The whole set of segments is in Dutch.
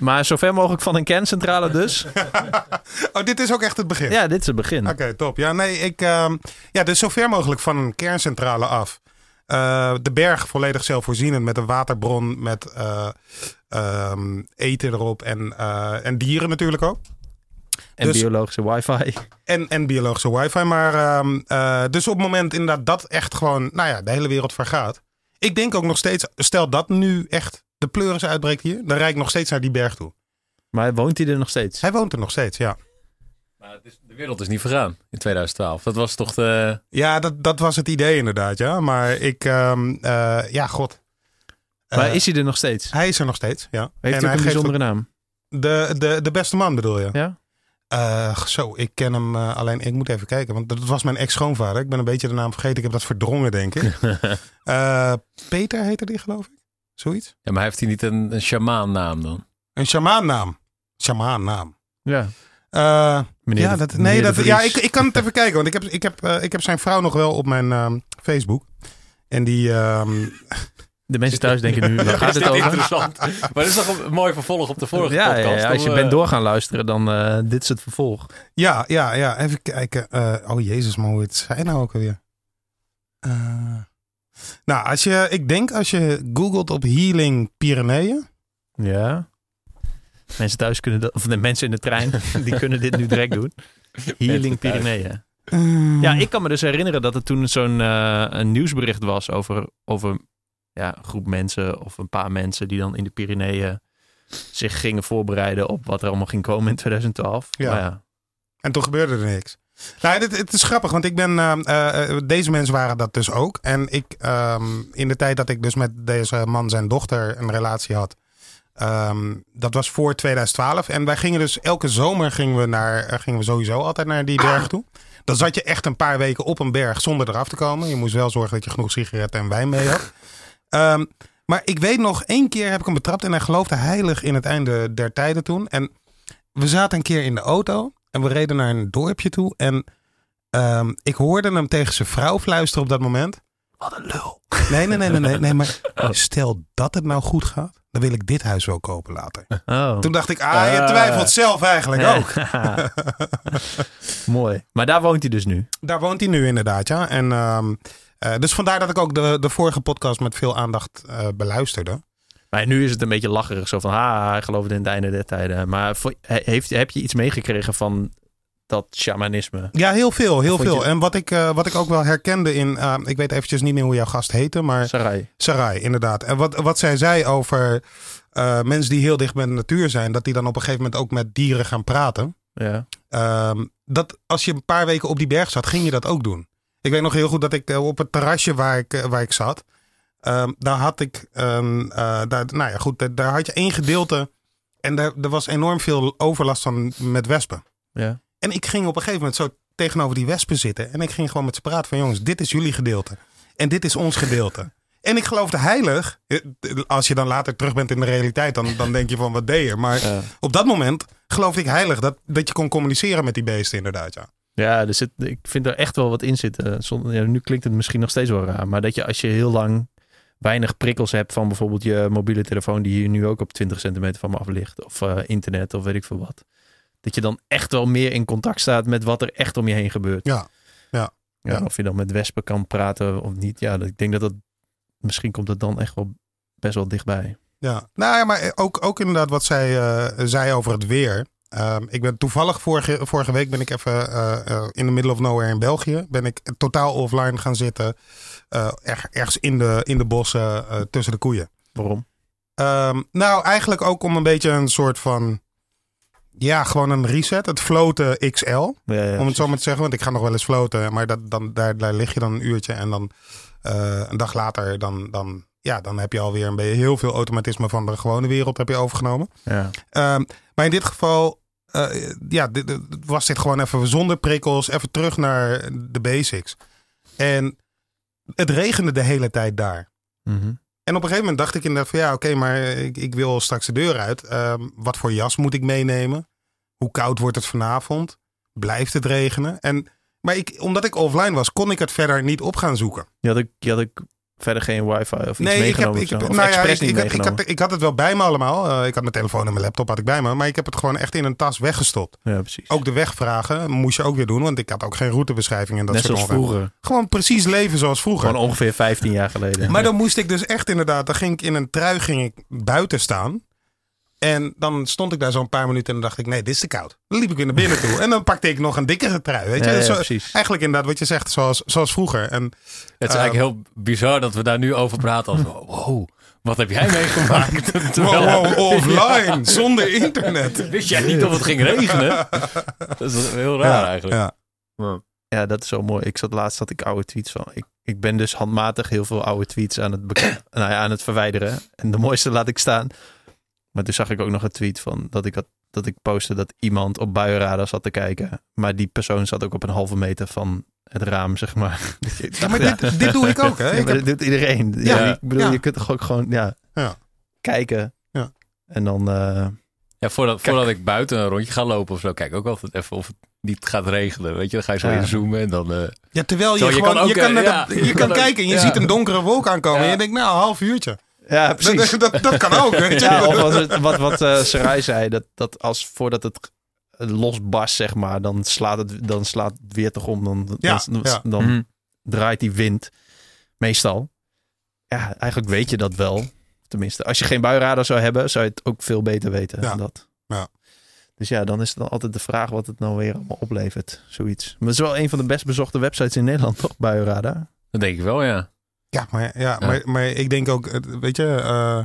Maar zover mogelijk van een kerncentrale dus. oh, dit is ook echt het begin? Ja, dit is het begin. Oké, top. Ja, nee, ik... ehm, ja, dus zover mogelijk van een kerncentrale af. Eh, de berg volledig zelfvoorzienend met een waterbron, met eh, ehm, eten erop en, eh, en dieren natuurlijk ook. En dus- biologische wifi. En, en biologische wifi. Maar ehm, eh, dus op het moment inderdaad dat echt gewoon, nou ja, de hele wereld vergaat. Ik denk ook nog steeds, stel dat nu echt de pleuris uitbreekt hier, dan rijd ik nog steeds naar die berg toe. Maar woont hij er nog steeds? Hij woont er nog steeds, ja. Maar het is, de wereld is niet vergaan in 2012. Dat was toch de... Ja, dat, dat was het idee inderdaad, ja. Maar ik, ehm, eh, ja, god. Maar Eh, is hij er nog steeds? Hij is er nog steeds, ja. Heeft En hij een bijzondere naam? De, de, de beste man bedoel je? Ja? Eh, zo, ik ken hem eh, alleen. Ik moet even kijken, want dat was mijn ex-schoonvader. Ik ben een beetje de naam vergeten. Ik heb dat verdrongen, denk ik. Eh, Peter heette die, geloof ik. Zoiets. Ja, maar heeft hij niet een, een shamaan naam dan? Een shamaannaam. Shamaannaam. Ja. Eh Meneer ja, de- dat, meneer nee, de dat, ja ik, ik kan het even kijken. Want ik heb, ik, heb, eh, ik heb zijn vrouw nog wel op mijn ehm, Facebook. En die... ehm, De mensen thuis denken nu, waar gaat Is het over? interessant? Maar dit is toch een mooi vervolg op de vorige Ja, podcast? ja, als je bent door gaan luisteren, dan eh dit is het vervolg. ja, ja, ja. Even kijken. Eh, oh jezus, maar hoe het zei nou ook alweer? Nou, als je, ik denk als je googelt op Healing Pyreneeën. Ja. Mensen thuis kunnen dat, of de mensen in de trein, die kunnen dit nu direct doen. Healing. Pyreneeën. eh, Ja, ik kan me dus herinneren dat er toen zo'n eh, een nieuwsbericht was over, over ja, een groep mensen of een paar mensen die dan in de Pyreneeën zich gingen voorbereiden op wat er allemaal ging komen in 2012. Ja. Maar ja. En toen gebeurde er niks. Nou, het is grappig, want ik ben. eh, eh, eh, deze mensen waren dat dus ook. En ik, ehm, in de tijd dat ik dus met deze man zijn dochter een relatie had. ehm, dat was voor 2012. En wij gingen dus elke zomer gingen we, naar, eh, gingen we sowieso altijd naar die berg toe. Dan zat je echt een paar weken op een berg zonder eraf te komen. Je moest wel zorgen dat je genoeg sigaretten en wijn mee had. Ehm, maar ik weet nog, één keer heb ik hem betrapt en hij geloofde heilig in het einde der tijden toen. En we zaten een keer in de auto en we reden naar een dorpje toe. En ehm, ik hoorde hem tegen zijn vrouw fluisteren op dat moment. Wat een lul. Nee, nee, nee, nee, nee, nee maar stel dat het nou goed gaat, dan wil ik dit huis wel kopen later. Oh. Toen dacht ik, ah, je Ah. twijfelt zelf eigenlijk ook. Mooi. Maar daar woont hij dus nu. Daar woont hij nu inderdaad, ja. En, ehm, eh, dus vandaar dat ik ook de, de vorige podcast met veel aandacht eh, beluisterde. Maar nu is het een beetje lacherig. Zo van, ha, hij geloofde in het einde der tijden. Maar heeft, heb je iets meegekregen van dat shamanisme? Ja, heel veel, heel veel. je- En wat ik, eh, wat ik ook wel herkende in, eh, ik weet eventjes niet meer hoe jouw gast heette, maar Sarai. Sarai, inderdaad. En wat, wat zij zei over eh, mensen die heel dicht bij de natuur zijn, dat die dan op een gegeven moment ook met dieren gaan praten. Ja. Ehm, dat als je een paar weken op die berg zat, ging je dat ook doen. Ik weet nog heel goed dat ik op het terrasje waar ik, waar ik zat, ehm, daar had ik, ehm, eh, daar, nou ja, goed, daar, daar had je één gedeelte en daar, er was enorm veel overlast van met wespen. Ja. En ik ging op een gegeven moment zo tegenover die wespen zitten. En ik ging gewoon met ze praten van jongens, dit is jullie gedeelte. En dit is ons gedeelte. En ik geloofde heilig. Eh, Als je dan later terug bent in de realiteit, dan, dan denk je van wat deed je. Maar Ja. op dat moment geloofde ik heilig dat, dat je kon communiceren met die beesten inderdaad. Ja. Ja, er zit, ik vind er echt wel wat in zitten. Zonder, ja, nu klinkt het misschien nog steeds wel raar. Maar dat je als je heel lang weinig prikkels hebt van bijvoorbeeld je mobiele telefoon... die hier nu ook op 20 centimeter van me af ligt. Of eh, internet of weet ik veel wat. Dat je dan echt wel meer in contact staat met wat er echt om je heen gebeurt. Ja, ja, Ja, ja. Of je dan met wespen kan praten of niet. Ja, ik denk dat dat... Misschien komt het dan echt wel best wel dichtbij. Ja, nou ja, maar ook, ook inderdaad wat zij eh, zei over het weer. Ehm, ik ben toevallig vorige, vorige week ben ik even eh, in the middle of nowhere in België. Ben ik totaal offline gaan zitten. Eh, erg- ergens in de, in de bossen eh, tussen de koeien. Waarom? Ehm, nou, eigenlijk ook om een beetje een soort van. Ja, gewoon een reset. Het floten XL. Ja, ja, om het zo maar te zeggen. Want ik ga nog wel eens floten. Maar dat, dan, daar, daar lig je dan een uurtje. En dan eh, een dag later. Dan, dan, ja, dan heb je alweer een beetje heel veel automatisme van de gewone wereld heb je overgenomen. ja. Ehm, maar in dit geval. ja, dit- was dit gewoon even zonder prikkels. Even terug naar de basics. En het regende de hele tijd daar. Mhm. En op een gegeven moment dacht ik inderdaad van ja, oké, maar ik, ik wil straks de deur uit. Ehm, wat voor jas moet ik meenemen? Hoe koud wordt het vanavond? Blijft het regenen? En, maar ik, omdat ik offline was, kon ik het verder niet op gaan zoeken. Je had ook, je had ook verder geen wifi of iets Nee, ik heb, ik, of Of nou ja, ik, niet ik, had, ik, meegenomen? had, ik had het wel bij me allemaal. Eh, ik had mijn telefoon en mijn laptop had ik bij me. Maar ik heb het gewoon echt in een tas weggestopt. Ja, precies. Ook de wegvragen moest je ook weer doen. Want ik had ook geen routebeschrijving en dat Net soort zoals vroeger. Gewoon precies leven zoals vroeger. Gewoon ongeveer 15 jaar geleden. Maar dan moest ik dus echt inderdaad, dan ging ik in een trui ging ik buiten staan. En dan stond ik daar zo'n paar minuten en dan dacht ik, nee, dit is te koud. Dan liep ik weer naar binnen toe. En dan pakte ik nog een dikkere trui. Weet je? Ja, ja, Zo- precies. eigenlijk inderdaad wat je zegt, zoals, zoals vroeger. En Het is eigenlijk heel bizar dat we daar nu over praten. Als, wow, wat heb jij meegemaakt? Terwijl- wow, wow, offline, zonder internet. Wist jij niet of het ging regenen? Dat is heel raar eigenlijk. Ja. Dat is zo mooi. Ik zat laatst had ik oude tweets van. Ik, ik ben dus handmatig heel veel oude tweets aan het, nou ja, aan het verwijderen. En de mooiste laat ik staan. Maar toen zag ik ook nog een tweet van dat ik had, dat ik postte dat iemand op buienradar zat te kijken. Maar die persoon zat ook op een halve meter van het raam, zeg maar. Ja, maar dit, dit doe ik ook, hè? Ja, Ik maar heb- dat doet iedereen. Ja, Ja. ik bedoel, Ja. je kunt toch ook gewoon ja, Ja. kijken. Ja. En dan eh, Ja, voordat, voordat ik buiten een rondje ga lopen of zo, kijk ook altijd even of het niet gaat regenen. Weet je, dan ga je zo Ja. inzoomen en dan... eh, ja, terwijl je, gewoon, kan ook, je kan, eh, je kan kan kijken en je ja. ziet een donkere wolk aankomen. Ja. En je denkt, nou, een half uurtje. Ja, precies. Dat, dat, dat kan ook, weet je. Ja, of als het, wat, wat eh Sarai zei, dat, dat als voordat het losbarst, zeg maar, dan slaat het, dan slaat het weer toch om. Dan, Ja, dan, ja. dan mhm. draait die wind. Meestal. Ja, eigenlijk weet je dat wel. Tenminste, als je geen buienradar zou hebben, zou je het ook veel beter weten. Ja. dan Dat. Ja. Dus ja, dan is het dan altijd de vraag wat het nou weer allemaal oplevert. Zoiets. Maar het is wel een van de best bezochte websites in Nederland, toch? Buienradar. Dat denk ik wel, ja. Ja, maar, ja, Maar, maar ik denk ook, weet je, eh,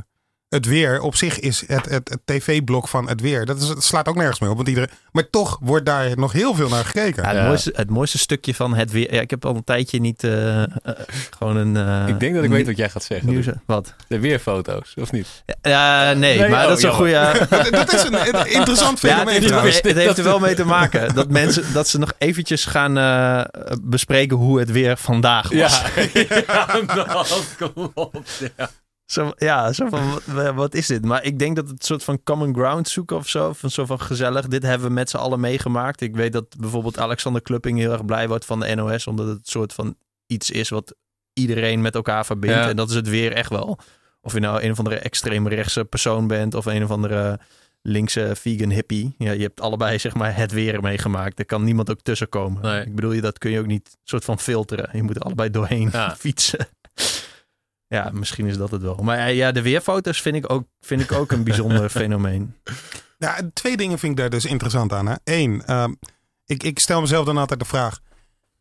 het weer op zich is het, het, het tv-blok van het weer. Dat is, het slaat ook nergens meer op. Want iedereen, maar toch wordt daar nog heel veel naar gekeken. Ja, het, Ja. Mooiste, het mooiste stukje van het weer. Ja, ik heb al een tijdje niet eh, eh, gewoon een. eh, ik denk dat ik weet wat jij gaat zeggen. nieuws. Wat? De weerfoto's, of niet? Ja, nee, Nee, maar oh, dat is een goede. dat, dat is een, een interessant Ja, het fenomeen heeft, trouwens. het heeft er wel mee te maken dat mensen dat ze nog eventjes gaan bespreken hoe het weer vandaag was. ja dat klopt. Ja. Zo, ja, zo van wat, is dit? Maar ik denk dat het een soort van common ground zoeken of zo. Van zo van gezellig. Dit hebben we met z'n allen meegemaakt. Ik weet dat bijvoorbeeld Alexander Klupping heel erg blij wordt van de NOS. Omdat het een soort van iets is wat iedereen met elkaar verbindt. Ja. En dat is het weer echt wel. Of je nou een of andere extreemrechtse persoon bent. Of een of andere linkse vegan hippie. Ja, je hebt allebei zeg maar het weer meegemaakt. Er kan niemand ook tussenkomen. Nee. Ik bedoel, je, dat kun je ook niet soort van filteren. Je moet er allebei doorheen Ja. fietsen. Ja, misschien is dat het wel. Maar eh, ja, de weerfoto's vind ik ook, vind ik ook een bijzonder fenomeen. Ja, twee dingen vind ik daar dus interessant aan. Hè. Eén, ehm, ik, ik stel mezelf dan altijd de vraag.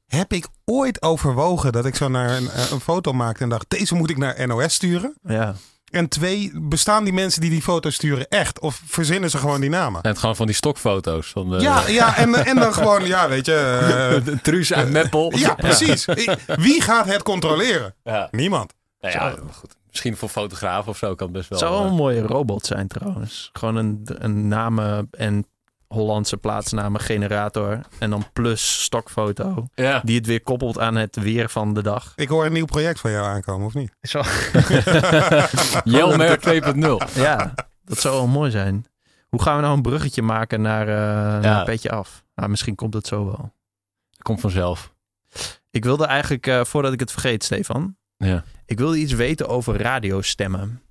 Heb ik ooit overwogen dat ik zo naar een, eh, een foto maakte en dacht... deze moet ik naar NOS sturen? Ja, En twee, bestaan die mensen die die foto's sturen echt? Of verzinnen ze gewoon die namen? En het gewoon van die stokfoto's. Van de, Ja, ja en, en dan gewoon, ja, weet je... eh, de Truus uit Meppel. ja, precies. Wie gaat het controleren? Ja. Niemand. Nou ja, maar goed. Misschien voor fotograaf of zo kan het best wel. het zou wel eh, een mooie robot zijn trouwens. Gewoon een, een namen en Hollandse plaatsnamen generator. En dan plus stokfoto. ja. Die het weer koppelt aan het weer van de dag. Ik hoor een nieuw project van jou aankomen, of niet? Zo. Jelmer 2.0. Ja, dat zou wel mooi zijn. Hoe gaan we nou een bruggetje maken naar, eh naar Petje Af? Nou, misschien komt het zo wel. Komt vanzelf. Ik wilde eigenlijk, eh, voordat ik het vergeet, Stefan. Ja. Ik wilde iets weten over radiostemmen.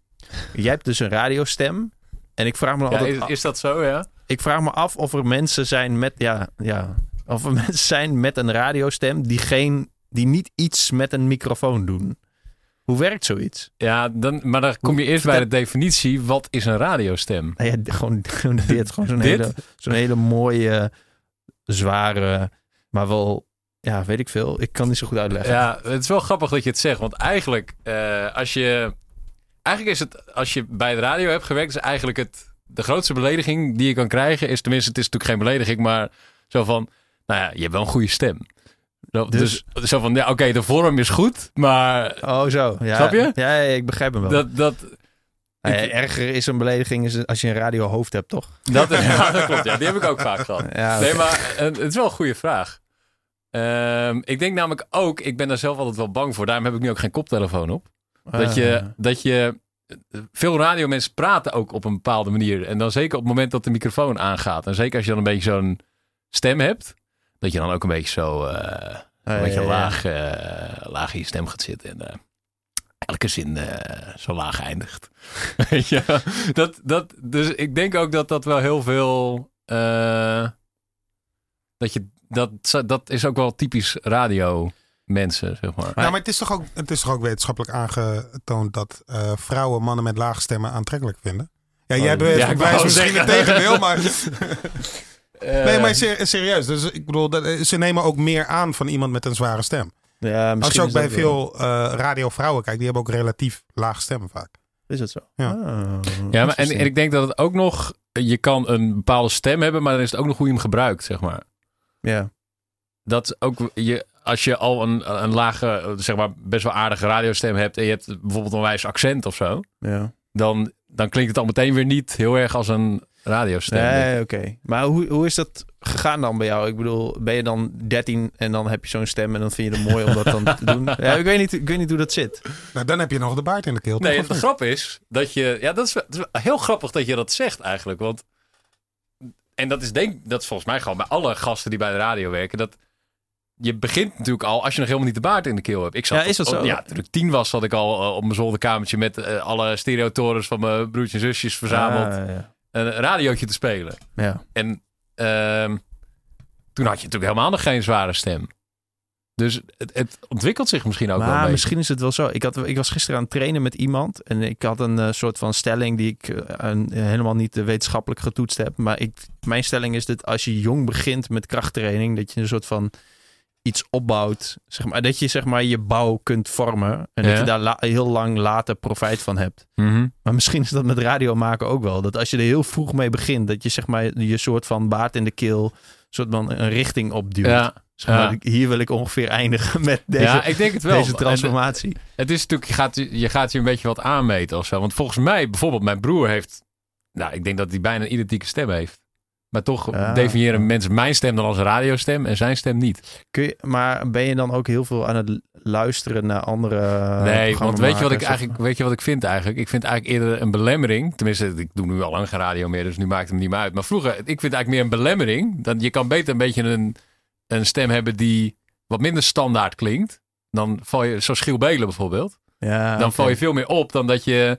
Jij hebt dus een radiostem. En ik vraag me Ja, altijd is, af, is dat zo, ja? ik vraag me af of er mensen zijn met ja, ja, of er mensen zijn met een radiostem die geen die niet iets met een microfoon doen. Hoe werkt zoiets? Ja, dan, maar dan kom je eerst bij de definitie. Wat is een radiostem? Nou ja, gewoon, gewoon dit, gewoon zo'n hele, zo'n hele mooie, zware, maar wel, ja, weet ik veel. Ik kan niet zo goed uitleggen. Ja, het is wel grappig dat je het zegt. Want eigenlijk, eh, als je... Eigenlijk is het, als je bij de radio hebt gewerkt... is eigenlijk het, de grootste belediging die je kan krijgen... is tenminste, het is natuurlijk geen belediging... maar zo van, nou ja, je hebt wel een goede stem. Dus, Dus- zo van, ja, oké, de vorm is goed... maar Oh, zo. Ja, Snap je? Ja, ja, ik begrijp hem wel. dat... dat Nou ja, erger is een belediging is als je een radiohoofd hebt, toch? Dat, ja, dat klopt. Ja, die heb ik ook vaak gehad. Ja, Nee, maar eh, het is wel een goede vraag. Ehm, ik denk namelijk ook, ik ben daar zelf altijd wel bang voor. Daarom heb ik nu ook geen koptelefoon op. Dat je, Ah. dat je veel radiomensen praten ook op een bepaalde manier. En dan zeker op het moment dat de microfoon aangaat. En zeker als je dan een beetje zo'n stem hebt. Dat je dan ook een beetje zo, eh, Ah, een beetje ja, ja. laag, eh, laag in je stem gaat zitten. En, eh, elke zin eh, zo laag eindigt. Je? Dat, dat, dus ik denk ook dat dat wel heel veel. eh, dat, je, dat, dat is ook wel typisch radio mensen, zeg maar. Nou, maar het is, toch ook, het is toch ook wetenschappelijk aangetoond dat eh, vrouwen mannen met lage stemmen aantrekkelijk vinden? Ja, jij ja, bewijst wou bewijst misschien het tegendeel, maar... Eh, Nee, maar ser- serieus. Dus ik bedoel, dat, eh, ze nemen ook meer aan van iemand met een zware stem. Ja, Als misschien je ook bij veel eh radiovrouwen kijkt, die hebben ook relatief lage stemmen vaak. Is dat zo? Ja. Ah, Ja, maar en ik denk dat het ook nog... Je kan een bepaalde stem hebben, maar dan is het ook nog hoe je hem gebruikt, zeg maar. Ja. Dat ook je, als je al een, een lage, zeg maar best wel aardige radiostem hebt en je hebt bijvoorbeeld een wijs accent of zo, ja. dan, dan klinkt het al meteen weer niet heel erg als een radiostem. Nee, oké. Maar hoe, hoe is dat gegaan dan bij jou? Ik bedoel, ben je dan 13 en dan heb je zo'n stem en dan vind je het mooi om dat dan te doen? Ja, ik weet niet, ik weet niet hoe dat zit. Nou, dan heb je nog de baard in de keel. Nee, de grap is dat je. Ja, dat is, dat is heel grappig dat je dat zegt eigenlijk. Want. En dat is, denk dat is volgens mij gewoon bij alle gasten die bij de radio werken. Dat je begint natuurlijk al als je nog helemaal niet de baard in de keel hebt. Ik zat Ja, is dat op- zo? Ja, toen ik tien was, zat ik al eh, op mijn zolderkamertje met eh, alle stereotorens van mijn broertjes en zusjes verzameld. Ah, ja. Een radiootje te spelen. ja. En ehm, toen had je natuurlijk helemaal nog geen zware stem. Dus het, het ontwikkelt zich misschien ook wel Maar beetje. misschien is het wel zo. Ik, had, ik was gisteren aan het trainen met iemand. En ik had een eh, soort van stelling die ik eh, een- helemaal niet eh, wetenschappelijk getoetst heb. Maar ik, mijn stelling is dat als je jong begint met krachttraining, dat je een soort van iets opbouwt. Zeg maar, dat je zeg maar je bouw kunt vormen. En Ja. dat je daar la- heel lang later profijt van hebt. Mhm. Maar misschien is dat met radio maken ook wel. Dat als je er heel vroeg mee begint, dat je zeg maar je soort van baard in de keel, soort van een richting opduwt. Ja, Zeg maar, ja. Hier wil ik ongeveer eindigen met deze, ja, ik denk het wel. deze En- transformatie. Het is natuurlijk, je gaat, je gaat je een beetje wat aanmeten of zo. Want volgens mij, bijvoorbeeld mijn broer heeft, nou, ik denk dat hij bijna een identieke stem heeft. Maar toch Ja. definiëren mensen mijn stem dan als radiostem en zijn stem niet. Kun je, maar ben je dan ook heel veel aan het luisteren naar andere nee, want weet je wat ik eigenlijk, weet je wat ik vind eigenlijk? Ik vind eigenlijk eerder een belemmering. Tenminste, ik doe nu al lang geen radio meer, dus nu maakt het me niet meer uit. Maar vroeger, ik vind eigenlijk meer een belemmering. Dan, je kan beter een beetje een, een stem hebben die wat minder standaard klinkt. Dan val je, zoals Giel Belen bijvoorbeeld. Ja, dan val je veel meer op dan dat je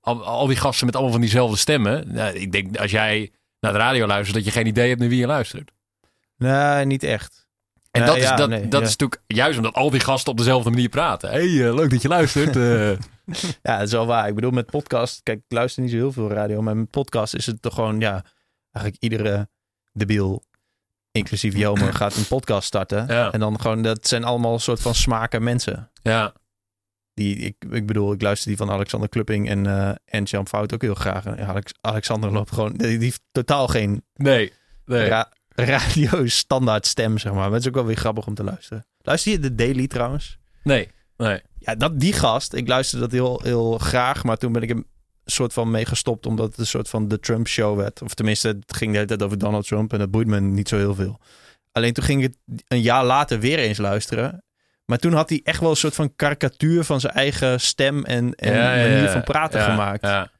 al, al die gasten met allemaal van diezelfde stemmen. Nou, ik denk als jij naar de radio luistert, dat je geen idee hebt naar wie je luistert. Nee, niet echt. En dat, is, dat, nee, dat ja. is natuurlijk juist omdat al die gasten op dezelfde manier praten. hey, eh, leuk dat je luistert. eh. Ja, dat is wel waar. Ik bedoel, met podcast, kijk, ik luister niet zo heel veel radio, maar met podcast is het toch gewoon, ja, eigenlijk iedere debiel, inclusief Jomer, gaat een podcast starten. Ja. En dan gewoon, dat zijn allemaal soort van smaken mensen. ja, Die, ik, ik bedoel, ik luister die van Alexander Klupping en, eh en Jan Fout ook heel graag. En Alex, Alexander loopt gewoon, die, die heeft totaal geen nee. nee. ra- radio standaard stem, zeg maar. Maar het is ook wel weer grappig om te luisteren. Luister je de Daily trouwens? nee. nee. Ja, dat, die gast, ik luisterde dat heel, heel graag, maar toen ben ik hem soort van mee gestopt, omdat het een soort van de Trump show werd. Of tenminste, het ging de hele tijd over Donald Trump en dat boeit me niet zo heel veel. Alleen toen ging ik het een jaar later weer eens luisteren. Maar toen had hij echt wel een soort van karikatuur van zijn eigen stem en, en Ja, manier ja. van praten Ja, gemaakt. Ja.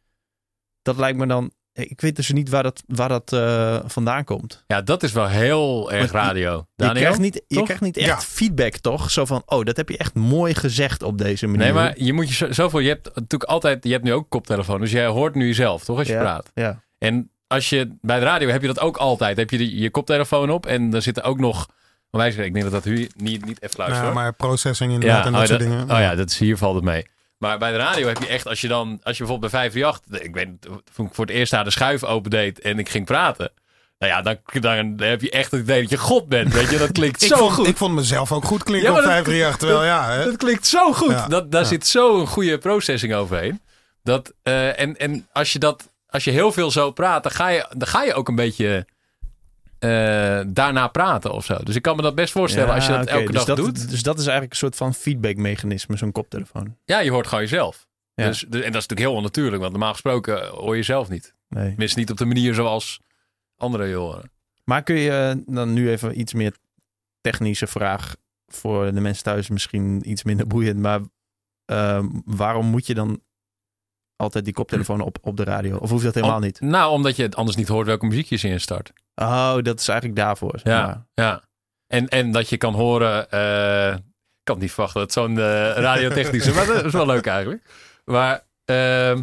Dat lijkt me dan... Ik weet dus niet waar dat, waar dat eh, vandaan komt. ja, dat is wel heel erg radio. Je Daniel? krijgt, niet, je krijgt niet echt Ja. feedback, toch? Zo van, oh, dat heb je echt mooi gezegd op deze manier. Nee, maar je moet je zo- zoveel. Je hebt natuurlijk altijd. Je hebt nu ook koptelefoon, dus jij hoort nu jezelf, toch? Als je ja, praat. Ja. En als je bij de radio heb je dat ook altijd. Heb je de- je koptelefoon op en dan zit er ook nog. Wij zeggen, ik denk dat dat u niet, niet even luistert. Ja, maar processing inderdaad en dat oh, soort dat- dingen. Oh ja, dat is, hier valt het mee. Maar bij de radio heb je echt, als je dan, als je bijvoorbeeld bij 538, ik weet, toen ik voor het eerst daar de schuif opendeed en ik ging praten. Nou ja, dan, dan, dan heb je echt het idee dat je God bent, weet je. Dat klinkt zo vond, goed. ik vond mezelf ook goed klinken Ja, op dat- 538. Terwijl ja, hè? Dat klinkt zo goed. Ja, Dat, daar ja. zit zo'n goede processing overheen. Dat, eh, en, en als je dat, als je heel veel zo praat, dan ga je, dan ga je ook een beetje eh, daarna praten of zo. Dus ik kan me dat best voorstellen als je dat elke dus dag dat, doet. Dus dat is eigenlijk een soort van feedbackmechanisme, zo'n koptelefoon. Ja, je hoort gewoon jezelf. Ja. Dus, dus- en dat is natuurlijk heel onnatuurlijk, want normaal gesproken hoor je jezelf niet. Nee. Tenminste, niet op de manier zoals anderen je horen. Maar kun je eh, dan nu even iets meer technische vraag voor de mensen thuis misschien iets minder boeiend, maar ehm, waarom moet je dan altijd die koptelefoon op, op de radio? Of hoeft dat helemaal Om- niet? Nou, omdat je het anders niet hoort welke muziekjes je instart. Oh, dat is eigenlijk daarvoor. Ja, ja. En, en dat je kan horen. eh, kan het niet verwachten dat zo'n eh, radiotechnische... maar dat is wel leuk eigenlijk. Maar ehm,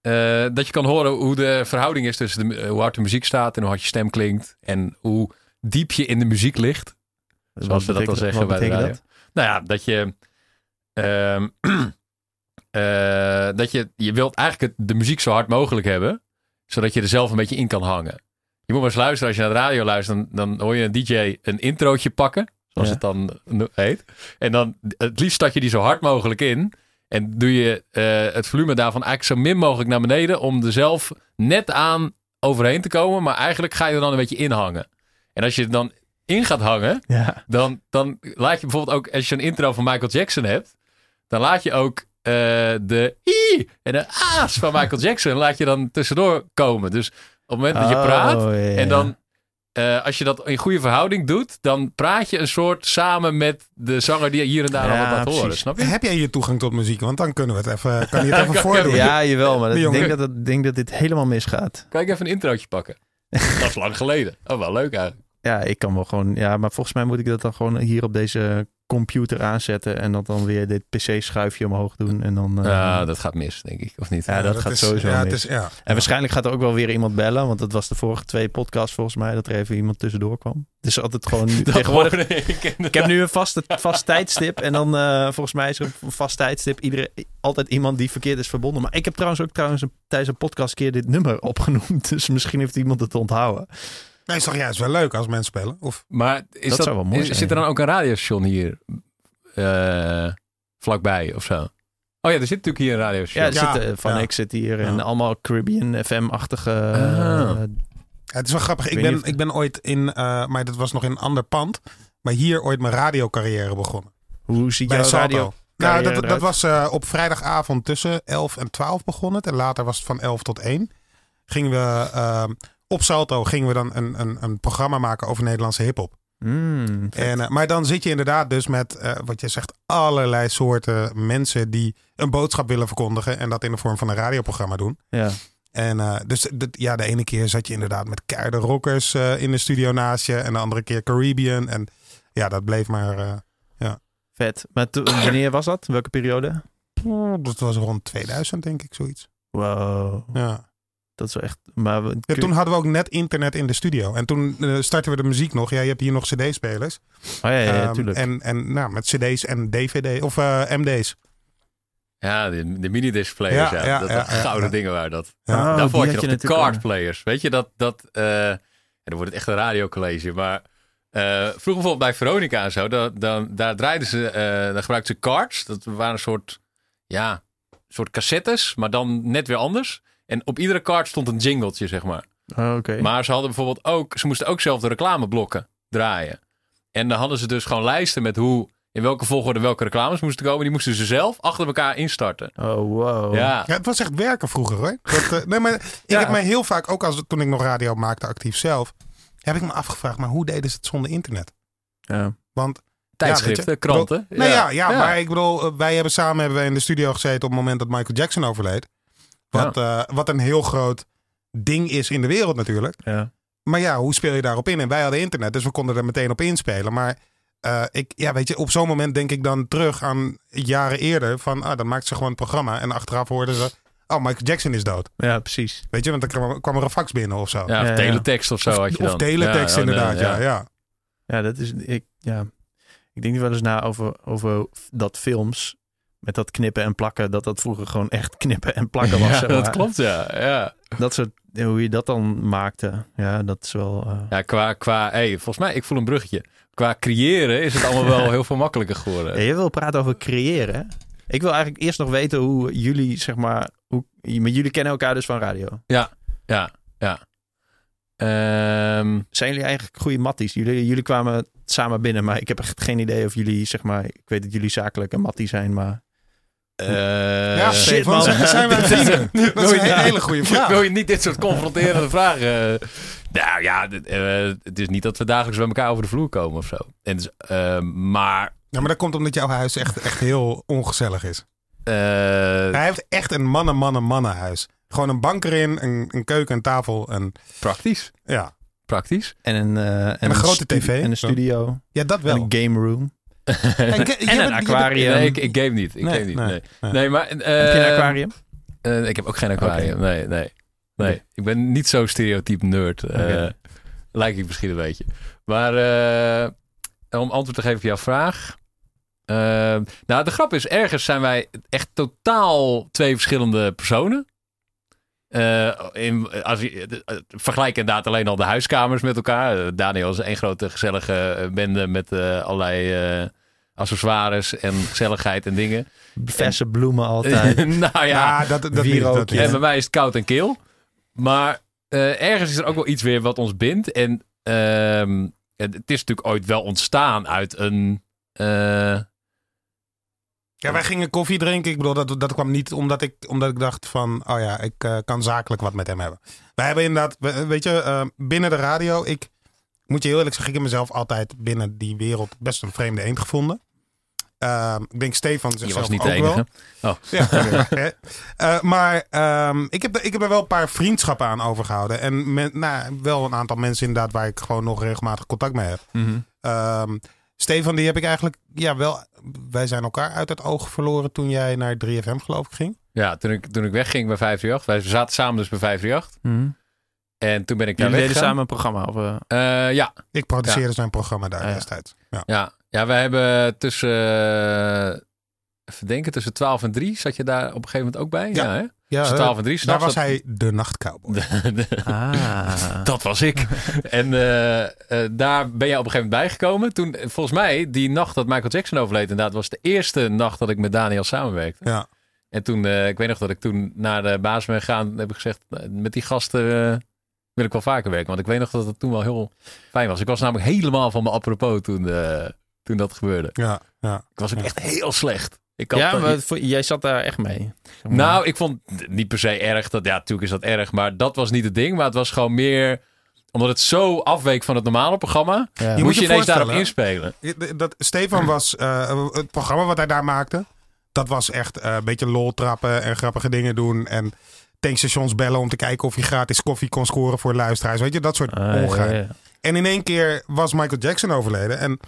eh, dat je kan horen hoe de verhouding is tussen de, hoe hard de muziek staat... en hoe hard je stem klinkt. En hoe diep je in de muziek ligt. Zoals ze dat dan zeggen bij de radio. Dat? Nou ja, dat je... ehm, eh, dat je, je wilt eigenlijk de muziek zo hard mogelijk hebben, zodat je er zelf een beetje in kan hangen. Je moet maar eens luisteren, als je naar de radio luistert, dan, dan hoor je een DJ een introotje pakken, zoals Ja. het dan heet. En dan het liefst start je die zo hard mogelijk in. En doe je eh, het volume daarvan eigenlijk zo min mogelijk naar beneden, om er zelf net aan overheen te komen. Maar eigenlijk ga je er dan een beetje in hangen. En als je er dan in gaat hangen, Ja. dan, dan laat je bijvoorbeeld ook, als je een intro van Michael Jackson hebt, dan laat je ook eh, de i en de a's van Michael Jackson laat je dan tussendoor komen. Dus op het moment dat je Oh, praat en dan, eh, als je dat in goede verhouding doet, dan praat je een soort samen met de zanger die je hier en daar Ja, al wat laat horen. Snap je? Heb jij je toegang tot muziek? Want dan kunnen we het even, kan je het even voordoen. Ja, jawel, maar ik denk dat, het- denk dat dit helemaal misgaat. Kan ik even een introotje pakken? dat is lang geleden. Oh, wel leuk eigenlijk. Ja, ik kan wel gewoon. Ja, maar volgens mij moet ik dat dan gewoon hier op deze computer aanzetten. En dat dan weer dit PC-schuifje omhoog doen. En dan. eh, Ja, dat gaat mis, denk ik. Of niet? Ja, dat gaat is, sowieso ja, het mis. is, ja. En waarschijnlijk gaat er ook wel weer iemand bellen. Want dat was de vorige twee podcasts volgens mij. Dat er even iemand tussendoor kwam. Het is altijd gewoon. Tegenwoordig. ik Ik heb nu een vaste, vast tijdstip. En dan eh, volgens mij is er een vast tijdstip. Iedereen, altijd iemand die verkeerd is verbonden. Maar ik heb trouwens ook trouwens een, tijdens een podcast een keer dit nummer opgenoemd. Dus misschien heeft iemand het onthouden. Nee, is toch juist wel leuk als mensen spelen? Of, Maar is Dat dat, zou wel mooi is- zijn, zit er dan ook een radiostation hier eh, vlakbij of zo? Oh ja, er zit natuurlijk hier een Ja, radiostation. er Ja, zit, eh, Van ja. ik zit hier. En Ja. allemaal Caribbean FM-achtige... Ah. Ja, het is wel grappig. Ik ben, ik ben ooit in, eh, maar dat was nog in een ander pand. Maar hier ooit mijn radiocarrière begonnen. hoe ziet Bij jouw Salto. radio... Nou, dat, dat was eh, op vrijdagavond tussen 11 en 12 begonnen. het. En later was het van 11 tot 1. Gingen we op Salto gingen we dan een, een, een programma maken over Nederlandse hip-hop. Mm, vet. En, eh, maar dan zit je inderdaad dus met, eh, wat je zegt, allerlei soorten mensen die een boodschap willen verkondigen. En dat in de vorm van een radioprogramma doen. ja. En eh, dus ja, de ene keer zat je inderdaad met keiharde rockers in de studio naast je. En de andere keer Caribbean. En ja, dat bleef maar... eh, Vet. Maar wanneer was dat? Welke periode? dat was rond 2000, denk ik, zoiets. Wow. Ja. Dat is wel echt... Maar we- Ja, toen hadden we ook net internet in de studio. En toen eh, startten we de muziek nog. Ja, je hebt hier nog cd-spelers. Oh ja, ja, ja, Ehm, tuurlijk. en en nou, met cd's en dvd of eh, md's. Ja, de, de mini-disc players. Ja, Ja, ja, dat ja, gouden ja. dingen waren dat. Ja. Oh, Daarvoor had je had nog de natuurlijk card players. Weet je, dat... dat eh, en dan wordt het echt een radiocollege. Maar eh, vroeger bijvoorbeeld bij Veronica en zo, dan, dan, daar draaiden ze, eh daar gebruikten ze cards. Dat waren een soort, ja, soort cassettes, maar dan net weer anders. En op iedere card stond een jingletje, zeg maar. Oh, Oké. Maar ze hadden bijvoorbeeld ook, ze moesten ook zelf de reclameblokken draaien. En dan hadden ze dus gewoon lijsten met hoe, in welke volgorde welke reclames moesten komen. Die moesten ze zelf achter elkaar instarten. Oh, wow. Ja, Ja, het was echt werken vroeger hoor. Dat, eh, nee, maar ik Ja. heb mij heel vaak, ook als, toen ik nog radio maakte actief zelf, heb ik me afgevraagd, maar hoe deden ze het zonder internet? Ja. Want tijdschriften, Ja, weet je, kranten. Nou ja, ja, maar ik bedoel, eh, wij hebben samen hebben wij in de studio gezeten op het moment dat Michael Jackson overleed. Wat, eh, wat een heel groot ding is in de wereld natuurlijk. Ja. Maar ja, hoe speel je daarop in? En wij hadden internet, dus we konden er meteen op inspelen. Maar eh, ik, ja, weet je, op zo'n moment denk ik dan terug aan jaren eerder. Van, ah, dan maakten ze gewoon een programma. En achteraf hoorden ze, oh, Michael Jackson is dood. ja, precies. Weet je, want dan kwam, er een fax binnen of zo. Ja, of Ja, ja. teletext of zo of had je of dan. teletext Ja, oh, inderdaad, ja. ja. Ja, dat is... Ik, ja. ik denk wel eens na over, over dat films... Met dat knippen en plakken, dat dat vroeger gewoon echt knippen en plakken was. Ja, zeg dat klopt, ja. ja. Dat soort, hoe je dat dan maakte, ja, dat is wel... eh, Ja, qua, qua hey, volgens mij, ik voel een bruggetje. Qua creëren is het allemaal wel heel veel makkelijker geworden. Ja, je wil praten over creëren. Ik wil eigenlijk eerst nog weten hoe jullie, zeg maar, hoe, maar jullie kennen elkaar dus van radio. Ja, ja. Ehm, Zijn jullie eigenlijk goede matties? Jullie, jullie kwamen samen binnen, maar ik heb echt geen idee of jullie, zeg maar, ik weet dat jullie zakelijk een mattie zijn, maar eh, Ja, shit, man. zijn- zijn wij vrienden? Dat is een he- hele goede vraag. Wil je niet dit soort confronterende vragen? eh? nou ja, eh, het is niet dat we dagelijks bij elkaar over de vloer komen of zo. En, dus, eh, maar Ja, maar dat komt omdat jouw huis echt, echt heel ongezellig is. eh, Hij heeft echt een mannen, mannen, mannenhuis. Gewoon een bank erin, een, een keuken, een tafel. En, praktisch. ja. Praktisch. en een, eh, en een grote tv. En een studio. ja, dat En wel. een game room. En, een aquarium. Nee, ik, ik game niet. Ik Nee, game niet. Nee, nee, nee. nee. maar... Heb je een aquarium? eh, ik heb ook geen aquarium. Nee, nee. Nee, ik ben niet zo stereotyp nerd. eh Oké. Lijk ik misschien een beetje. Maar eh, om antwoord te geven op jouw vraag. nou, de grap is, ergens zijn wij echt totaal twee verschillende personen. Eh, in, als je, eh, vergelijk inderdaad alleen al de huiskamers met elkaar. Daniel is één grote gezellige bende met eh, allerlei accessoires en gezelligheid en dingen. Verse bloemen altijd. nou ja, dat, dat, niet, dat ja. niet. en bij mij is het koud en kil. Maar eh, ergens is er ook wel iets weer wat ons bindt. En ehm, het het is natuurlijk ooit wel ontstaan uit een... eh, Ja, wij gingen koffie drinken. Ik bedoel, dat, dat kwam niet omdat ik, omdat ik dacht van... Oh ja, ik eh, kan zakelijk wat met hem hebben. Wij hebben inderdaad, we- weet je, eh, binnen de radio... Ik moet je heel eerlijk zeggen, ik heb mezelf altijd binnen die wereld best een vreemde eend gevonden. Ehm, ik denk Stefan je zichzelf was niet de enige. wel. Ja. Eh, maar ehm, ik, heb, ik heb er wel een paar vriendschappen aan overgehouden. En men, nou, wel een aantal mensen inderdaad waar ik gewoon nog regelmatig contact mee heb. Mhm. Ehm, Stefan, die heb ik eigenlijk, ja wel, wij zijn elkaar uit het oog verloren toen jij naar 3FM geloof ik ging. Ja, toen ik, toen ik wegging bij 538. Wij zaten samen dus bij 538. Mhm. En toen ben ik daar Jullie deden samen een programma? Of, eh, Eh, ja, Ik produceerde zijn programma daar Ah, ja. destijds. Ja. ja. ja, we hebben tussen... even denken, tussen 12 en 3 zat je daar op een gegeven moment ook bij? Ja. Ja, hè? Ja, Tussen eh, 12 en 3 daar was hij de nachtcowboy. ah. Dat was ik. en eh, eh, daar ben jij op een gegeven moment bijgekomen. Toen, volgens mij, die nacht dat Michael Jackson overleed, inderdaad, was de eerste nacht dat ik met Daniel samenwerkte. Ja. En toen, eh, ik weet nog dat ik toen naar de baas ben gegaan, heb ik gezegd, met die gasten wil ik wel vaker werken. Want ik weet nog dat het toen wel heel fijn was. Ik was namelijk helemaal van mijn apropos toen, eh, toen dat gebeurde. Ja, ja. Ik was ook Ja. echt heel slecht. Ik had Ja, maar voor- jij zat daar echt mee. Zeg maar. nou, ik vond het niet per se erg. Dat, ja, natuurlijk is dat erg. Maar dat was niet het ding. Maar het was gewoon meer... Omdat het zo afweek van het normale programma... Ja. Je moet moet je je ineens daarop inspelen. Dat, Stefan was, eh, het programma wat hij daar maakte, dat was echt eh, een beetje lol trappen en grappige dingen doen. En tankstations bellen om te kijken of je gratis koffie kon scoren voor luisteraars. Weet je, dat soort Ah, ja, ongein. ja. En in één keer was Michael Jackson overleden. En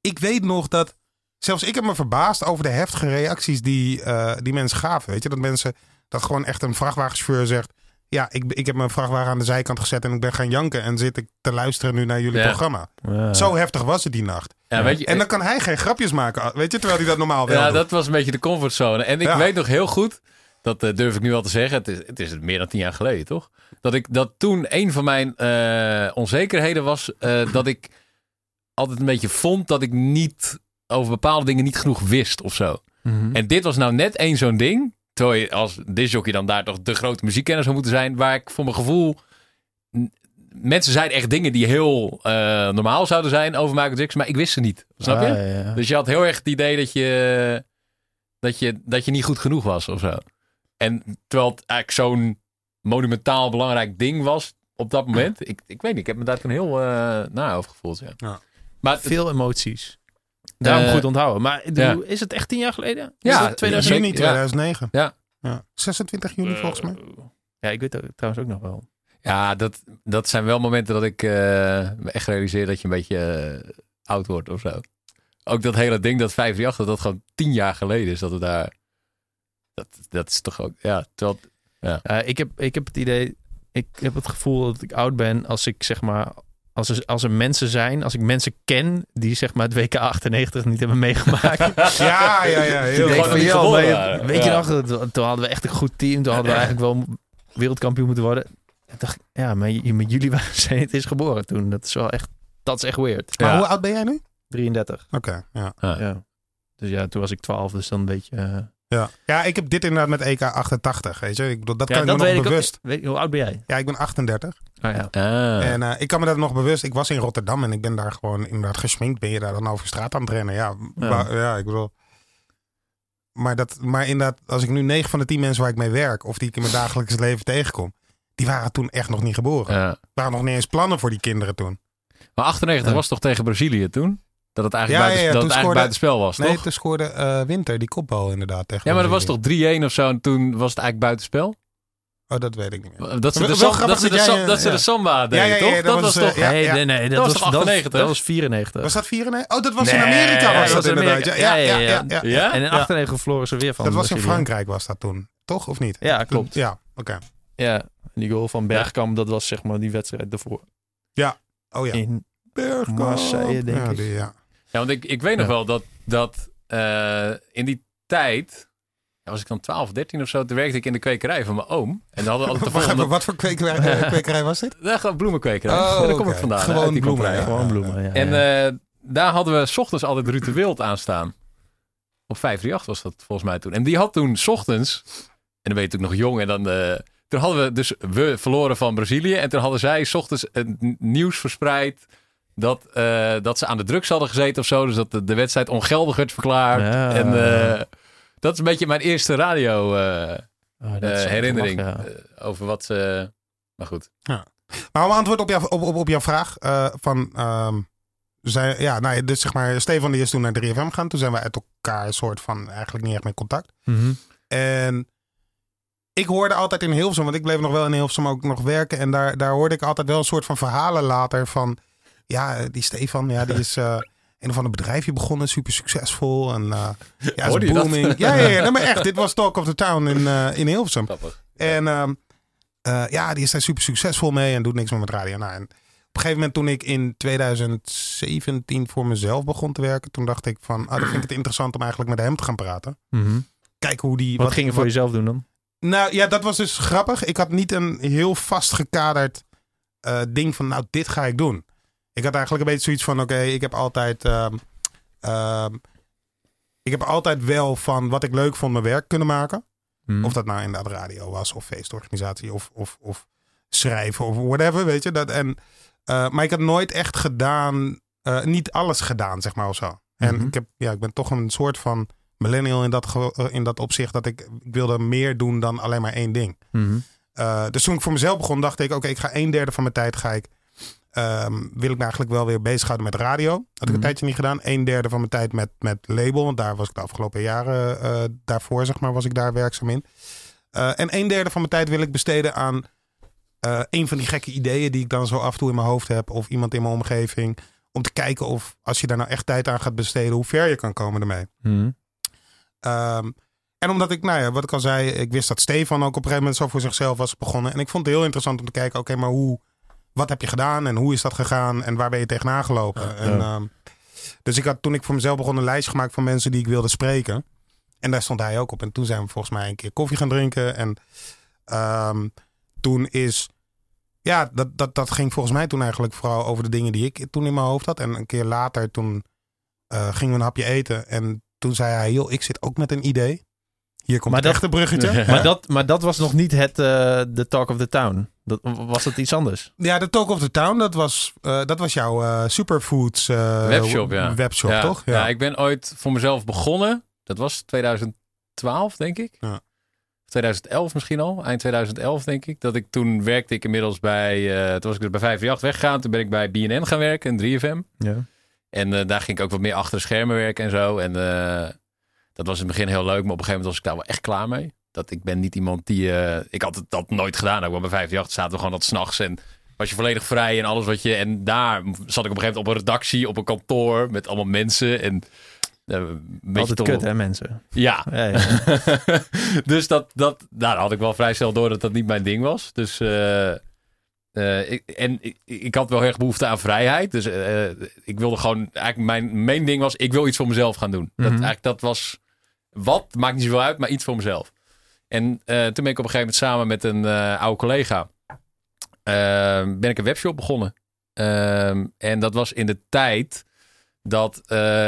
ik weet nog dat. Zelfs ik heb me verbaasd over de heftige reacties die, eh, die mensen gaven. Weet je, dat mensen. Dat gewoon echt een vrachtwagenchauffeur zegt. Ja, ik, ik heb mijn vrachtwagen aan de zijkant gezet en ik ben gaan janken. En zit ik te luisteren nu naar jullie Ja. programma. Ja. Zo heftig was het die nacht. Ja, weet je, En dan kan hij geen grapjes maken. Weet je, terwijl hij dat normaal wel ja, doet. dat was een beetje de comfortzone. En ik Ja. weet nog heel goed, dat eh, durf ik nu al te zeggen, het is, het is meer dan tien jaar geleden, toch? Dat ik dat toen een van mijn eh, onzekerheden was eh, dat ik altijd een beetje vond dat ik niet over bepaalde dingen niet genoeg wist of zo. Mhm. En dit was nou net één zo'n ding. Terwijl je als disjockey dan daar toch de grote muziekkenner zou moeten zijn. Waar ik voor mijn gevoel... Mensen zeiden echt dingen die heel eh, normaal zouden zijn over Michael Jackson. Maar ik wist ze niet. Snap je? Ah, ja, ja. Dus je had heel erg het idee dat je, dat je, dat je niet goed genoeg was of zo. En terwijl het eigenlijk zo'n monumentaal belangrijk ding was op dat moment. Ik, ik weet niet, ik heb me daar toen heel uh, naar over gevoeld. Ja. Ja. Maar het- Veel emoties. Daarom Eh, goed onthouden. Maar ja. is het echt tien jaar geleden? Ja, Is het 2000? Juni Ja. 2009. Ja. Ja. 26 juni volgens mij. Eh, Ja, ik weet het trouwens ook nog wel. ja, dat, dat zijn wel momenten dat ik eh, me echt realiseer dat je een beetje eh, oud wordt of zo. Ook dat hele ding, dat 538, dat dat gewoon tien jaar geleden is dat we daar... Dat, dat is toch ook... Ja, terwijl... Eh, ik, heb, ik heb het idee, ik heb het gevoel dat ik oud ben als ik zeg maar, als er, als er mensen zijn, als ik mensen ken die zeg maar het WK 98 niet hebben meegemaakt. Ja, ja, ja. Ik Heel denk gewoon van, joh, waren. weet je nog, toen- toen hadden we echt een goed team. Toen hadden we eigenlijk wel wereldkampioen moeten worden. Ik dacht, ja, maar, jullie waren, zijn het is geboren toen. Dat is wel echt, dat is echt weird. Maar Ja. hoe oud ben jij nu? 33. Oké, ja. Ja. Dus ja, toen was ik 12, dus dan weet je. Ja. Ja, ik heb dit inderdaad met EK 88, weet je. Ik bedoel, dat ja, kan ik me weet nog ik ook. bewust. Weet, je, hoe oud ben jij? Ja, ik ben 38. Ah, ja. Ah. En eh, ik kan me dat nog bewust. Ik was in Rotterdam en ik ben daar gewoon inderdaad gesminkt. Ben je daar dan over straat aan het rennen? Ja, Ja. ik bedoel... Maar, dat, maar inderdaad, als ik nu 9 van de 10 mensen waar ik mee werk... of die ik in mijn dagelijks leven tegenkom... die waren toen echt nog niet geboren. Er waren nog niet eens plannen voor die kinderen toen. Maar 98 Ja. was toch tegen Brazilië toen? Dat het eigenlijk, Ja, buiten, ja, ja, dat het eigenlijk scoorde- buitenspel was, Nee, toch? toen scoorde eh, Winter die kopbal inderdaad tegen Ja, maar dat was toch 3-1 of zo en toen was het eigenlijk buitenspel? Oh, dat weet ik niet meer. Dat ze de, sam- dat ze de, dat jij, sam- dat ze ja. de samba deden, ja, ja, toch? dat dat was, was, toch... ja. nee, nee, nee. Dat, Dat was was, toch dat was- 98? Dat was 94. Was dat 94? Oh, dat was in Amerika. ja, Was dat inderdaad. Ja, Amerika. ja, Ja, ja. ja, ja, Ja? En in 98 verloren ze weer van Dat was in Brazilië. Frankrijk was dat toen. Toch of niet? Ja, klopt. Ja, oké. Ja, en die goal van Bergkamp, dat was zeg maar die wedstrijd ervoor. Oh ja. In Marseille, denk ja, ik. die, ja. Ja, want ik, ik weet nog wel dat, dat eh, in die tijd... was ik dan 12, 13 of zo? Toen werkte ik in de kwekerij van mijn oom. En dan hadden we altijd volgende... wat voor kwekerij, kwekerij was dit? Ja, gewoon bloemenkwekerij. Oh, Ja, daar kom ik vandaan. Gewoon die bloemen, ja. Gewoon bloemen, ja. En ja. eh, daar hadden we 's ochtends altijd Ruud de Wild aanstaan. Op 538 was dat volgens mij toen. En die had toen 's ochtends, en dan ben je natuurlijk nog jong, en dan... eh, toen hadden we dus, we verloren van Brazilië. En toen hadden zij 's ochtends het nieuws verspreid dat, eh, dat ze aan de drugs hadden gezeten of zo. Dus dat de, de wedstrijd ongeldig werd verklaard. Ja. En eh, dat is een beetje mijn eerste radio eh, Oh, herinnering. ja. over wat ze... Maar goed. Maar om antwoord op, jou, op, op, op jouw vraag eh, van... ehm, zij, ja, nou, ja, dus zeg maar, Stefan die is toen naar 3FM gegaan. Toen zijn we uit elkaar een soort van eigenlijk niet echt meer contact. Mhm. En ik hoorde altijd in Hilversum, want ik bleef nog wel in Hilversum ook nog werken. En daar, daar hoorde ik altijd wel een soort van verhalen later van... Ja, die Stefan, ja, die is eh, een of ander bedrijfje begonnen, super succesvol. En eh ja, Hoorde dat? booming. Ja, ja, ja, nee, maar echt, dit was Talk of the Town in, eh, in Hilversum. Grappig. En ehm, eh, ja, die is daar super succesvol mee en doet niks meer met radio. Nou, en op een gegeven moment toen ik in 2017 voor mezelf begon te werken, toen dacht ik van, ah, dan vind ik het interessant om eigenlijk met hem te gaan praten. Mhm. Kijken hoe die... Wat ging je voor jezelf doen dan? Nou ja, dat was dus grappig. Ik had niet een heel vastgekaderd eh ding van, nou, dit ga ik doen. Ik had eigenlijk een beetje zoiets van, oké, ik heb altijd... ehm, ehm, ik heb altijd wel van wat ik leuk vond mijn werk kunnen maken. Mhm. Of dat nou inderdaad radio was, of feestorganisatie, of, of, of schrijven, of whatever, weet je. Dat, en, eh, maar ik had nooit echt gedaan, eh, niet alles gedaan, zeg maar, of zo. En Mhm. ik, heb, ja, ik ben toch een soort van millennial in dat, eh, in dat opzicht, dat ik, ik wilde meer doen dan alleen maar één ding. Mhm. Dus toen ik voor mezelf begon, dacht ik, oké, ik ga een derde van mijn tijd ga ik, ehm, wil ik me eigenlijk wel weer bezighouden met radio. Had ik Mhm. een tijdje niet gedaan. Een derde van mijn tijd met, met label, want daar was ik de afgelopen jaren eh, daarvoor, zeg maar, was ik daar werkzaam in. Eh, en een derde van mijn tijd wil ik besteden aan eh, een van die gekke ideeën die ik dan zo af en toe in mijn hoofd heb, of iemand in mijn omgeving. Om te kijken of als je daar nou echt tijd aan gaat besteden, hoe ver je kan komen ermee. Mhm. Ehm, en omdat ik, nou ja, wat ik al zei, ik wist dat Stefan ook op een gegeven moment zo voor zichzelf was begonnen. En ik vond het heel interessant om te kijken, oké, maar hoe, wat heb je gedaan en hoe is dat gegaan en waar ben je tegenaan gelopen? En, ehm, dus ik had toen ik voor mezelf begon een lijst gemaakt van mensen die ik wilde spreken. En daar stond hij ook op. En toen zijn we volgens mij een keer koffie gaan drinken. En ehm, toen is, ja, dat, dat, dat ging volgens mij toen eigenlijk vooral over de dingen die ik toen in mijn hoofd had. En een keer later toen eh, gingen we een hapje eten. En toen zei hij, joh, ik zit ook met een idee. Hier komt Maar het dat- echte bruggetje. Maar, dat, maar dat was nog niet het eh, de Talk of the Town. Dat, was dat iets anders? Ja, de Talk of the Town, dat was, eh, dat was jouw eh, Superfoods eh, Webshop, ja. webshop, ja. toch? Ja. ik ben ooit voor mezelf begonnen. Dat was 2012, denk ik. Ja. Of 2011 misschien al. Eind 2011, denk ik. Dat ik toen werkte ik inmiddels bij... eh toen was ik dus bij 538 weggegaan. Toen ben ik bij BNN gaan werken, in 3FM. Ja. En eh, daar ging ik ook wat meer achter de schermen werken en zo. En eh, dat was in het begin heel leuk. Maar op een gegeven moment was ik daar wel echt klaar mee. Dat ik ben niet iemand die... eh, ik had dat nooit gedaan. Ook wel bij 538 zaten we gewoon dat s'nachts en... Was je volledig vrij en alles wat je... En daar zat ik op een gegeven moment op een redactie, op een kantoor... met allemaal mensen en... eh, Altijd kut, hè, mensen? Ja. Ja, ja. dus dat, dat, nou, had ik wel vrij snel door dat dat niet mijn ding was. Dus, eh, ik, en ik, ik had wel heel erg behoefte aan vrijheid. Dus ik wilde gewoon, eigenlijk mijn main ding was, ik wil iets voor mezelf gaan doen. Dat, Mhm. eigenlijk, dat was, wat, maakt niet zoveel uit, maar iets voor mezelf. En eh, toen ben ik op een gegeven moment samen met een eh, oude collega, eh, ben ik een webshop begonnen. Ehm, en dat was in de tijd dat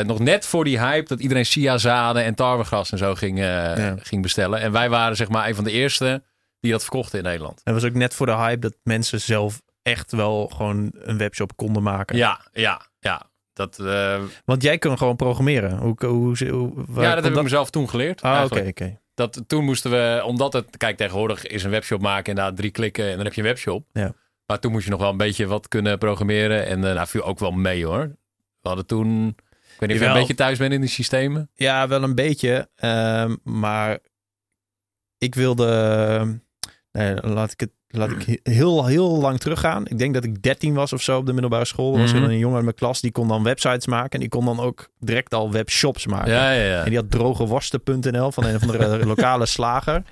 nog net voor die hype dat iedereen chiazaden en tarwegras en zo ging, Ja. ging bestellen. En wij waren zeg maar een van de eerste die dat verkochten in Nederland. En was ook net voor de hype dat mensen zelf echt wel gewoon een webshop konden maken. Ja, ja, ja. Dat, eh, Want jij kon gewoon programmeren. Hoe, hoe, hoe, waar ja, dat heb ik mezelf toen geleerd. Ah, oké, oké. Dat, toen moesten we, omdat het, kijk, tegenwoordig is een webshop maken inderdaad drie klikken en dan heb je een webshop. Ja. Maar toen moest je nog wel een beetje wat kunnen programmeren en uh, nou, viel ook wel mee hoor. We hadden toen, ik weet niet of je een beetje thuis bent in die systemen. Ja, wel een beetje. ehm, maar ik wilde... Nee, laat ik het laat ik heel, heel lang teruggaan. Ik denk dat ik 13 was of zo op de middelbare school. Er was er een jongen in mijn klas die kon dan websites maken. En die kon dan ook direct al webshops maken. Ja, ja, ja. En die had drogeworsten.nl van een of andere lokale slager.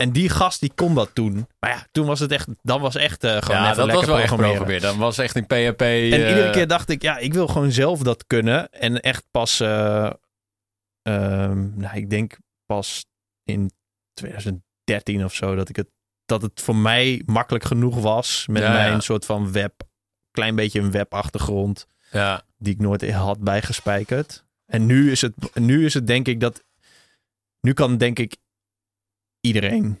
En die gast die kon dat toen. Maar ja, toen was het echt, dan was echt eh, gewoon ja, even dat was lekker wel echt programmeren. Dat was echt in PHP. En eh, iedere keer dacht ik, ja, ik wil gewoon zelf dat kunnen. En echt pas, eh, ehm, nou, ik denk pas in 2013 of zo, dat ik het, dat het voor mij makkelijk genoeg was met Ja, mijn ja. soort van web, klein beetje een webachtergrond Ja, die ik nooit had bijgespijkerd. En nu is het, nu is het denk ik dat, nu kan denk ik iedereen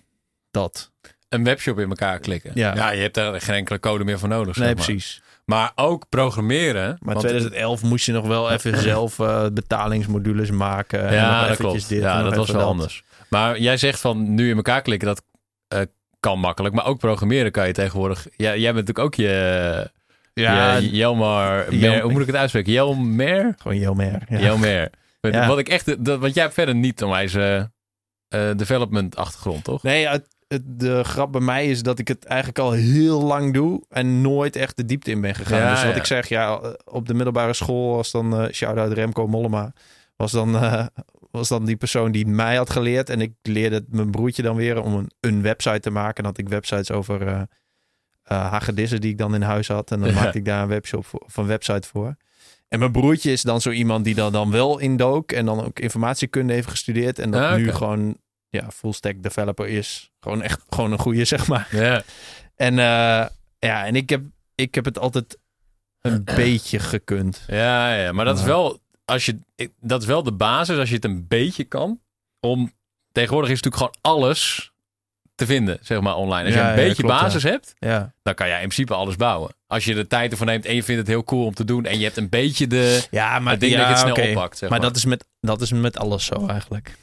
dat. een webshop in elkaar klikken. Ja. je hebt daar geen enkele code meer voor nodig. zeg Nee, maar. precies. Maar ook programmeren. Maar want- 2011 moest je nog wel even zelf eh, betalingsmodules maken. en Ja, dat eventjes klopt. dit en ja, dat was wel anders. Maar jij zegt van nu in elkaar klikken, dat eh, kan makkelijk. Maar ook programmeren kan je tegenwoordig. Ja, jij bent natuurlijk ook je. Ja, je Jelmar. Mer- hoe moet ik het uitspreken? Jelmer? gewoon Jelmer. Ja. Jelmer. Ja. Wat ik echt. Dat, want jij hebt verder niet onwijs eh eh, development achtergrond, toch? Nee, het, het- de grap bij mij is dat ik het eigenlijk al heel lang doe en nooit echt de diepte in ben gegaan. Ja, dus wat ik zeg, ja, op de middelbare school was dan, eh shout-out Remco Mollema, was dan, eh, was dan die persoon die mij had geleerd. En ik leerde mijn broertje dan weer om een, een website te maken. En had ik websites over eh eh, hagedissen die ik dan in huis had. En dan Ja. maakte ik daar een webshop voor, of een website voor. En mijn broertje is dan zo iemand die dan, dan wel indook en dan ook informatiekunde heeft gestudeerd. En dat Ah, nu gewoon ja, full stack developer is. Gewoon echt gewoon een goede, zeg maar. Ja. En eh, ja, en ik heb, ik heb het altijd een beetje gekund. Ja, ja, maar dat is wel. Als je, dat is wel de basis als je het een beetje kan. Om tegenwoordig is natuurlijk gewoon alles te vinden, zeg maar online. Als Ja, je een ja, beetje klopt, basis hebt, Ja, dan kan jij in principe alles bouwen. Als je de tijd ervoor neemt en je vindt het heel cool om te doen en je hebt een beetje de ja maar het ding ja, dat je het snel oppakt. Zeg Maar maar, dat is, met, dat is met alles zo eigenlijk.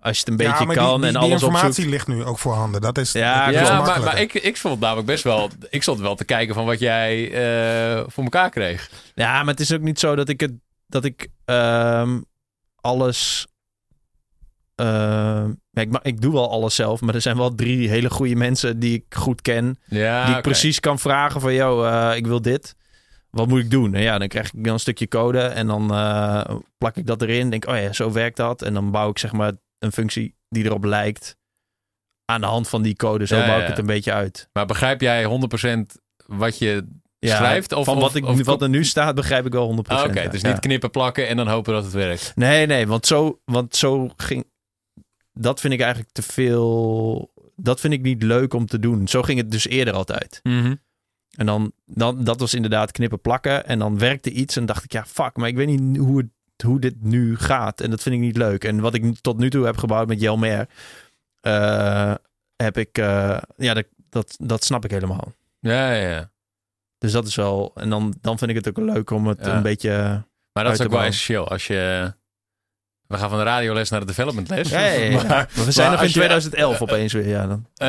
Als je het een Ja, beetje maar kan die, die, en die alles informatie opzoekt. ligt nu ook voorhanden. Dat is, Ja, dat is ja, maar, maar ik, ik vond het namelijk best wel. Ik stond wel te kijken van wat jij eh, voor elkaar kreeg. Ja, maar het is ook niet zo dat ik het dat ik ehm, alles. ja, ik, ik doe wel alles zelf, maar er zijn wel drie hele goede mensen die ik goed ken. Ja, die ik precies kan vragen van, yo, eh, ik wil dit. Wat moet ik doen? En ja, dan krijg ik dan een stukje code en dan eh, plak ik dat erin. Denk, oh ja, zo werkt dat. En dan bouw ik zeg maar een functie die erop lijkt aan de hand van die code. Zo Ja, bouw ja, ik het een beetje uit. Maar begrijp jij 100% wat je Ja, schrijft? Of, van wat, of- ik, of- wat er nu staat, begrijp ik wel 100%. Ah, Oké, dus Ja. niet knippen, plakken en dan hopen dat het werkt. Nee, nee, want zo, want zo ging. Dat vind ik eigenlijk te veel. Dat vind ik niet leuk om te doen. Zo ging het dus eerder altijd. En dan, dan dat was inderdaad knippen plakken. En dan werkte iets en dacht ik, ja, fuck, maar ik weet niet hoe, het, hoe dit nu gaat. En dat vind ik niet leuk. En wat ik tot nu toe heb gebouwd met Jelmer, eh heb ik, eh, ja, dat, dat, dat snap ik helemaal. Ja, ja, ja. Dus dat is wel. En dan, dan vind ik het ook leuk om het Ja. een beetje. Maar dat is ook wel essentieel. Als je... We gaan van de radioles naar de developmentles. Ja, ja. Maar, Maar we zijn maar nog in als je- 2011 opeens weer. Ja, dan. Eh,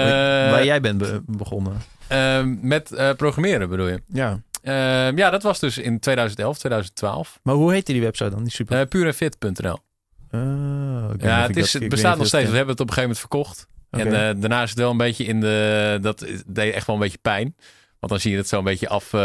waar jij bent be- begonnen. ehm, met eh, programmeren bedoel je? Ja. Ja, dat was dus in 2011, 2012. Maar hoe heette die website dan? Die super. Purenfit.nl. Oh, Ja, het, is, dat- het bestaat nog steeds. We hebben het op een gegeven moment verkocht. En eh, daarna is het wel een beetje in de... Dat deed echt wel een beetje pijn. Want dan zie je het zo een beetje af eh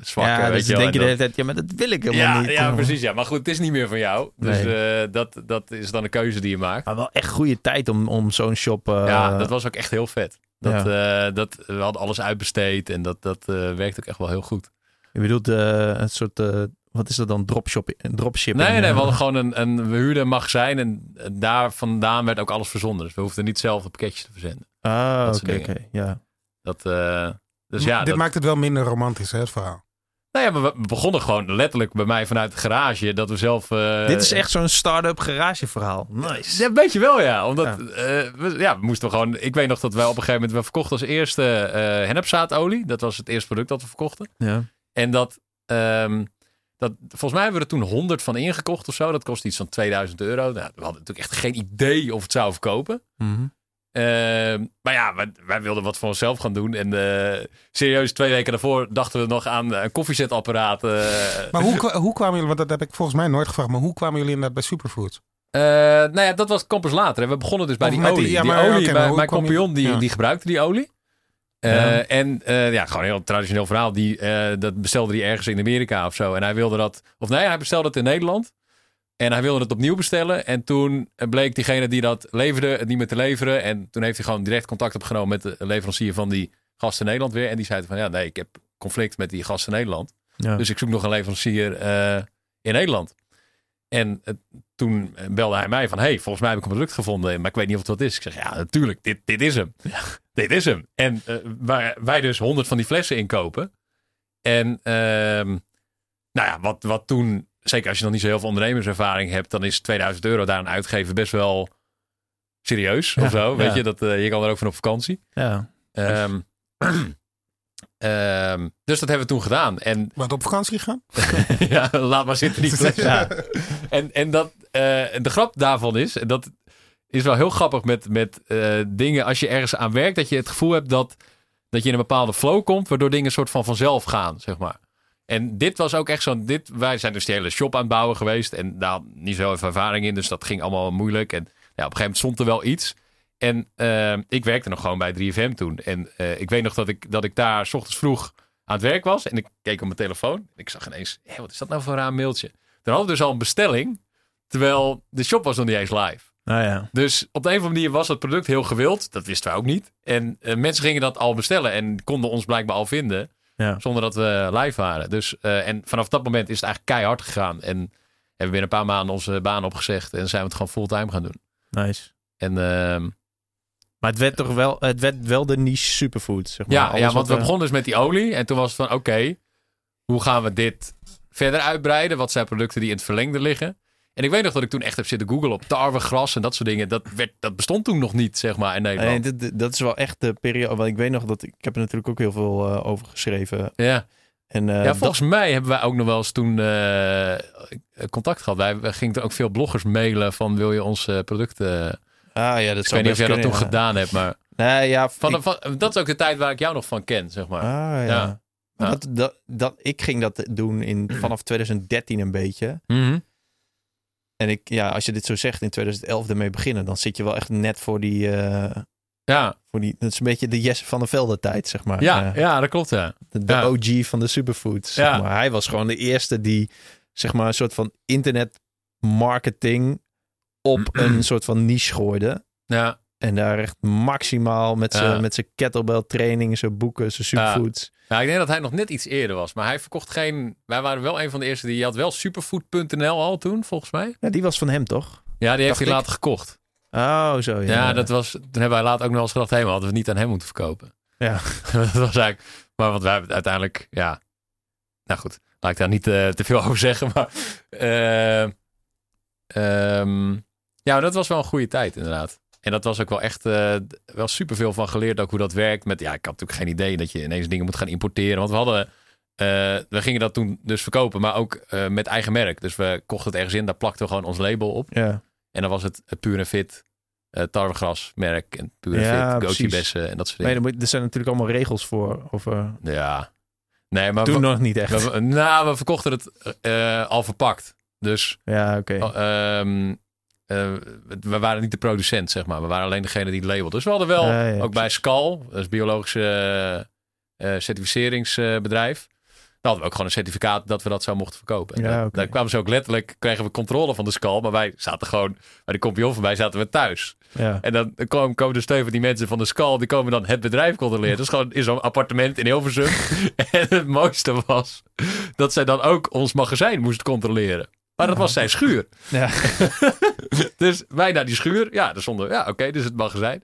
zwakken. ja, weet dus je denk je de dat- hele tijd, ja, maar dat wil ik helemaal ja, niet. ja, precies. Ja. Maar goed, het is niet meer van jou. Dus Nee. eh, dat, dat is dan een keuze die je maakt. Maar wel echt goede tijd om, om zo'n shop... eh, ja, dat was ook echt heel vet. Dat, eh, dat, we hadden alles uitbesteed en dat, dat eh, werkt ook echt wel heel goed. Je bedoelt eh, een soort... eh, wat is dat dan? Dropshop, dropshipping? Nee, nee, we hadden gewoon een, een we huurden een magazijn en daar vandaan werd ook alles verzonden. Dus we hoefden niet zelf de pakketjes te verzenden. Ah, dat oké. Ja. Dat, eh, dus ja, Dit dat, maakt het wel minder romantisch, hè, het verhaal. nou ja, we begonnen gewoon letterlijk bij mij vanuit de garage. Dat we zelf... eh, Dit is echt zo'n start-up garageverhaal. Nice. Ja, een beetje wel, ja. Omdat, Ja. ja. we, ja, we moesten gewoon... Ik weet nog dat wij op een gegeven moment... We verkochten als eerste eh hennepzaadolie. Dat was het eerste product dat we verkochten. Ja. En dat, ehm, dat... Volgens mij hebben we er toen 100 van ingekocht of zo. Dat kost iets van 2000 euro. Nou, we hadden natuurlijk echt geen idee of het zou verkopen. Mhm. Ehm, maar ja, wij, wij wilden wat voor onszelf gaan doen. En eh, serieus, twee weken daarvoor dachten we nog aan een koffiezetapparaat. eh. Maar hoe, hoe kwamen jullie, want dat heb ik volgens mij nooit gevraagd, maar hoe kwamen jullie inderdaad bij Superfoods? Eh, nou ja, dat was Campus later. hè. We begonnen dus bij Of die met die- olie. ja, Die, maar, olie, bij- mijn compagnon die, ja. die gebruikte die olie. Ja. En ja, gewoon een heel traditioneel verhaal. Die, dat bestelde hij ergens in Amerika of zo. En hij wilde dat... Of nee, hij bestelde het in Nederland. En hij wilde het opnieuw bestellen. En toen bleek diegene die dat leverde het niet meer te leveren. En toen heeft hij gewoon direct contact opgenomen met de leverancier van die gast in Nederland weer. En die zei van ja, nee, ik heb conflict met die gast in Nederland. Ja. Dus ik zoek nog een leverancier eh, in Nederland. En toen belde hij mij van... hey, volgens mij heb ik een product gevonden, maar ik weet niet of het wat is. Ik zeg, ja, natuurlijk, dit, dit is hem. Dit is hem. En eh, waar wij dus honderd van die flessen inkopen. En ehm, nou ja, wat, wat toen... Zeker als je nog niet zo heel veel ondernemerservaring hebt... dan is 2000 euro daar aan uitgeven best wel serieus Ja, of zo. Weet je, dat, eh, je kan er ook van op vakantie. ja. Ehm, ehm, dus dat hebben we toen gedaan. En Wat op vakantie gaan? ja, laat maar zitten die fles. Ja. En, en dat, eh, de grap daarvan is, en dat is wel heel grappig met, met eh, dingen als je ergens aan werkt, dat je het gevoel hebt dat, dat je in een bepaalde flow komt, waardoor dingen soort van vanzelf gaan, zeg maar. En dit was ook echt zo. Dit, wij zijn dus die hele shop aan het bouwen geweest. En daar niet zo heel veel ervaring in. Dus dat ging allemaal moeilijk. En ja, op een gegeven moment stond er wel iets. En eh, ik werkte nog gewoon bij 3FM toen. En eh, ik weet nog dat ik, dat ik daar s ochtends vroeg aan het werk was. En ik keek op mijn telefoon. En ik zag ineens, hé, wat is dat nou voor een raar mailtje? Dan hadden we dus al een bestelling. Terwijl de shop was nog niet eens live. Nou ja. Dus op de een of andere manier was het product heel gewild. Dat wisten wij ook niet. En eh, mensen gingen dat al bestellen. En konden ons blijkbaar al vinden. Ja. Zonder dat we live waren. Dus, eh, en vanaf dat moment is het eigenlijk keihard gegaan. En hebben we binnen een paar maanden onze baan opgezegd. En zijn we het gewoon fulltime gaan doen. Nice. En ehm, Maar het werd toch wel, het werd wel de niche superfood, zeg maar. ja, Alles ja, want we begonnen dus met die olie. En toen was het van, oké, hoe gaan we dit verder uitbreiden? Wat zijn producten die in het verlengde liggen? En ik weet nog dat ik toen echt heb zitten googlen op tarwegras en dat soort dingen. Dat, werd, dat bestond toen nog niet, zeg maar, in Nederland. Nee, dit- dat is wel echt de periode. Want ik weet nog dat ik, heb er natuurlijk ook heel veel eh, over geschreven. Ja. En, eh, ja, volgens mij hebben wij ook nog wel eens toen eh, contact gehad. Wij, wij gingen toen ook veel bloggers mailen van wil je ons eh, producten... dat, ah ja, dat ik zou weet niet of jij dat toen ja. gedaan hebt, maar Nee, ja. van, ik- van, dat is ook de tijd waar ik jou nog van ken, zeg maar. ah ja. Dat, dat, dat, ik ging dat doen in, vanaf 2013 een beetje. Mhm. En ik, ja, als je dit zo zegt, in 2011 ermee beginnen, dan zit je wel echt net voor die, eh, Ja, voor die. Dat is een beetje de Jesse van der Velde tijd, zeg maar. ja, Eh, ja, dat klopt, ja. de de ja. OG van de superfoods. Zeg Ja. maar. Hij was gewoon de eerste die, zeg maar, een soort van internet marketing op een soort van niche gooide. Ja, En daar echt maximaal met zijn Ja. met zijn kettlebell training, zijn boeken, zijn superfoods. Nou, ik denk dat hij nog net iets eerder was. Maar hij verkocht geen... Wij waren wel een van de eerste die... Je had wel superfood.nl al toen, volgens mij. Ja, die was van hem toch? Ja, die heeft hij later gekocht. Oh, zo. Ja, Ja, dat was... Toen hebben wij later ook nog eens gedacht... Hé, maar hadden we het niet aan hem moeten verkopen. Ja. dat was eigenlijk... Maar want wij uiteindelijk... Ja... Nou goed, laat ik daar niet eh, te veel over zeggen. Maar... eh, ehm, ja, dat was wel een goede tijd inderdaad. En dat was ook wel echt eh, wel superveel van geleerd ook hoe dat werkt. Met, ja, ik had natuurlijk geen idee dat je ineens dingen moet gaan importeren. Want we hadden, eh, we gingen dat toen dus verkopen, maar ook eh, met eigen merk. Dus we kochten het ergens in, daar plakten we gewoon ons label op. Ja. En dan was het uh, Pure Fit, eh tarwegras merk en Pure Ja, Fit. Goji bessen en dat soort Nee, dingen. moet- er zijn natuurlijk allemaal regels voor. Over, Ja. Nee, maar toen nog niet echt. we- nou, we verkochten het al verpakt. Dus ja, oké. Ehm, eh, we waren niet de producent, zeg maar. We waren alleen degene die het labelde. Dus we hadden wel, Ja, ja, ook bij Skal, dat is biologische eh, eh, certificeringsbedrijf. Daar hadden we ook gewoon een certificaat dat we dat zo mochten verkopen. En Ja, daar- kwamen ze ook letterlijk, kregen we controle van de Skal. Maar wij zaten gewoon, bij de compagnon voorbij zaten we thuis. Ja. En dan komen, komen dus twee van die mensen van de Skal, die komen dan het bedrijf controleren. Dat is gewoon in zo'n appartement in Hilversum. en het mooiste was dat zij dan ook ons magazijn moest controleren. Maar dat was zijn schuur. Ja. Dus wij naar die schuur. Ja, er stonden, ja, oké, dit is het magazijn.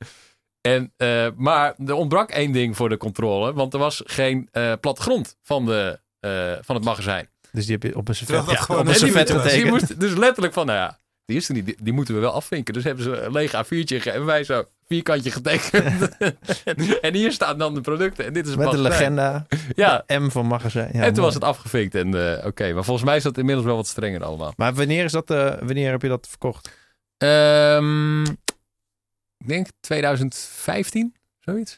En, eh, maar er ontbrak één ding voor de controle, want er was geen eh, plattegrond van, de, eh, van het magazijn. Dus die heb je op een servet, gewoon op een servet getekend. moest dus letterlijk van, nou ja, die is er niet, die, die moeten we wel afvinken. Dus hebben ze een lege A4'tje gegeven en wij zo vierkantje getekend. en hier staan dan de producten en dit is Met een magazijn. legenda. Ja, M van magazijn. Ja, en toen mooi. was het afgevinkt en eh, oké. Maar volgens mij is dat inmiddels wel wat strenger allemaal. Maar wanneer, is dat, eh, wanneer heb je dat verkocht? Ehm, ik denk 2015, zoiets.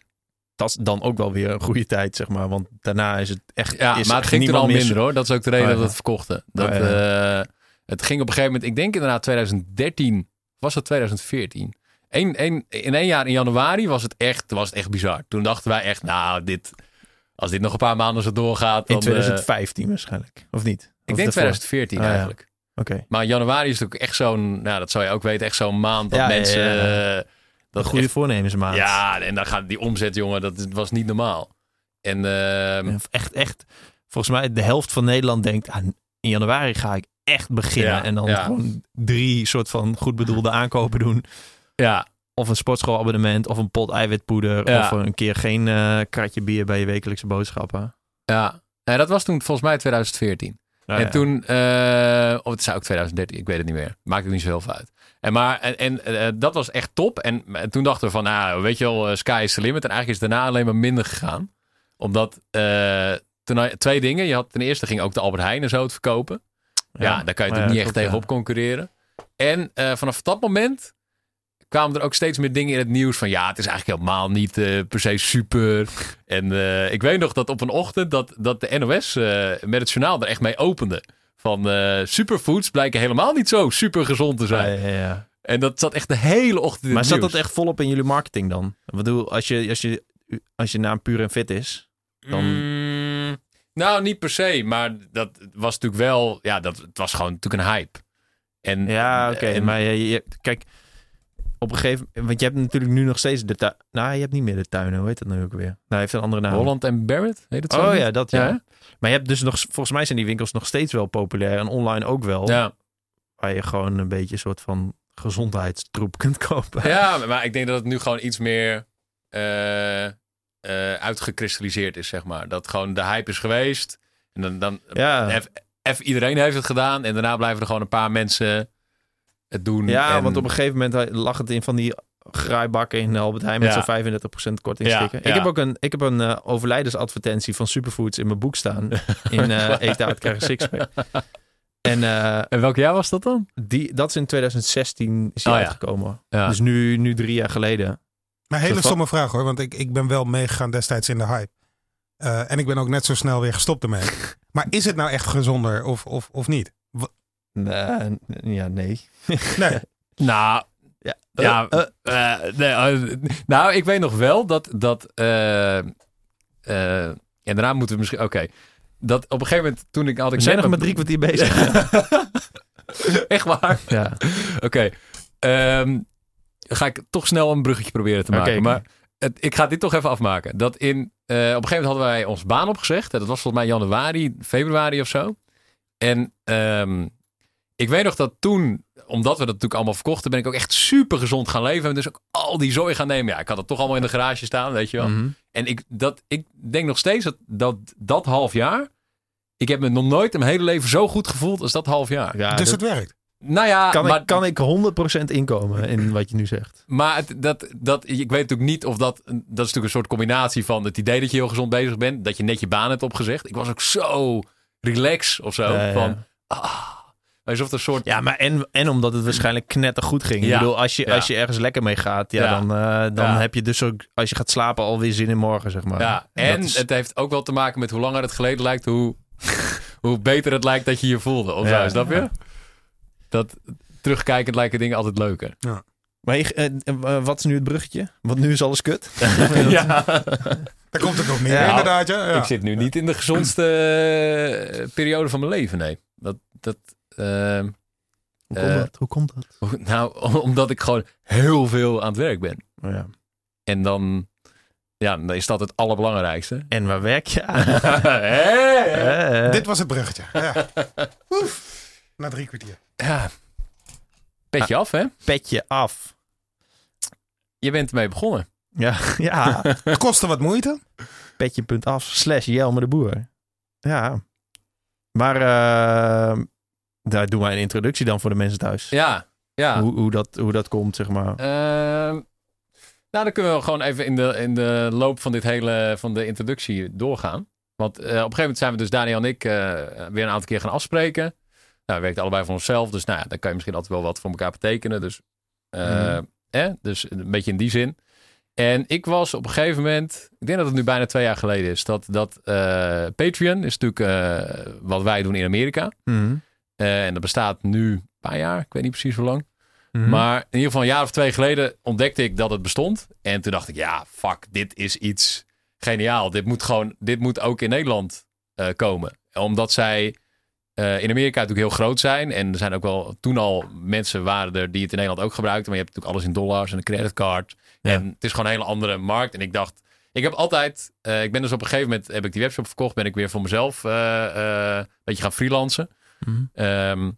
Dat is dan ook wel weer een goede tijd, zeg maar. Want daarna is het echt. Ja, is maar het ging niemand al minder hoor. Dat is ook de reden Oh, ja. dat we het verkochten. Dat, Oh, eh, Het ging op een gegeven moment, ik denk inderdaad 2013, was het 2014? Eén, één, in één jaar in januari was het, echt, was het echt bizar. Toen dachten wij echt, nou, dit, als dit nog een paar maanden zo doorgaat. Dan, In 2015 waarschijnlijk, of niet? eh, Of ik denk daarvoor? 2014 Ah, ja. eigenlijk. Oké. Maar januari is natuurlijk echt zo'n, nou, dat zou je ook weten, echt zo'n maand dat Ja, mensen. ja. eh, Dat goede echt- voornemensmaand. Ja, en dan gaat die omzet, jongen, dat was niet normaal. En ehm, Echt, echt. Volgens mij de helft van Nederland denkt, ah, in januari ga ik echt beginnen. Ja, en dan ja. gewoon drie soort van goed bedoelde aankopen doen. ja, Of een sportschoolabonnement, of een pot eiwitpoeder. Ja. Of een keer geen eh, kratje bier bij je wekelijkse boodschappen. ja. En dat was toen volgens mij 2014. Nou en toen, eh, of het zou ook 2013, ik weet het niet meer. Maakt het niet zo heel veel uit. En, maar, en, en eh, dat was echt top. En, en toen dachten we van, nou, weet je wel, sky is the limit. En eigenlijk is daarna alleen maar minder gegaan. Omdat, toen, twee dingen. Je had ten eerste ging ook de Albert Heijn en zo het verkopen. Ja, daar kan je natuurlijk ja, niet echt ja. tegenop concurreren. En eh, vanaf dat moment kwamen er ook steeds meer dingen in het nieuws van ja, het is eigenlijk helemaal niet eh, per se super. En eh, ik weet nog dat op een ochtend dat, dat de NOS met het journaal er echt mee opende. Van superfoods blijken helemaal niet zo super gezond te Ja, zijn. ja, ja. En dat zat echt de hele ochtend in Maar het zat nieuws. dat echt volop in jullie marketing dan? Ik bedoel, als je, als je, als je naam puur en fit is. dan- Mm, nou, niet per se, maar dat was natuurlijk wel, ja, dat, het was gewoon natuurlijk een hype. En, Ja, oké. en- Maar je, je- kijk, op een gegeven moment... Want je hebt natuurlijk nu nog steeds de tuin... Nou, je hebt niet meer de tuinen. Hoe heet dat nu ook weer? Nou, hij heeft een andere naam. Holland en Barrett, heet het zo? Oh niet? ja, dat ja. Maar je hebt dus nog... Volgens mij zijn die winkels nog steeds wel populair. En online ook wel. Ja. Waar je gewoon een beetje een soort van gezondheidstroep kunt kopen. Ja, maar ik denk dat het nu gewoon iets meer eh, eh, uitgekristalliseerd is, zeg maar. Dat gewoon de hype is geweest. En dan, dan Ja, iedereen heeft het gedaan. En daarna blijven er gewoon een paar mensen het doen. ja En- want op een gegeven moment lag het in van die graaibakken in Albert Heijn met Ja. zo'n 35% korting Ja, stikken. ja. Ik heb ook een, ik heb een eh, overlijdensadvertentie van Superfoods in mijn boek staan. in eh Eten uit krijgen sixpack. En En welk jaar was dat dan? die, dat is in 2016 is die Oh uitgekomen. Dus nu, nu drie jaar geleden. Maar hele stomme vraag hoor, want ik, ik ben wel meegegaan destijds in de hype. Eh, en ik ben ook net zo snel weer gestopt ermee. maar is het nou echt gezonder of, of, of niet? Nee, ja, nee. Nee, Nou, Ja, ja, eh, eh, nee, nou, ik weet nog wel dat. dat eh, eh, en daarna moeten we misschien. Oké. Dat op een gegeven moment toen ik had ik we zijn nog met drie kwartier bezig. Echt waar? ja. Oké. Ehm, ga ik toch snel een bruggetje proberen te maken. Oké. Maar het, ik ga dit toch even afmaken. Dat in, eh, op een gegeven moment hadden wij ons baan opgezegd. Dat was volgens mij januari, februari of zo. En ehm, ik weet nog dat toen, omdat we dat natuurlijk allemaal verkochten, ben ik ook echt super gezond gaan leven. En dus ook al die zooi gaan nemen. Ja, ik had het toch allemaal in de garage staan, weet je wel. Mhm. En ik, dat, ik denk nog steeds dat, dat dat half jaar. Ik heb me nog nooit in mijn hele leven zo goed gevoeld als dat half jaar. ja, dus dat het werkt. Nou ja, kan, maar, ik, kan ik 100% inkomen in wat je nu zegt. maar het, dat, dat, ik weet natuurlijk niet of dat... Dat is natuurlijk een soort combinatie van het idee dat je heel gezond bezig bent. Dat je net je baan hebt opgezegd. Ik was ook zo relax of zo. Ja, ja. Van, ah, alsof een soort... Ja, maar en, en omdat het waarschijnlijk knettergoed ging. Ja. Ik bedoel, als je, als je ergens lekker mee gaat, ja, dan, eh, dan heb je dus ook, als je gaat slapen, alweer zin in morgen, zeg maar. Ja, en is- het heeft ook wel te maken met hoe langer het geleden lijkt, hoe, hoe beter het lijkt dat je je voelde. Of Ja. zo, snap je? Dat terugkijkend lijken dingen altijd leuker. Maar je- eh, eh, wat is nu het bruggetje? Want nu is alles kut. ja. Daar komt het op neer, Ja. inderdaad. Ja. Ja. Ik zit nu niet in de gezondste eh, periode van mijn leven, nee. Dat, dat, ehm, Hoe komt Eh, dat? Hoe komt dat? nou, omdat ik gewoon heel veel aan het werk ben. Oh, ja. En dan, ja, dan is dat het allerbelangrijkste. En waar werk je aan? Hey! Dit was het bruggetje. Ja. Na drie kwartier. Ja. Petje af, hè? Petje af. Je bent ermee begonnen. Ja, ja. Het kostte wat moeite. Petje.af slash Jelme de Boer. Ja. Maar eh, daar doen wij een introductie dan voor de mensen thuis. Ja, ja. Hoe, hoe, dat, hoe dat komt, zeg maar. Ehm, nou, dan kunnen we gewoon even in de, in de loop van dit hele van de introductie doorgaan. Want eh, op een gegeven moment zijn we dus Daniel en ik eh, weer een aantal keer gaan afspreken. Nou, we werken allebei voor onszelf, dus nou ja, dan kan je misschien altijd wel wat voor elkaar betekenen. Dus, eh, dus een beetje in die zin. En ik was op een gegeven moment, ik denk dat het nu bijna twee jaar geleden is, dat, dat eh, Patreon is natuurlijk eh, wat wij doen in Amerika. Mhm. En dat bestaat nu een paar jaar. Ik weet niet precies hoe lang. Mhm. Maar in ieder geval een jaar of twee geleden ontdekte ik dat het bestond. En toen dacht ik, ja, fuck, dit is iets geniaal. Dit moet gewoon, dit moet ook in Nederland komen. Omdat zij eh, in Amerika natuurlijk heel groot zijn. En er zijn ook wel toen al mensen waren er die het in Nederland ook gebruikten. Maar je hebt natuurlijk alles in dollars en een creditcard. Ja. En het is gewoon een hele andere markt. En ik dacht, ik heb altijd, eh, ik ben dus op een gegeven moment, heb ik die webshop verkocht. Ben ik weer voor mezelf eh, een beetje gaan freelancen. Mhm. Ehm,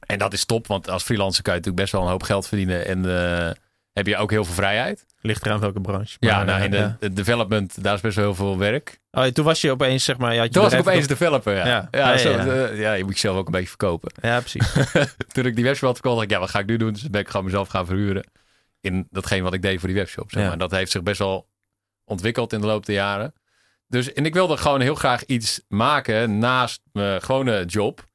en dat is top, want als freelancer kan je natuurlijk best wel een hoop geld verdienen. En heb je ook heel veel vrijheid. Ligt eraan welke branche. ja, nou, eh, in de, ja. de development, daar is best wel heel veel werk. Oh, toen was je opeens, zeg maar... Ja, Toen was ik opeens developer, ja. Ja. Ja, Ja, zo, ja, ja. eh, ja, je moet jezelf ook een beetje verkopen. Ja, precies. Toen ik die webshop had verkocht, dacht ik, ja, wat ga ik nu doen? Dus ben ik gewoon mezelf gaan verhuren in datgene wat ik deed voor die webshop. Zeg maar. En dat heeft zich best wel ontwikkeld in de loop der jaren. Dus, en ik wilde gewoon heel graag iets maken naast mijn gewone job.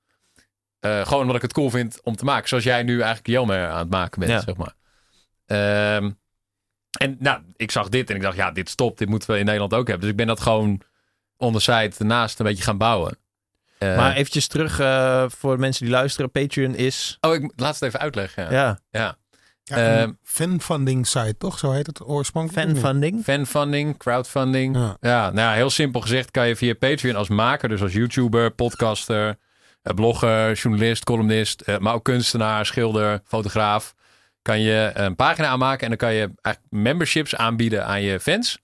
Eh, gewoon omdat ik het cool vind om te maken. Zoals jij nu eigenlijk Jelmer aan het maken bent, zeg maar. Ehm, en nou, ik zag dit en ik dacht, ja, dit stopt. Dit moeten we in Nederland ook hebben. Dus ik ben dat gewoon onderzijds ernaast een beetje gaan bouwen. Eh, maar eventjes terug eh, voor de mensen die luisteren. Patreon is... Oh, ik laat het even uitleggen. Ja. Ja, ja. Ja, Ehm, een fanfunding site, toch? Zo heet het oorspronkelijk. fanfunding. Fanfunding, crowdfunding. Ja. Ja, nou ja, heel simpel gezegd kan je via Patreon als maker, dus als YouTuber, podcaster, eh, blogger, journalist, columnist, eh, maar ook kunstenaar, schilder, fotograaf, kan je een pagina aanmaken en dan kan je eigenlijk memberships aanbieden aan je fans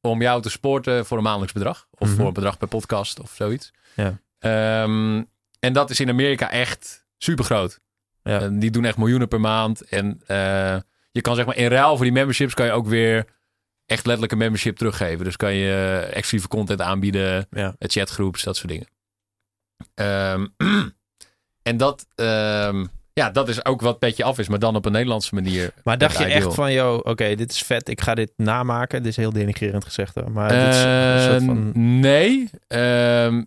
om jou te supporten voor een maandelijks bedrag of Mhm. voor een bedrag per podcast of zoiets. Ja. Ehm, en dat is in Amerika echt super groot. Ja. En die doen echt miljoenen per maand. En eh, je kan zeg maar in ruil voor die memberships kan je ook weer echt letterlijk een membership teruggeven. Dus kan je exclusieve content aanbieden, Ja. chatgroeps, dat soort dingen. Ehm, en dat, ehm, ja, dat is ook wat Petje Af is, maar dan op een Nederlandse manier. Maar dacht je ideal. echt van, joh, oké, dit is vet. Ik ga dit namaken. Dit is heel denigrerend gezegd hoor. Maar dit is een Eh, soort van... Nee. Ehm,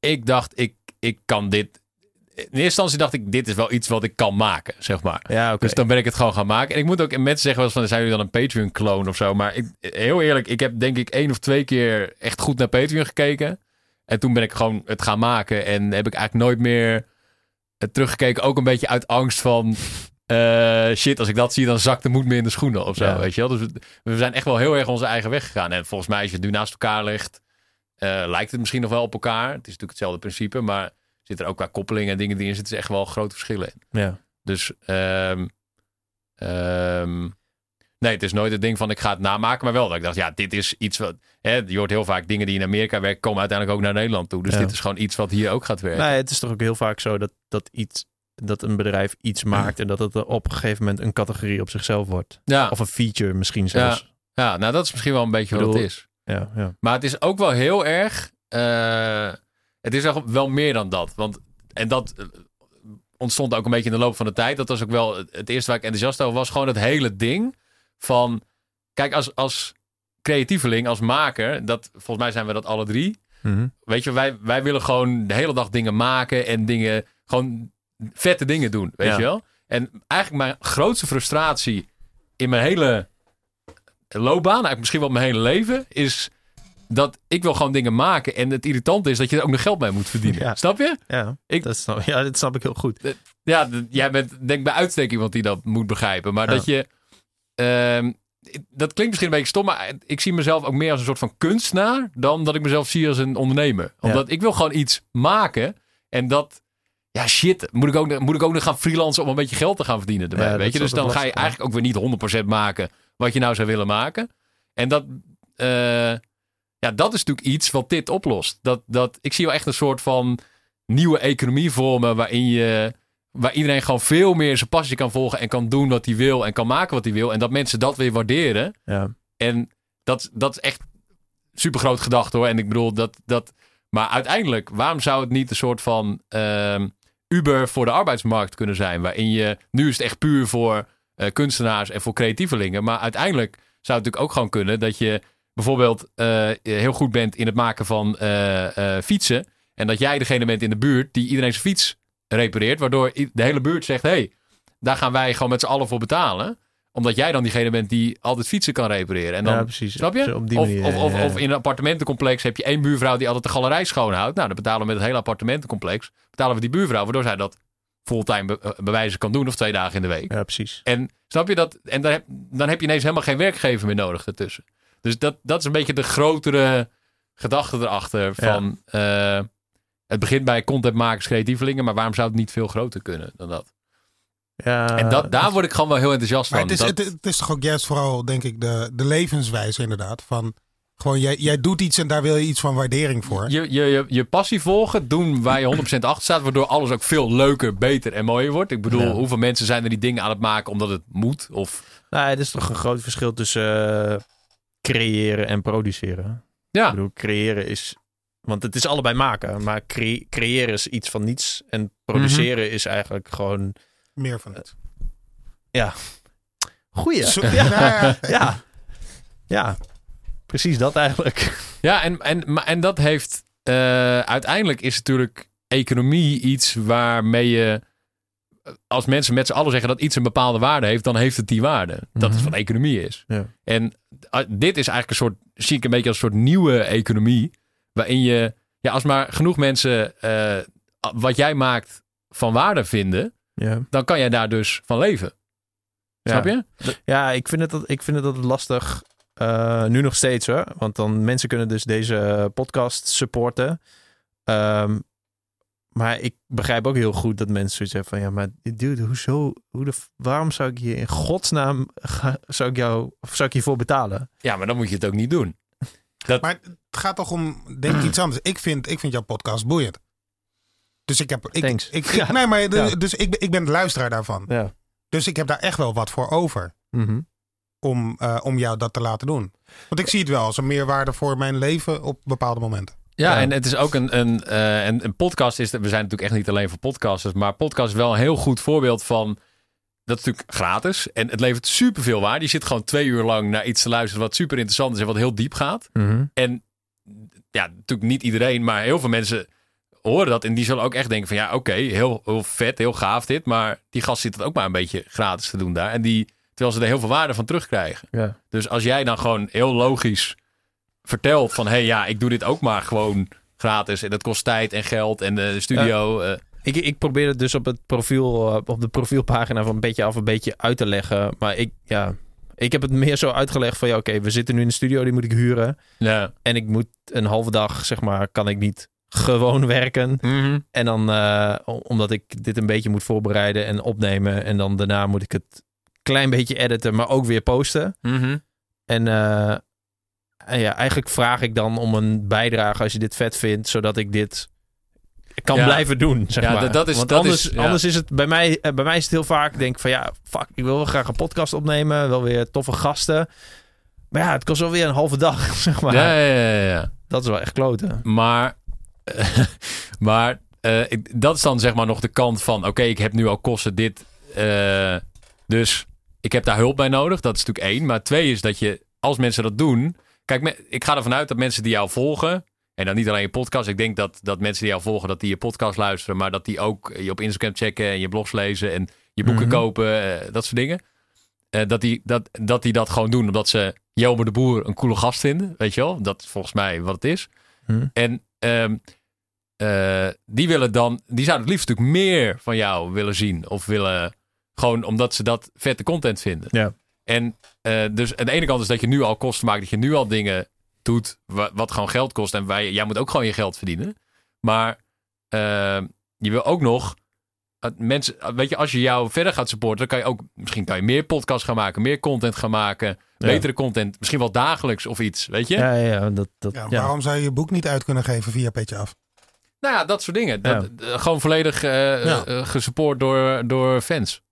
ik dacht, ik, ik kan dit... In eerste instantie dacht ik, dit is wel iets wat ik kan maken, zeg maar. Ja. Dus dan ben ik het gewoon gaan maken. En ik moet ook, en mensen zeggen wel eens van, zijn jullie dan een Patreon-clone of zo? Maar ik, heel eerlijk, ik heb denk ik één of twee keer echt goed naar Patreon gekeken. En toen ben ik gewoon het gaan maken. En heb ik eigenlijk nooit meer teruggekeken. Ook een beetje uit angst van... eh, shit, als ik dat zie, dan zakt de moed me in de schoenen of zo. Ja. Weet je wel? Dus we, we zijn echt wel heel erg onze eigen weg gegaan. En volgens mij, als je het nu naast elkaar legt, eh, lijkt het misschien nog wel op elkaar. Het is natuurlijk hetzelfde principe, maar zit er ook qua koppelingen en dingen die in zitten, is echt wel grote verschillen in. Ja. Dus ehm, nee, het is nooit het ding van ik ga het namaken, maar wel dat ik dacht, ja, dit is iets wat. Hè, je hoort heel vaak dingen die in Amerika werken, komen uiteindelijk ook naar Nederland toe. Dus Ja. dit is gewoon iets wat hier ook gaat werken. Nee, het is toch ook heel vaak zo dat, dat, iets, dat een bedrijf iets maakt en dat het er op een gegeven moment een categorie op zichzelf wordt. ja, Of een feature misschien zelfs. ja, nou dat is misschien wel een beetje Ik wat het bedoel- is. Ja, ja. Maar het is ook wel heel erg. eh, het is wel meer dan dat. Want, en dat eh, ontstond ook een beetje in de loop van de tijd. Dat was ook wel het het eerste waar ik enthousiast over was. Gewoon het hele ding van. Kijk, als, als creatieveling, als maker. Dat, volgens mij zijn we dat alle drie. Mhm. Weet je, wij, wij willen gewoon de hele dag dingen maken. En dingen. Gewoon vette dingen doen. Weet Ja. je wel? En eigenlijk mijn grootste frustratie in mijn hele loopbaan, eigenlijk misschien wel mijn hele leven, is dat ik wil gewoon dingen maken. En het irritante is dat je er ook nog geld mee moet verdienen. Ja. Snap je? ja, Ik- dat snap, ja, dat snap ik heel goed. Ja, d- jij bent denk ik bij uitstek iemand die dat moet begrijpen. Maar Ja. dat je... ehm, dat klinkt misschien een beetje stom, maar ik zie mezelf ook meer als een soort van kunstenaar dan dat ik mezelf zie als een ondernemer. Omdat ik wil gewoon iets maken en dat, ja shit, moet ik ook, moet ik ook nog gaan freelancen om een beetje geld te gaan verdienen erbij, Ja, weet je? Dus dan ga je eigenlijk ook weer niet 100% maken wat je nou zou willen maken. En dat, eh, ja, dat is natuurlijk iets wat dit oplost. Dat, dat, ik zie wel echt een soort van nieuwe economie vormen waarin je waar iedereen gewoon veel meer zijn passie kan volgen en kan doen wat hij wil en kan maken wat hij wil. En dat mensen dat weer waarderen. Ja. En dat, dat is echt super groot gedacht hoor. En ik bedoel dat, dat. Maar uiteindelijk, waarom zou het niet een soort van ehm, Uber voor de arbeidsmarkt kunnen zijn? Waarin je. Nu is het echt puur voor eh, kunstenaars en voor creatievelingen. Maar uiteindelijk zou het natuurlijk ook gewoon kunnen dat je bijvoorbeeld eh, heel goed bent in het maken van eh, fietsen. En dat jij degene bent in de buurt die iedereen zijn fiets repareert. Waardoor de hele buurt zegt: hé, hey, daar gaan wij gewoon met z'n allen voor betalen. Omdat jij dan diegene bent die altijd fietsen kan repareren. En dan, ja, precies. snap je? Op die of, manier. of, of, in een appartementencomplex heb je één buurvrouw die altijd de galerij schoonhoudt. Nou, dan betalen we met het hele appartementencomplex. Betalen we die buurvrouw, waardoor zij dat fulltime be- eh, bewijzen kan doen. Of twee dagen in de week. Ja, precies. En snap je dat? En dan heb, dan heb je ineens helemaal geen werkgever meer nodig ertussen. Dus dat, dat is een beetje de grotere gedachte erachter. Van, eh, het begint bij contentmakers, creatievelingen. Maar waarom zou het niet veel groter kunnen dan dat? Ja, en dat, daar word ik gewoon wel heel enthousiast Maar van. het is, Dat- het, het is toch ook juist vooral, denk ik, de, de levenswijze inderdaad. Van gewoon, jij, jij doet iets en daar wil je iets van waardering voor. je, je, je, je passie volgen, doen waar je 100% achter staat, waardoor alles ook veel leuker, beter en mooier wordt. Ik bedoel, Ja. hoeveel mensen zijn er die dingen aan het maken omdat het moet? Of Nou, het is toch een groot verschil tussen eh, creëren en produceren. ja, Ik bedoel, creëren is... Want het is allebei maken. Maar cre- creëren is iets van niets. En produceren is eigenlijk gewoon... Meer van het. Goeie. Zo- ja, ja. Ja. Ja. Precies dat eigenlijk. ja en, en, maar- en dat heeft eh, uiteindelijk is natuurlijk economie iets waarmee je als mensen met z'n allen zeggen dat iets een bepaalde waarde heeft, dan heeft het die waarde. Dat is Mhm. wat economie is. Ja. En ah, dit is eigenlijk een soort, zie ik een beetje als een soort nieuwe economie, waarin je, ja, als maar genoeg mensen eh, wat jij maakt van waarde vinden, Ja. dan kan jij daar dus van leven. Ja. Snap je? Ja, ik vind het, dat- ik vind het altijd lastig. eh, nu nog steeds hoor. Want dan mensen kunnen dus deze podcast supporten. Ehm, maar ik begrijp ook heel goed dat mensen zoiets hebben van... Ja, maar dude, hoezo? Hoe de, waarom zou ik je in godsnaam... Ga, zou ik jou... Of zou ik hiervoor betalen? Ja, maar dan moet je het ook niet doen. Maar het gaat toch om, denk ik, iets anders. Ik vind, ik vind jouw podcast boeiend. Dus ik heb. Ik, Thanks. Ik, ik- Ja. Nee, maar de- Ja. dus ik, ben- ik ben de luisteraar daarvan. Ja. Dus ik heb daar echt wel wat voor over. Mhm. Om, eh, om jou dat te laten doen. Want ik zie het wel als een meerwaarde voor mijn leven op bepaalde momenten. Ja, Ja. en het is ook een, een, eh, een, een podcast. Is, we zijn natuurlijk echt niet alleen voor podcasters. Maar podcast is wel een heel goed voorbeeld van. Dat is natuurlijk gratis. En het levert superveel waarde. Je zit gewoon twee uur lang naar iets te luisteren. wat super interessant is en wat heel diep gaat. Mhm. En ja, natuurlijk niet iedereen. Maar heel veel mensen horen dat. En die zullen ook echt denken: van ja, oké, heel, heel vet, heel gaaf dit. Maar die gast zit het ook maar een beetje gratis te doen daar. En die, terwijl ze er heel veel waarde van terugkrijgen. Ja. Dus als jij dan gewoon heel logisch vertelt van... hé, hey, ja, ik doe dit ook maar gewoon gratis. En dat kost tijd en geld en de studio. eh, Ik, ik probeer het dus op het profiel, eh, op de profielpagina van een beetje af een beetje uit te leggen. Maar ik, ja, ik heb het meer zo uitgelegd van ja, oké, we zitten nu in de studio, die moet ik huren. ja. En ik moet een halve dag, zeg maar, kan ik niet gewoon werken. Mhm. En dan, eh, om- omdat ik dit een beetje moet voorbereiden en opnemen. En dan daarna moet ik het klein beetje editen, maar ook weer posten. Mhm. En, eh, en ja, eigenlijk vraag ik dan om een bijdrage als je dit vet vindt, zodat ik dit kan Ja. blijven doen. Zeg Ja, maar. dat- is- Want dat anders, is- ja. anders is het bij mij, eh, bij mij is het heel vaak, ik denk van ja, fuck, ik wil wel graag een podcast opnemen, wel weer toffe gasten. Maar ja, het kost wel weer een halve dag, zeg maar. Ja, ja, ja, ja. Dat is wel echt kloten. Maar, maar eh, ik- dat is dan zeg maar nog de kant van... oké, ik heb nu al kosten dit. eh, dus ik heb daar hulp bij nodig. Dat is natuurlijk één. Maar twee is dat je, als mensen dat doen... Kijk, ik ga ervan uit dat mensen die jou volgen... en dan niet alleen je podcast. Ik denk dat, dat mensen die jou volgen, dat die je podcast luisteren... maar dat die ook je op Instagram checken en je blogs lezen... en je boeken Mhm. kopen, eh, dat soort dingen. Eh, dat, die, dat, dat die dat gewoon doen omdat ze Jelmer de Boer een coole gast vinden. Weet je wel? Dat is volgens mij wat het is. Hm. En ehm, eh, die willen dan, die zouden het liefst natuurlijk meer van jou willen zien. Of willen, gewoon omdat ze dat vette content vinden. Ja. En dus aan de ene kant is dat je nu al kosten maakt, dat je nu al dingen doet wa- wat gewoon geld kost. En wij, jij moet ook gewoon je geld verdienen. Maar eh, je wil ook nog, eh, mensen, weet je, als je jou verder gaat supporten, dan kan je ook, misschien kan je meer podcasts gaan maken, meer content gaan maken, Ja. betere content, misschien wel dagelijks of iets, weet je? Ja, ja, ja, dat, dat, Ja, ja. Waarom zou je je boek niet uit kunnen geven via Petje Af? Nou ja, dat soort dingen. Ja. Dat, eh, gewoon volledig eh, Ja. eh, gesupport door, door fans.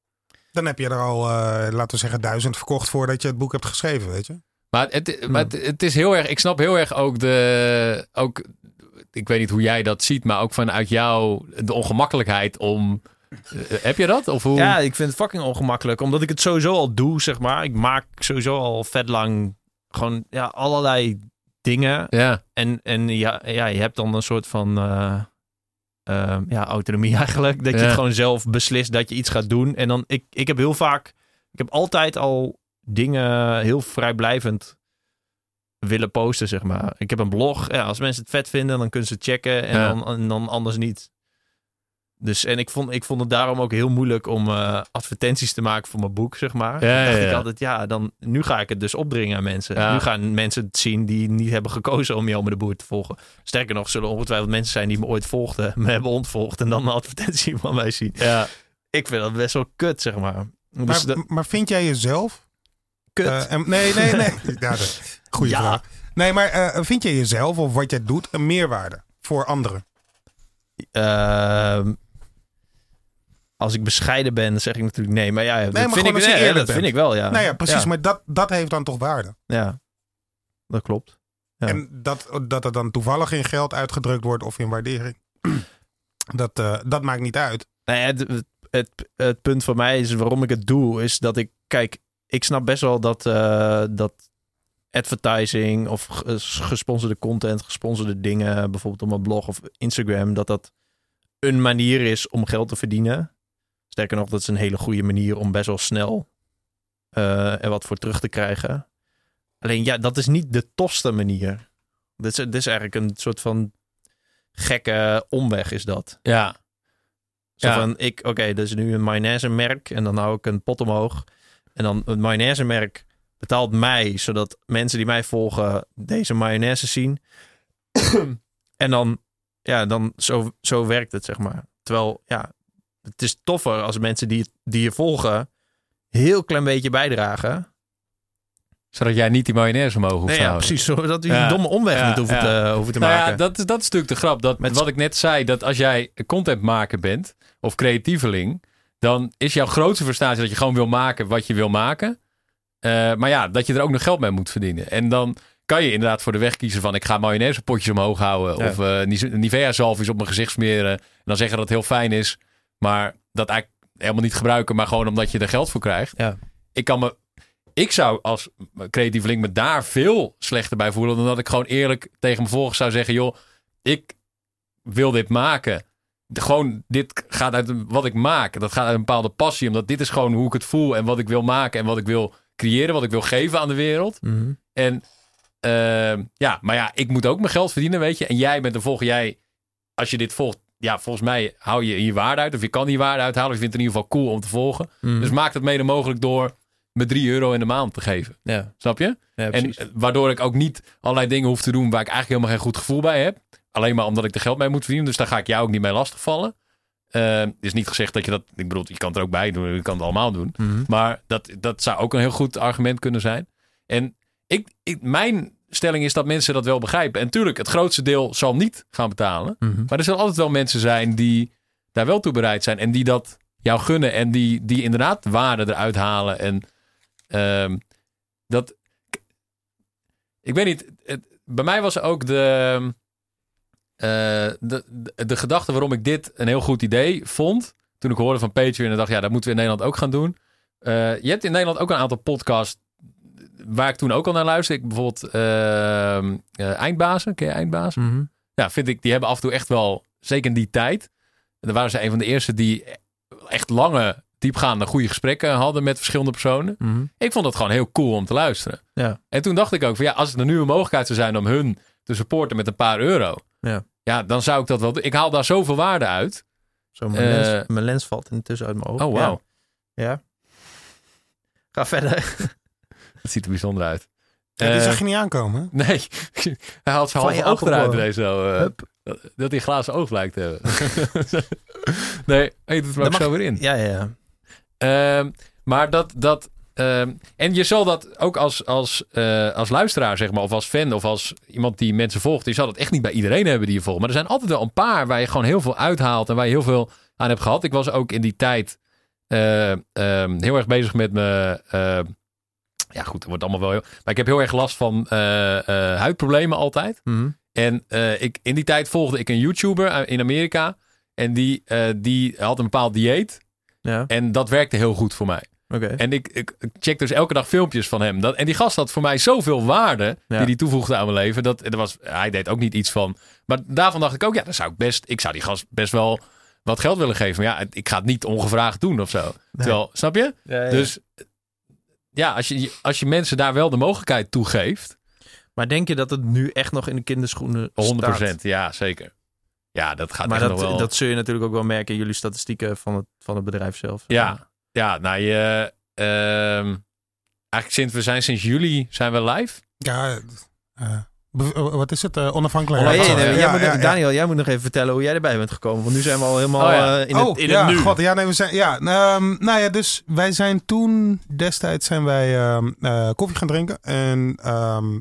Dan heb je er al, eh, laten we zeggen, duizend verkocht voordat je het boek hebt geschreven, weet je? Maar, het, maar het, het is heel erg. Ik snap heel erg ook de. Ook, ik weet niet hoe jij dat ziet, maar ook vanuit jou de ongemakkelijkheid om. eh, heb je dat? Of hoe? Ja, ik vind het fucking ongemakkelijk. Omdat ik het sowieso al doe, zeg maar. Ik maak sowieso al vet lang gewoon ja, allerlei dingen. ja. En, en ja, ja, je hebt dan een soort van eh, eh, ja, autonomie eigenlijk. Dat je Ja. het gewoon zelf beslist dat je iets gaat doen. En dan, ik, ik heb heel vaak Ik heb altijd al dingen heel vrijblijvend willen posten, zeg maar. Ik heb een blog. Ja, als mensen het vet vinden, dan kunnen ze het checken. En, Ja. dan, en dan anders niet. Dus, en ik vond, ik vond het daarom ook heel moeilijk om eh, advertenties te maken voor mijn boek, zeg maar. Ja, Dan dacht ja, ik ja. altijd, ja, dan, nu ga ik het dus opdringen aan mensen. Ja. Nu gaan mensen het zien die niet hebben gekozen om Jelme de Boer te volgen. Sterker nog, zullen ongetwijfeld mensen zijn die me ooit volgden, me hebben ontvolgd en dan een advertentie van mij zien. Ja. Ik vind dat best wel kut, zeg maar. Dus Maar, de, maar vind jij jezelf... kut. eh, en- nee, nee, nee. ja, dat, goeie Ja. vraag. Nee, maar eh, vind jij jezelf of wat jij doet een meerwaarde voor anderen? Ehm, als ik bescheiden ben, zeg ik natuurlijk nee. Maar ja, dat, maar vind, ik, je ja, dat vind ik wel, ja. nou ja, precies. Ja, Maar dat, dat heeft dan toch waarde? ja. dat klopt. Ja. En dat, dat er dan toevallig in geld uitgedrukt wordt of in waardering. Dat, eh, dat maakt niet uit. Het, het, het, het punt voor mij is waarom ik het doe, is dat ik, kijk, ik snap best wel dat, eh, dat advertising of ges- gesponsorde content, gesponsorde dingen, bijvoorbeeld op mijn blog of Instagram, dat dat een manier is om geld te verdienen. Sterker nog, dat is een hele goede manier om best wel snel eh, er wat voor terug te krijgen. Alleen ja, dat is niet de tofste manier. Dit is, dit is eigenlijk een soort van gekke omweg is dat. Ja. Zo Ja. van, ik, oké, dat is nu een mayonaise merk en dan hou ik een pot omhoog. En dan het mayonaise merk betaalt mij, zodat mensen die mij volgen deze mayonaise zien. en dan, ja, dan zo, zo werkt het, zeg maar. Terwijl, ja, het is toffer als mensen die, die je volgen heel klein beetje bijdragen. Zodat jij niet die mayonaise omhoog hoeft Nee, te ja, houden. precies. Zodat Ja. die domme omweg Ja, niet hoeven, ja. te, hoeven te Nou maken. ja, dat, is- dat is natuurlijk de grap. Dat, Met- wat ik net zei, dat als jij contentmaker bent of creatieveling, dan is jouw grootste frustratie dat je gewoon wil maken wat je wil maken. Eh, maar ja, dat je er ook nog geld mee moet verdienen. En dan kan je inderdaad voor de weg kiezen van ik ga mayonaisepotjes omhoog houden. Ja. Of eh Nivea zalfjes op mijn gezicht smeren. En dan zeggen dat het heel fijn is. Maar dat eigenlijk helemaal niet gebruiken. Maar gewoon omdat je er geld voor krijgt. Ja. Ik kan me... Ik zou als creatieveling me daar veel slechter bij voelen. Dan dat ik gewoon eerlijk tegen mijn volgers zou zeggen... joh, ik wil dit maken. Gewoon, dit gaat uit wat ik maak. Dat gaat uit een bepaalde passie. Omdat dit is gewoon hoe ik het voel. En wat ik wil maken. En wat ik wil creëren. Wat ik wil geven aan de wereld. Mhm. En ehm, ja, maar ja, ik moet ook mijn geld verdienen, weet je. En jij bent de volger. Jij, als je dit volgt, ja, volgens mij hou je hier waarde uit. Of je kan hier waarde uithalen. Of je vindt het in ieder geval cool om te volgen. Mhm. Dus maak het mede mogelijk door me 3 euro in de maand te geven. ja, Snap je? ja, En waardoor ik ook niet allerlei dingen hoef te doen waar ik eigenlijk helemaal geen goed gevoel bij heb. Alleen maar omdat ik er geld mee moet verdienen. Dus daar ga ik jou ook niet mee lastigvallen. Uh, is niet gezegd dat je dat... Ik bedoel, je kan het er ook bij doen. Je kan het allemaal doen. Mhm. Maar dat, dat zou ook een heel goed argument kunnen zijn. En ik, ik, mijn stelling is dat mensen dat wel begrijpen. En tuurlijk, het grootste deel zal niet gaan betalen. Mhm. Maar er zullen altijd wel mensen zijn die daar wel toe bereid zijn. En die dat jou gunnen. En die, die inderdaad waarde eruit halen. En ehm, dat... Ik weet niet. Het, bij mij was ook de, de, de, de gedachte waarom ik dit een heel goed idee vond. Toen ik hoorde van Patreon en dacht, ja, dat moeten we in Nederland ook gaan doen. Eh, je hebt in Nederland ook een aantal podcasts waar ik toen ook al naar luisterde. Ik bijvoorbeeld ehm, eh, Eindbazen. Ken je Eindbazen? Mhm. Ja, vind ik, die hebben af en toe echt wel, zeker in die tijd. En dan waren ze een van de eerste die echt lange, diepgaande, goede gesprekken hadden met verschillende personen. Mhm. Ik vond dat gewoon heel cool om te luisteren. Ja. En toen dacht ik ook van ja, als er nu een mogelijkheid zou zijn om hun te supporten met een paar euro. Ja. Ja, dan zou ik dat wel doen. Ik haal daar zoveel waarde uit. Zo, mijn, Eh, lens, mijn lens valt intussen uit mijn oog. Oh, wauw. Ja. ja. Ga verder. Dat ziet er bijzonder uit. Ja, die Eh, zag je niet aankomen. Nee, hij haalt zijn Van halve je oog eruit ineens zo. eh, Hup. dat, hij glazen oog lijkt te hebben. nee, hij doet er ook Dat mag- zo weer in. Ja, ja, ja. Ehm, maar dat. dat ehm, en je zal dat ook als, als, eh, als luisteraar, zeg maar, of als fan, of als iemand die mensen volgt. Je zal dat echt niet bij iedereen hebben die je volgt. Maar er zijn altijd wel een paar waar je gewoon heel veel uithaalt en waar je heel veel aan hebt gehad. Ik was ook in die tijd eh, ehm, heel erg bezig met me. eh, ja, goed, het wordt allemaal wel heel. Maar ik heb heel erg last van eh, huidproblemen altijd. Mhm. En ik, in die tijd volgde ik een YouTuber in Amerika. En die, die had een bepaald dieet. Ja, En dat werkte heel goed voor mij. Oké. En ik, ik, ik check dus elke dag filmpjes van hem. Dat, en die gast had voor mij zoveel waarde Ja. die hij toevoegde aan mijn leven. Dat, was, hij deed ook niet iets van. Maar daarvan dacht ik ook, ja, dan zou ik best. Ik zou die gast best wel wat geld willen geven. Maar ja, ik ga het niet ongevraagd doen of zo. Terwijl, snap je? Ja, ja. Dus ja, als je, als je mensen daar wel de mogelijkheid toe geeft, Maar denk je dat het nu echt nog in de kinderschoenen 100 staat? ja, zeker. Ja, dat gaat Maar echt dat, nog wel. dat zul je natuurlijk ook wel merken in jullie statistieken van het, van het bedrijf zelf. Ja, ja nou je... ehm, eigenlijk sinds, we zijn sinds juli zijn we live. Ja, eh, eh, wat is het? Eh, onafhankelijk. Oh, nee, Ja, nee, nee, Ja, jij moet, ja, ja. Daniel, jij moet nog even vertellen hoe jij erbij bent gekomen. Want nu zijn we al helemaal Oh, ja. eh, in het, oh, in ja, het nu. God, ja, nee, we zijn, ja, ehm, nou ja, dus wij zijn toen, destijds zijn wij ehm, eh, koffie gaan drinken. En ehm,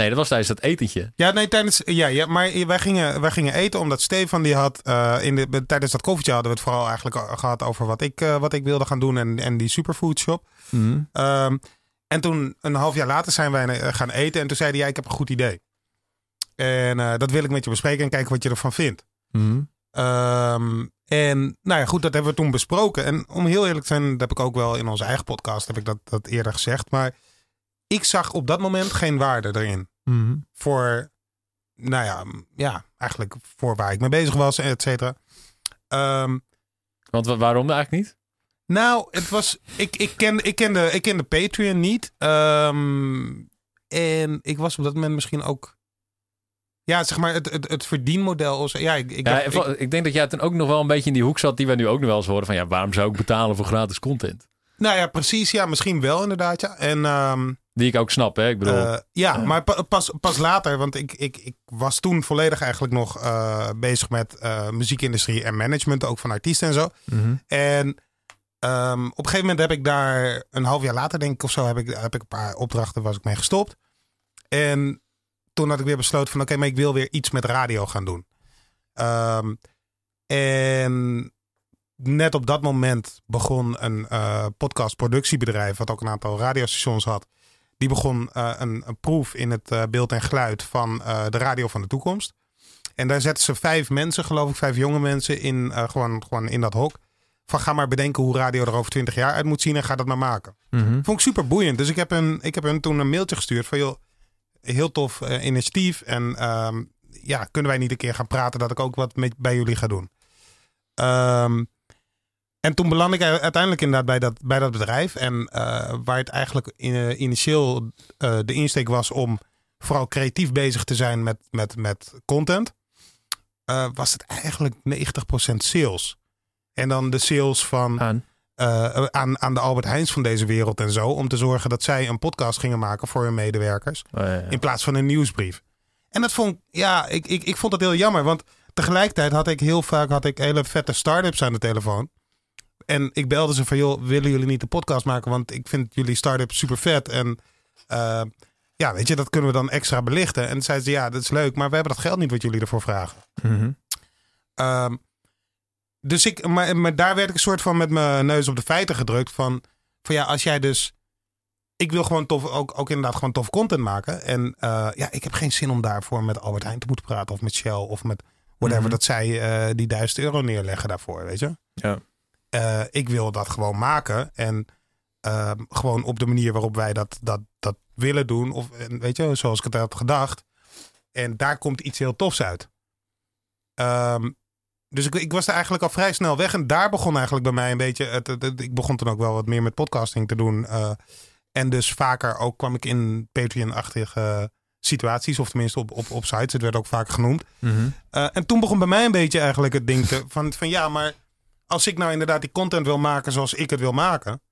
Nee, dat was tijdens dat etentje. ja, nee, tijdens, ja, ja, maar wij gingen, wij gingen eten omdat Stefan die had, eh, in de, tijdens dat koffietje hadden we het vooral eigenlijk gehad over wat ik, eh, wat ik wilde gaan doen en, en die superfood shop. Mhm. Ehm, en toen, een half jaar later, zijn wij eh, gaan eten. En toen zei hij, ja, ik heb een goed idee. En dat wil ik met je bespreken en kijken wat je ervan vindt. Mhm. Ehm, en nou ja, goed, dat hebben we toen besproken. En om heel eerlijk te zijn, dat heb ik ook wel in onze eigen podcast, heb ik dat, dat eerder gezegd. Maar ik zag op dat moment geen waarde erin. Mhm. Voor, nou ja, ja eigenlijk voor waar ik mee bezig was, et cetera. Ehm, Want wa- waarom eigenlijk niet? Nou, het was. Ik, ik, kende, ik, kende, ik kende Patreon niet. Ehm, en ik was op dat moment misschien ook. Ja, zeg maar, het, het, het verdienmodel. of. Ja, ik, ik, Ja, dacht- ik- ik, denk dat jij toen ook nog wel een beetje in die hoek zat die we nu ook nog wel eens horen van ja, waarom zou ik betalen voor gratis content? nou ja, precies. Ja, misschien wel inderdaad. Ja. En ehm, Die ik ook snap, hè? Ik bedoel, eh, ja, maar pa- pas, pas later, want ik, ik, ik was toen volledig eigenlijk nog eh, bezig met eh, muziekindustrie en management, ook van artiesten en zo. Mhm. En ehm, op een gegeven moment heb ik daar een half jaar later, denk ik of zo, heb ik, heb ik een paar opdrachten was ik mee gestopt. En toen had ik weer besloten van oké, maar ik wil weer iets met radio gaan doen. Ehm, en net op dat moment begon een eh podcastproductiebedrijf, wat ook een aantal radiostations had. Die begon eh, een, een proef in het eh, beeld en geluid van eh, de radio van de toekomst. En daar zetten ze vijf mensen, geloof ik, vijf jonge mensen in, gewoon, gewoon in dat hok. Van ga maar bedenken hoe radio er over twintig jaar uit moet zien en ga dat maar maken. Mhm. Vond ik super boeiend. Dus ik heb, hun, ik heb hun toen een mailtje gestuurd van joh, heel tof initiatief. En ehm, ja, kunnen wij niet een keer gaan praten dat ik ook wat met, bij jullie ga doen. Ehm, en toen belandde ik uiteindelijk inderdaad bij dat, bij dat bedrijf. En eh, waar het eigenlijk in- initieel eh, de insteek was om vooral creatief bezig te zijn met, met, met content. eh, was het eigenlijk 90% sales. En dan de sales van Aan. eh, aan, aan de Albert Heijns van deze wereld en zo. Om te zorgen dat zij een podcast gingen maken voor hun medewerkers. Oh, ja, ja. In plaats van een nieuwsbrief. En dat vond ik, ja, ik, ik, ik vond dat heel jammer. Want tegelijkertijd had ik heel vaak had ik hele vette start-ups aan de telefoon. En ik belde ze van, joh, willen jullie niet een podcast maken? Want ik vind jullie start-up super vet. En eh, ja, weet je, dat kunnen we dan extra belichten. En zeiden ze, ja, dat is leuk. Maar we hebben dat geld niet wat jullie ervoor vragen. Mhm. Ehm, dus ik, maar, maar daar werd ik een soort van met mijn neus op de feiten gedrukt van, van ja, als jij dus, ik wil gewoon tof, ook, ook inderdaad gewoon tof content maken. En eh, ja, ik heb geen zin om daarvoor met Albert Heijn te moeten praten of met Shell of met whatever Mhm. dat zij eh, die duizend euro neerleggen daarvoor, weet je. Ja. Eh, ik wil dat gewoon maken en ehm, gewoon op de manier waarop wij dat, dat, dat willen doen. Of weet je, zoals ik het had gedacht. En daar komt iets heel tofs uit. Ehm, dus ik, ik was er eigenlijk al vrij snel weg. En daar begon eigenlijk bij mij een beetje. Het, het- het- ik begon toen ook wel wat meer met podcasting te doen. eh, en dus vaker ook kwam ik in Patreon-achtige situaties. Of tenminste op, op, op sites. Het werd ook vaak genoemd. Mhm. Eh, en toen begon bij mij een beetje eigenlijk het ding te, van, van ja, maar als ik nou inderdaad die content wil maken zoals ik het wil maken.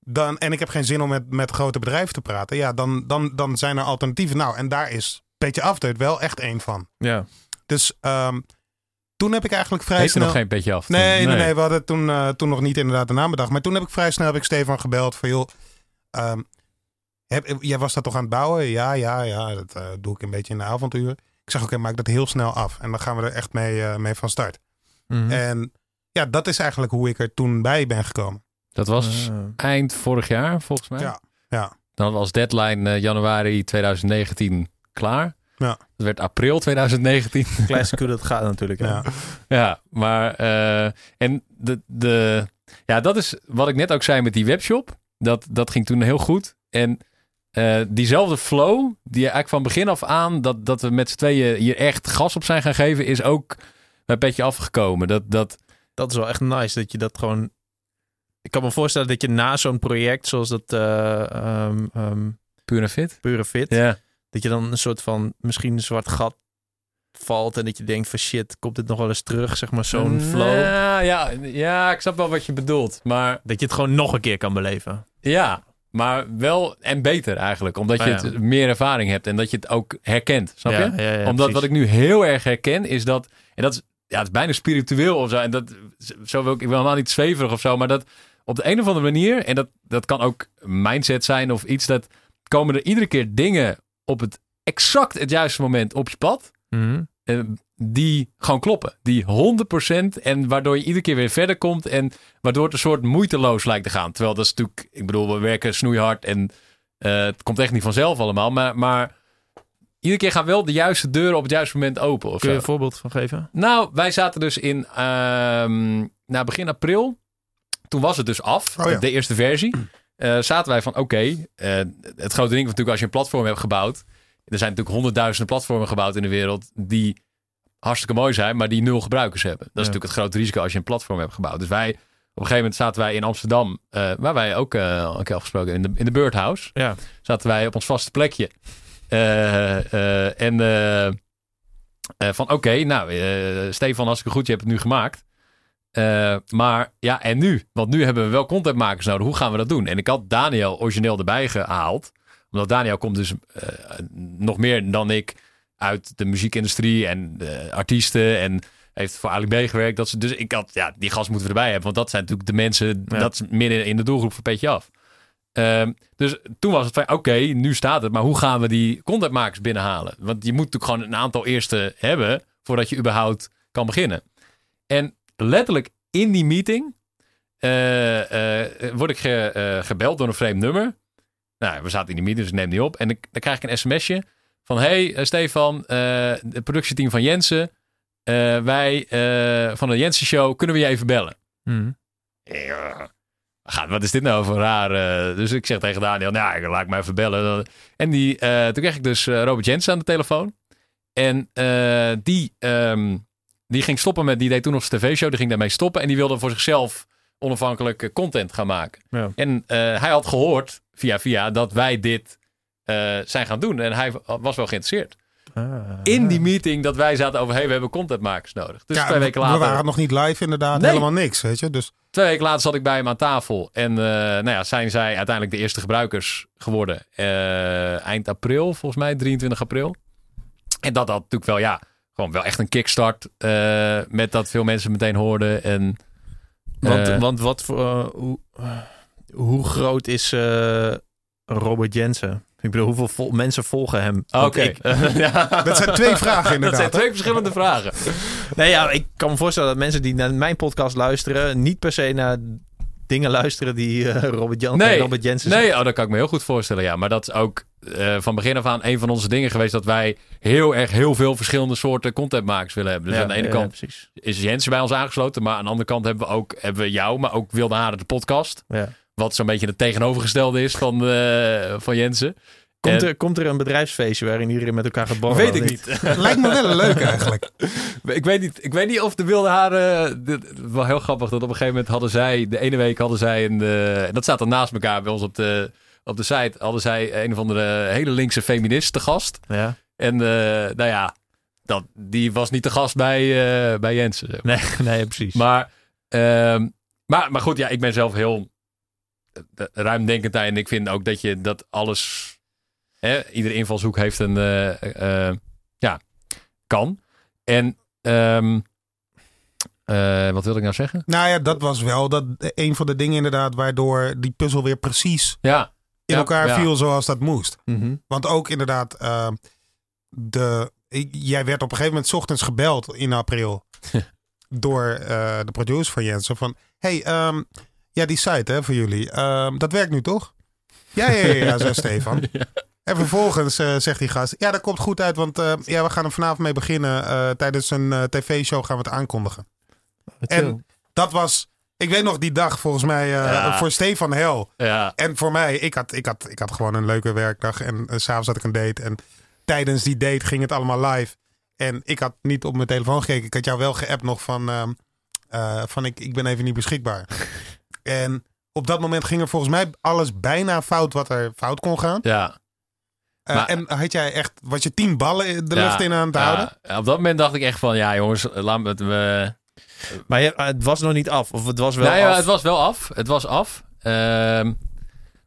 Dan, en ik heb geen zin om met, met grote bedrijven te praten. Ja, dan, dan, dan zijn er alternatieven. Nou, en daar is Petje Afdeut wel echt één van. ja. Dus ehm, toen heb ik eigenlijk vrij heeft er snel... nog geen petje af. Nee, nee, nee, we hadden toen, eh, toen nog niet inderdaad de naam bedacht. Maar toen heb ik vrij snel heb ik Stefan gebeld van joh, ehm, heb, jij was dat toch aan het bouwen? Ja, ja, ja, dat eh, doe ik een beetje in de avonduren. Ik zeg oké, maak dat heel snel af. En dan gaan we er echt mee, eh, mee van start. Mhm. En ja, dat is eigenlijk hoe ik er toen bij ben gekomen. Dat was Ah. eind vorig jaar, volgens mij. Ja, ja. Dan was deadline eh, januari 2019 klaar. Ja. Dat werd april 2019. Classic hoe dat gaat natuurlijk. Ja. Ja, maar eh, en de, de, ja, dat is wat ik net ook zei met die webshop. Dat, dat ging toen heel goed. En eh, diezelfde flow, die eigenlijk van begin af aan, dat, dat we met z'n tweeën hier echt gas op zijn gaan geven, is ook bij Petje afgekomen. Dat, dat, Dat is wel echt nice dat je dat gewoon ik kan me voorstellen dat je na zo'n project zoals dat ehm, ehm, Puur en fit. Pure Fit, Ja. dat je dan een soort van misschien een zwart gat valt en dat je denkt van shit, komt dit nog wel eens terug, zeg maar zo'n flow. Ja, ja, ja, ik snap wel wat je bedoelt. Maar Dat je het gewoon nog een keer kan beleven. ja, maar wel en beter eigenlijk. Omdat je Oh, ja. het meer ervaring hebt en dat je het ook herkent. Snap je? Ja, Omdat precies. wat ik nu heel erg herken is dat... En dat is, ja, het is bijna spiritueel of zo. En dat, zo wil ik, ik wil helemaal niet zweverig of zo. Maar dat op de een of andere manier... En dat, dat kan ook mindset zijn of iets. Dat komen er iedere keer dingen op het exact het juiste moment op je pad. Eh, die gewoon kloppen. Die 100% en waardoor je iedere keer weer verder komt en waardoor het een soort moeiteloos lijkt te gaan. Terwijl dat is natuurlijk, ik bedoel, we werken snoeihard en eh, het komt echt niet vanzelf allemaal. Maar, maar iedere keer gaan wel de juiste deuren op het juiste moment open. Of Kun je zo. een voorbeeld van geven? Nou, wij zaten dus in ehm na begin april. Toen was het dus af, Oh ja. de eerste versie. Eh, zaten wij van, oké, eh, het grote ding natuurlijk als je een platform hebt gebouwd. Er zijn natuurlijk honderdduizenden platformen gebouwd in de wereld die hartstikke mooi zijn, maar die nul gebruikers hebben. Dat is natuurlijk het grote risico als je een platform hebt gebouwd. Dus wij, op een gegeven moment zaten wij in Amsterdam, eh, waar wij ook eh, al een keer afgesproken in de, in de Birdhouse Ja. zaten wij op ons vaste plekje. Eh, eh, en eh, van oké, nou Stefan, hartstikke goed, je hebt het nu gemaakt. Maar ja, en nu? Want nu hebben we wel contentmakers nodig. Hoe gaan we dat doen? En ik had Daniel origineel erbij gehaald. Omdat Daniel komt dus nog meer dan ik uit de muziekindustrie en eh, artiesten. En heeft voor Ali B gewerkt. Dat ze, dus ik had, ja, die gast moeten we erbij hebben. Want dat zijn natuurlijk de mensen, Ja. dat is midden in de doelgroep van Petje Af. Ehm, dus toen was het van, oké, nu staat het. Maar hoe gaan we die contentmakers binnenhalen? Want je moet natuurlijk gewoon een aantal eerste hebben... voordat je überhaupt kan beginnen. En letterlijk in die meeting... eh, eh, word ik ge- eh, gebeld door een vreemd nummer. Nou, we zaten in die meeting, dus ik neem die op. En dan krijg ik een sms'je van... Hey Stefan, het productieteam van Jensen... wij van de Jensen Show, kunnen we je even bellen? Mhm. Ja. Gaat, wat is dit nou voor raar? eh, dus ik zeg tegen Daniel, nou, laat ik me even bellen. En die, eh, toen kreeg ik dus eh, Robert Jensen aan de telefoon. En eh, die, ehm, die ging stoppen met, die deed toen nog zijn tv-show, die ging daarmee stoppen. En die wilde voor zichzelf onafhankelijke content gaan maken. Ja. En eh, hij had gehoord, via via, dat wij dit eh, zijn gaan doen. En hij was wel geïnteresseerd. Ah. In die meeting dat wij zaten over, hey, we hebben contentmakers nodig. Dus Ja, twee weken later... We waren nog niet live inderdaad. Nee. Helemaal niks, weet je. Dus Twee weken later zat ik bij hem aan tafel. En eh, nou ja, zijn zij uiteindelijk de eerste gebruikers geworden. Eh, eind april, volgens mij, 23 april. En dat had natuurlijk wel, ja, gewoon wel echt een kickstart. eh, met dat veel mensen meteen hoorden. En, Want, want wat voor, hoe, hoe groot is Robert Jensen? Ik bedoel, hoeveel vol- mensen volgen hem? Oké. Want ik- ja. dat zijn twee vragen Dat inderdaad. zijn twee verschillende vragen. Nee, ja, ik kan me voorstellen dat mensen die naar mijn podcast luisteren... niet per se naar dingen luisteren die eh, Robert, Jan Nee, Robert Jensen Nee, oh, dat kan ik me heel goed voorstellen. Ja, maar dat is ook eh, van begin af aan een van onze dingen geweest. Dat wij heel erg heel veel verschillende soorten contentmakers willen hebben. Dus Ja, aan de ene ja, kant precies. is Jensen bij ons aangesloten. Maar aan de andere kant hebben we ook hebben we jou, maar ook Wilde Haren de podcast. Ja. Wat zo'n beetje het tegenovergestelde is van, eh, van Jensen. Komt, er, komt er een bedrijfsfeestje waarin iedereen met elkaar gaat borrelen? Weet ik niet. Lijkt me wel leuk eigenlijk. ik, weet niet. ik weet niet of de Wilde Haren... dit- Wel heel grappig dat op een gegeven moment hadden zij... De ene week hadden zij een... eh, en dat staat dan naast elkaar bij ons op de, op de site. Hadden zij een of andere hele linkse feminist te gast. Ja. En eh, nou ja, dat, die was niet te gast bij, eh, bij Jensen. zeg maar. Nee, nee, precies. Maar, ehm, maar, maar goed, ja, ik ben zelf heel ruimdenkend daarin. En ik vind ook dat je dat alles... Hè, iedere invalshoek heeft een... eh, eh, ja, kan. En... ehm, eh, wat wil ik nou zeggen? Nou ja, dat was wel dat, een van de dingen inderdaad waardoor die puzzel weer precies Ja, in Ja, elkaar ja. viel zoals dat moest. Mhm. Want ook inderdaad, de, jij werd op een gegeven moment 's ochtends gebeld in april door eh, de producer van Jensen van, hey, ehm, ja die site hè voor jullie, ehm, dat werkt nu toch? Ja, ja, ja, ja zei Stefan. En vervolgens eh, zegt die gast, ja dat komt goed uit, want eh, ja, we gaan er vanavond mee beginnen. Eh, tijdens een tv-show gaan we het aankondigen. En dat was, ik weet nog die dag volgens mij Ja. voor Stefan Hel. ja. En voor mij, ik had, ik had, ik had gewoon een leuke werkdag. En s s'avonds had ik een date. En tijdens die date ging het allemaal live. En ik had niet op mijn telefoon gekeken. Ik had jou wel geappt nog van, ehm, eh, van ik, ik ben even niet beschikbaar. en op dat moment ging er volgens mij alles bijna fout wat er fout kon gaan. Ja. Eh, Maar- en had jij echt, was je tien ballen de Ja, lucht in aan het ja. houden? Op dat moment dacht ik echt van, ja jongens, laat me het... we- Maar je- het was nog niet af. Of het was wel Nou ja, af. het was wel af. Het was af. Ehm,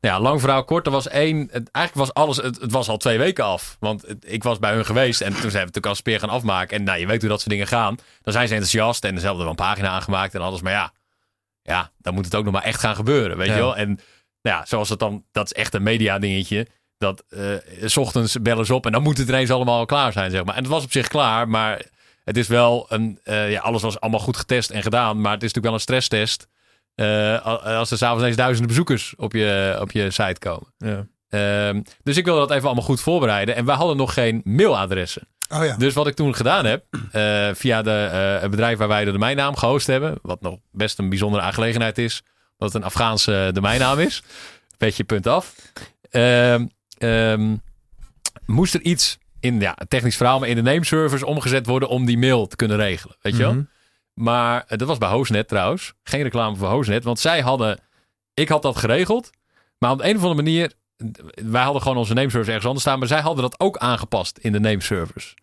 nou ja, lang verhaal kort. Er was één. Het, eigenlijk was alles. Het, het was al twee weken af. Want het- ik was bij hun geweest. En toen zijn we natuurlijk als speer gaan afmaken. En nou, je weet hoe dat soort dingen gaan. Dan zijn ze enthousiast. En dezelfde wel een pagina aangemaakt en alles. Maar ja, ja, dan moet het ook nog maar echt gaan gebeuren. Weet Ja. je wel? En nou ja, zoals het dan. Dat is echt een media dingetje. Dat eh, s ochtends bellen ze op. En dan moet het ineens allemaal klaar zijn, zeg maar. En het was op zich klaar. Maar het is wel een. eh, ja, alles was allemaal goed getest en gedaan. Maar het is natuurlijk wel een stresstest. Eh, als er s'avonds ineens duizenden bezoekers op je, op je site komen. Ja. Ehm, dus ik wilde dat even allemaal goed voorbereiden. En wij hadden nog geen mailadressen. Oh ja. Dus wat ik toen gedaan heb, eh, via de, eh, het bedrijf waar wij de domeinnaam gehost hebben, wat nog best een bijzondere aangelegenheid is, dat het een Afghaanse domeinnaam is, petje punt af, Ehm, ehm, moest er iets in, ja, technisch verhaal, maar in de nameservers omgezet worden om die mail te kunnen regelen. Weet je wel? Mhm. Maar eh, dat was bij Hostnet trouwens. Geen reclame voor Hostnet. Want zij hadden... Ik had dat geregeld. Maar op de een of andere manier... Wij hadden gewoon onze nameservers ergens anders staan. Maar zij hadden dat ook aangepast in de nameservers.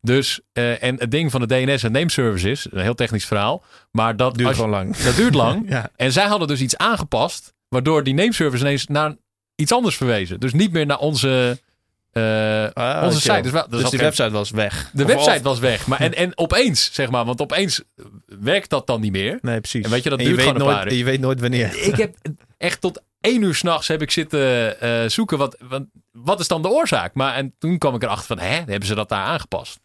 Dus, eh, en het ding van de DNS en nameservice is... Een heel technisch verhaal. Maar dat, Duurt je- gewoon lang. dat duurt lang. Ja. En zij hadden dus iets aangepast. Waardoor die nameservice ineens naar iets anders verwezen. Dus niet meer naar onze, eh, Ah, onze site. Dus, Dus zat die geen- website was weg. de Of- website of- was weg. Maar en, en opeens, zeg maar. Want opeens werkt dat dan niet meer. Nee, precies. En weet je, dat En duurt weet een nooit, paar. Je weet nooit wanneer. Ik heb echt tot één uur s'nachts heb ik zitten eh, zoeken. Wat, wat, wat is dan de oorzaak? Maar en toen kwam ik erachter van, hè, hebben ze dat daar aangepast?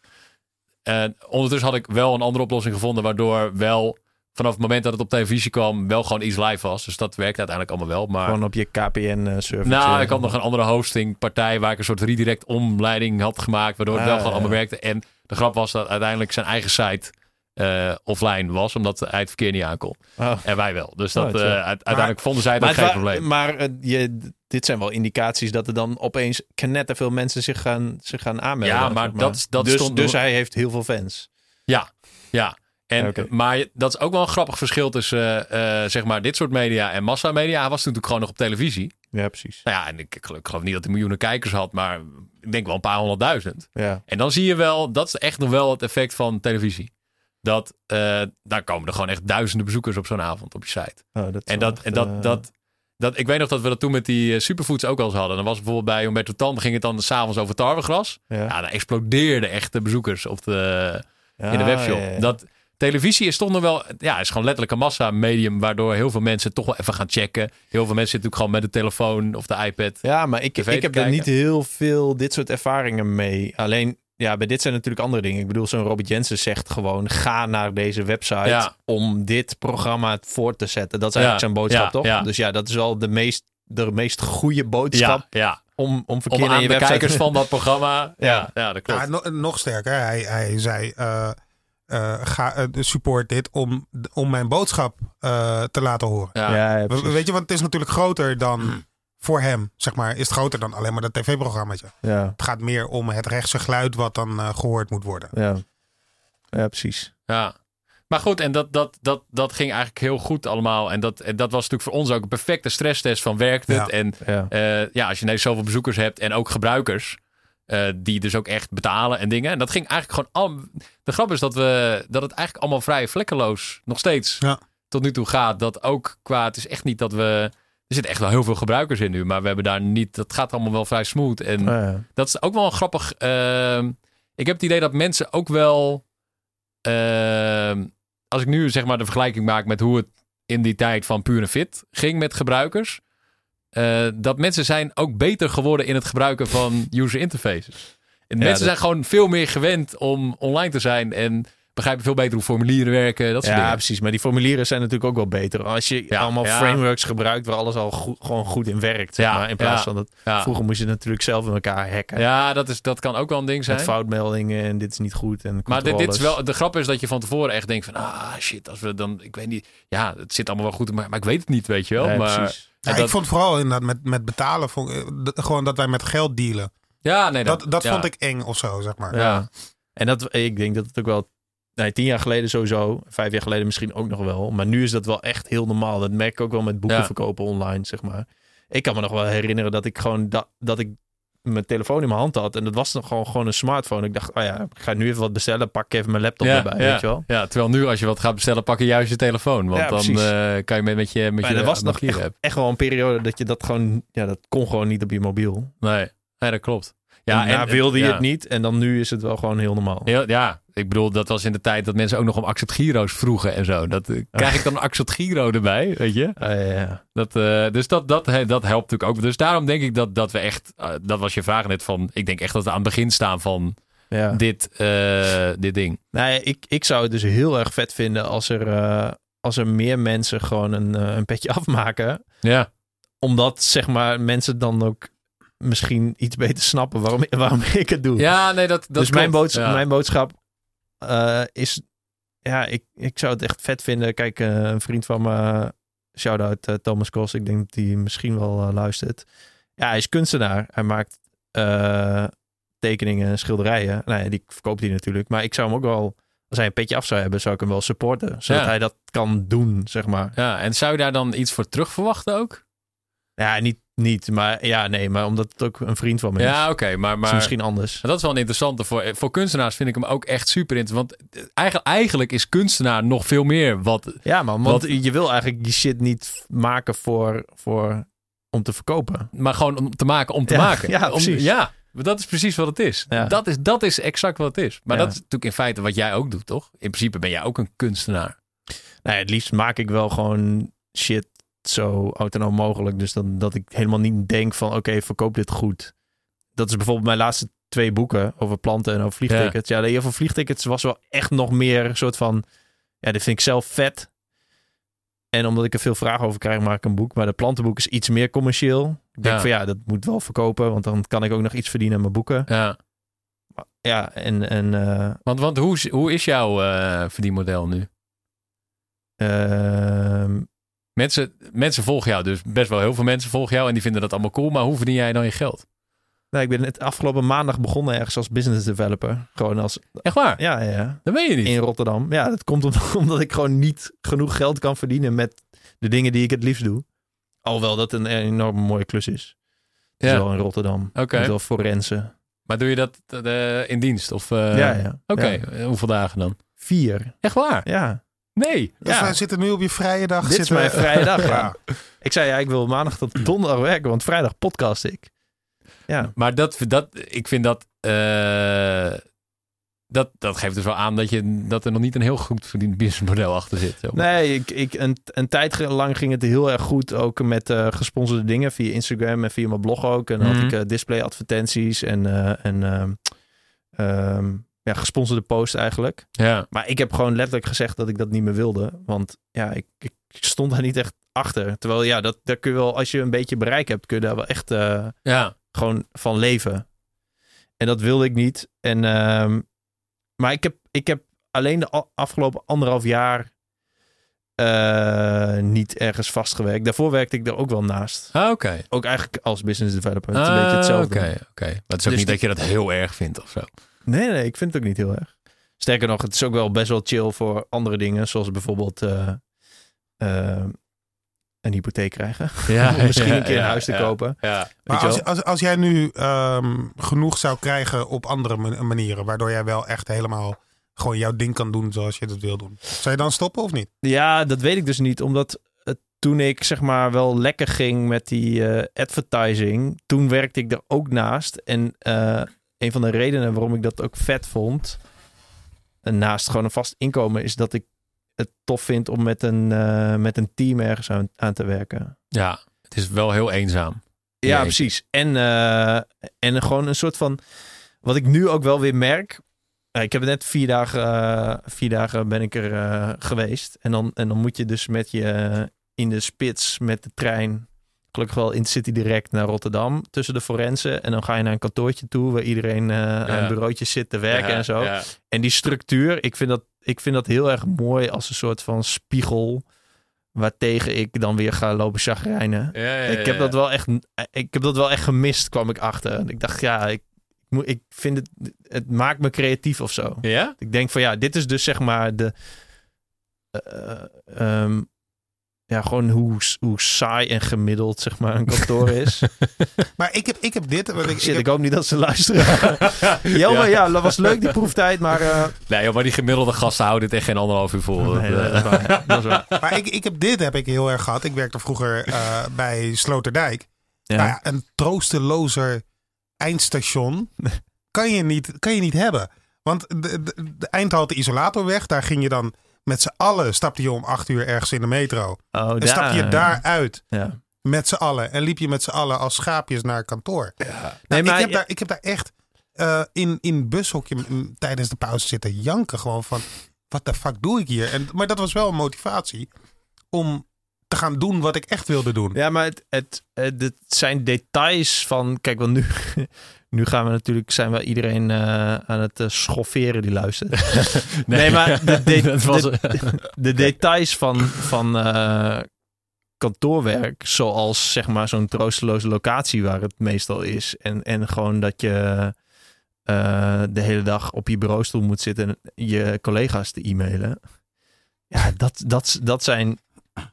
En ondertussen had ik wel een andere oplossing gevonden, waardoor wel vanaf het moment dat het op televisie kwam, wel gewoon iets live was. Dus dat werkte uiteindelijk allemaal wel. Maar Gewoon op je KPN-server. nou, ik had nog een andere hostingpartij waar ik een soort redirect omleiding had gemaakt, waardoor het Ah, wel gewoon ja. allemaal werkte. En de grap was dat uiteindelijk zijn eigen site eh, offline was, omdat hij het verkeer niet aankon. Oh. En wij wel. Dus dat, Oh, eh, uite- uiteindelijk vonden zij dat geen probleem. maar eh, je, dit zijn wel indicaties dat er dan opeens knetterveel mensen zich gaan, zich gaan aanmelden. Ja, maar zeg dat- dat dus, stond dus hij heeft heel veel fans. Ja, ja. En. Maar dat is ook wel een grappig verschil tussen zeg maar dit soort media en massamedia. Hij was toen natuurlijk gewoon nog op televisie. Ja, precies. Nou ja, en ik, ik geloof- ik geloof niet dat hij miljoenen kijkers had, maar ik denk wel een paar honderdduizend. Ja. En dan zie je wel, dat is echt nog wel het effect van televisie. Dat, eh, daar komen er gewoon echt duizenden bezoekers op zo'n avond op je site. Oh, dat En dat, echt, en dat, eh, dat, dat, ik weet nog dat we dat toen met die eh, superfoods ook al eens hadden. Dan was bijvoorbeeld bij Humberto Tan, ging het dan s'avonds over tarwegras. ja. Ja, dan explodeerden echt de bezoekers op de, in de webshop. ja, ja. Dat, televisie is toch nog wel, ja, is gewoon letterlijk een massa-medium, waardoor heel veel mensen toch wel even gaan checken. Heel veel mensen zitten natuurlijk gewoon met de telefoon of de iPad. Ja, maar ik, ik heb er kijken. niet heel veel dit soort ervaringen mee. Alleen, ja, bij dit zijn natuurlijk andere dingen. Ik bedoel, zo'n Robert Jensen zegt gewoon... ga naar deze website Ja. om dit programma voor te zetten. Dat is Ja, eigenlijk zijn boodschap, ja, toch? ja. Dus ja, dat is wel de meest, de meest goede boodschap ja. om, om verkeer Om aan je de website... kijkers van dat programma. Ja, Ja. dat klopt. Ja, no- nog sterker, hij, hij zei: eh, eh, ga, eh, support dit om, om mijn boodschap eh, te laten horen. Ja. Ja, ja, We- precies. Weet je, want het is natuurlijk groter Hmm. dan voor hem, zeg maar. Is het groter dan alleen maar dat tv-programmaatje. ja, Het gaat meer om het rechtse geluid wat dan eh, gehoord moet worden. ja. ja, precies. Ja. Maar goed, en dat, dat, dat, dat ging eigenlijk heel goed allemaal. En dat, en dat was natuurlijk voor ons ook een perfecte stresstest van werkt het. Ja. En Ja. eh, ja, als je ineens zoveel bezoekers hebt en ook gebruikers... eh, die dus ook echt betalen en dingen. En dat ging eigenlijk gewoon... Al, de grap is dat, we, dat het eigenlijk allemaal vrij vlekkeloos nog steeds Ja. tot nu toe gaat. Dat ook qua... Het is echt niet dat we... Er zitten echt wel heel veel gebruikers in nu. Maar we hebben daar niet... Dat gaat allemaal wel vrij smooth. En Oh, ja. dat is ook wel een grappig. ehm, ik heb het idee dat mensen ook wel. ehm, als ik nu zeg maar de vergelijking maak met hoe het in die tijd van Pure Fit ging met gebruikers. eh, dat mensen zijn ook beter geworden in het gebruiken van user interfaces. En mensen dat- zijn gewoon veel meer gewend om online te zijn en begrijpen veel beter hoe formulieren werken. Dat soort Ja, dingen. precies. Maar die formulieren zijn natuurlijk ook wel beter. Als je Ja, allemaal ja. frameworks gebruikt waar alles al goed, gewoon goed in werkt. Ja, maar. In plaats ja. van dat Ja, vroeger moest je natuurlijk zelf in elkaar hacken. ja dat, is, dat kan ook wel een ding zijn. Met foutmeldingen en dit is niet goed. En Maar dit, dit is wel, de grap is dat je van tevoren echt denkt van, ah shit, als we dan, ik weet niet, ja, het zit allemaal wel goed, maar, maar ik weet het niet, weet je wel. Nee, maar, precies. Ja, dat- Ik vond vooral inderdaad met, met betalen, vond, eh, gewoon dat wij met geld dealen. ja, nee, Dat, dat ja. vond ik eng of zo, zeg maar. Ja. En dat, ik denk dat het ook wel Nee, tien jaar geleden sowieso. Vijf jaar geleden misschien ook nog wel. Maar nu is dat wel echt heel normaal. Dat merk ik ook wel met boeken Ja. verkopen online, zeg maar. Ik kan me nog wel herinneren dat ik gewoon dat, dat ik mijn telefoon in mijn hand had. En dat was nog gewoon, gewoon een smartphone. Ik dacht, oh ja, ik ga nu even wat bestellen. Pak even mijn laptop erbij, ja, weet je wel. ja, terwijl nu als je wat gaat bestellen, pak je juist je telefoon. Want Ja, dan eh, kan je met, met je met Maar je er was nog echt, echt wel een periode dat je dat gewoon... Ja, dat kon gewoon niet op je mobiel. Nee, nee, dat klopt. Ja, en, wilde je ja. het niet. En dan nu is het wel gewoon heel normaal. Ja, ja, ik bedoel, dat was in de tijd dat mensen ook nog om accept giro's vroegen en zo. Dat, eh, krijg ik dan een accept giro erbij, weet je? Ja. Dat, eh, dus dat, dat, dat helpt natuurlijk ook. Dus daarom denk ik dat, dat we echt, eh, dat was je vraag net van, ik denk echt dat we aan het begin staan van ja. dit, dit ding. Nou ja, ik, ik zou het dus heel erg vet vinden als er, als er meer mensen gewoon een, een petje afmaken. Ja, Omdat, zeg maar, mensen dan ook misschien iets beter snappen waarom, waarom ik het doe. ja nee, dat, dat dus mijn, klopt. boodschap, Ja. mijn boodschap eh, is... Ja, ik, ik zou het echt vet vinden. Kijk, eh, een vriend van me, shout-out eh, Thomas Kos. Ik denk dat hij misschien wel luistert. Ja, hij is kunstenaar. Hij maakt tekeningen en schilderijen. Nou ja, die verkoopt hij natuurlijk. Maar ik zou hem ook wel... Als hij een petje af zou hebben, zou ik hem wel supporten. Zodat Ja. hij dat kan doen, zeg maar. Ja, en zou je daar dan iets voor terug verwachten ook? Ja, niet, niet maar ja, nee. Maar omdat het ook een vriend van me is. Ja, oké, maar, is maar misschien anders. Maar dat is wel een interessante. Voor, voor kunstenaars vind ik hem ook echt super interessant. Want eigenlijk, eigenlijk is kunstenaar nog veel meer wat... Ja, man. Want Wat- je wil eigenlijk die shit niet maken voor, voor, om te verkopen. Maar gewoon om te maken om te Ja, maken. ja, Om- precies. ja, dat is precies wat het is. Ja. Dat, is dat is exact wat het is. Maar Ja. dat is natuurlijk in feite wat jij ook doet, toch? In principe ben jij ook een kunstenaar. Nou het liefst maak ik wel gewoon shit zo autonoom mogelijk. Dus dan, dat ik helemaal niet denk van oké, verkoop dit goed. Dat is bijvoorbeeld mijn laatste twee boeken over planten en over vliegtickets. Ja, de over vliegtickets was wel echt nog meer een soort van... Ja, dit vind ik zelf vet. En omdat ik er veel vragen over krijg, maak ik een boek. Maar de plantenboek is iets meer commercieel. Ik denk Ja. van ja, dat moet wel verkopen. Want dan kan ik ook nog iets verdienen aan mijn boeken. Ja. Ja, en... en eh, Want, want hoe, is- hoe is jouw eh verdienmodel nu? ehm, Mensen, mensen volgen jou dus. Best wel heel veel mensen volgen jou en die vinden dat allemaal cool. Maar hoe verdien jij dan je geld? nou, ik ben net afgelopen maandag begonnen ergens als business developer. Gewoon als... Echt waar? Ja, ja, ja. Dat weet je niet. in Rotterdam. Ja, dat komt omdat, ik gewoon niet genoeg geld kan verdienen met de dingen die ik het liefst doe. Alhoewel dat een enorm mooie klus is. Het Ja. wel in Rotterdam. Oké. Met wel forensen. Maar doe je dat eh, in dienst? Of, eh, ja, ja. Oké, Ja. hoeveel dagen dan? Vier. Echt waar? Ja. Nee. Dus Ja. wij zitten nu op je vrije dag. Dit is mijn we- vrije dag. ja. Ja. Ik zei ja, ik wil maandag tot donderdag werken, want vrijdag podcast ik. Ja. Maar dat, dat, ik vind dat, eh, dat, dat geeft dus wel aan dat, je, dat er nog niet een heel goed verdiend businessmodel achter zit. zeg maar. Nee, ik, ik, een, een tijd lang ging het heel erg goed. Ook met eh, gesponsorde dingen via Instagram en via mijn blog ook. En dan Mhm. had ik eh, display advertenties en, eh, en ehm, ehm, ja, gesponsorde posts eigenlijk. Ja, Maar ik heb gewoon letterlijk gezegd dat ik dat niet meer wilde. Want ja, ik, ik stond daar niet echt achter. Terwijl ja, dat, daar kun je wel, als je een beetje bereik hebt, kun je daar wel echt eh, ja, gewoon van leven. En dat wilde ik niet. En, ehm, maar ik heb, ik heb alleen de afgelopen anderhalf jaar eh, niet ergens vastgewerkt. Daarvoor werkte ik er ook wel naast. Ah, oké. Ook eigenlijk als business developer. Het is een Ah, beetje hetzelfde. Oké, oké. Maar het is ook Dus niet dat je dat heel erg vindt of zo. Nee, nee, ik vind het ook niet heel erg. Sterker nog, het is ook wel best wel chill voor andere dingen. Zoals bijvoorbeeld eh, eh, een hypotheek krijgen. Ja, Om misschien ja, een keer een huis te ja. kopen. Maar als, als, als jij nu ehm, genoeg zou krijgen op andere man- manieren, waardoor jij wel echt helemaal gewoon jouw ding kan doen zoals je dat wil doen. Zou je dan stoppen of niet? Ja, dat weet ik dus niet. Omdat toen ik zeg maar wel lekker ging met die eh, advertising, toen werkte ik er ook naast. En eh, een van de redenen waarom ik dat ook vet vond, en naast gewoon een vast inkomen, is dat ik het tof vind om met een, eh, met een team ergens aan, aan te werken. ja, het is wel heel eenzaam. Ja, Nee. precies. En, eh, en gewoon een soort van. Wat ik nu ook wel weer merk. Ik heb net vier dagen, eh, vier dagen ben ik er geweest. En dan, en dan moet je dus met je in de spits met de trein. Gelukkig wel in City direct naar Rotterdam tussen de forensen. En dan ga je naar een kantoortje toe waar iedereen eh, aan bureautjes zit te werken Ja, en zo. Ja, En die structuur, ik vind, dat, ik vind dat heel erg mooi als een soort van spiegel. Waartegen ik dan weer ga lopen chagrijnen. ja, ja, Ik heb ja. dat wel echt, ik heb dat wel echt gemist, kwam ik achter. En ik dacht, ja, ik ik vind het, het maakt me creatief of zo. Ja? Ik denk van ja, dit is dus zeg maar de. eh, ehm, ja, gewoon hoe, hoe saai en gemiddeld zeg maar een kantoor is. Maar ik heb, ik heb dit. Want ik, Shit, ik hoop niet dat ze luisteren. Jammer, ja. dat was leuk die proeftijd, maar... eh, Nee, joh, maar die gemiddelde gasten houden dit echt geen anderhalf uur vol. nee, Dat, dat is eh, waar. Dat is waar. maar ik, ik heb dit heb ik heel erg gehad. Ik werkte vroeger eh, bij Sloterdijk. Ja. Nou ja, een troostelozer eindstation kan je niet, kan je niet hebben. Want de, de, de eindhalte Isolatorweg, daar ging je dan met z'n allen, stapte je om acht uur ergens in de metro. Oh, En stapte je daaruit Ja. met z'n allen. En liep je met z'n allen als schaapjes naar kantoor. Nou, Nee, maar ik, heb daar, ik heb daar echt eh, in, in bushokje m, tijdens de pauze zitten janken. Gewoon van, wat de fuck doe ik hier? En, maar dat was wel een motivatie om te gaan doen wat ik echt wilde doen. Ja, maar het, het, het, het zijn details van... Kijk, want nu, nu gaan we natuurlijk... Zijn we iedereen eh, aan het eh, schofferen die luistert. nee, maar de, de, details van, van eh, kantoorwerk, zoals zeg maar zo'n troosteloze locatie waar het meestal is. En, en gewoon dat je de hele dag op je bureaustoel moet zitten en je collega's te e-mailen. Ja, dat, dat, dat zijn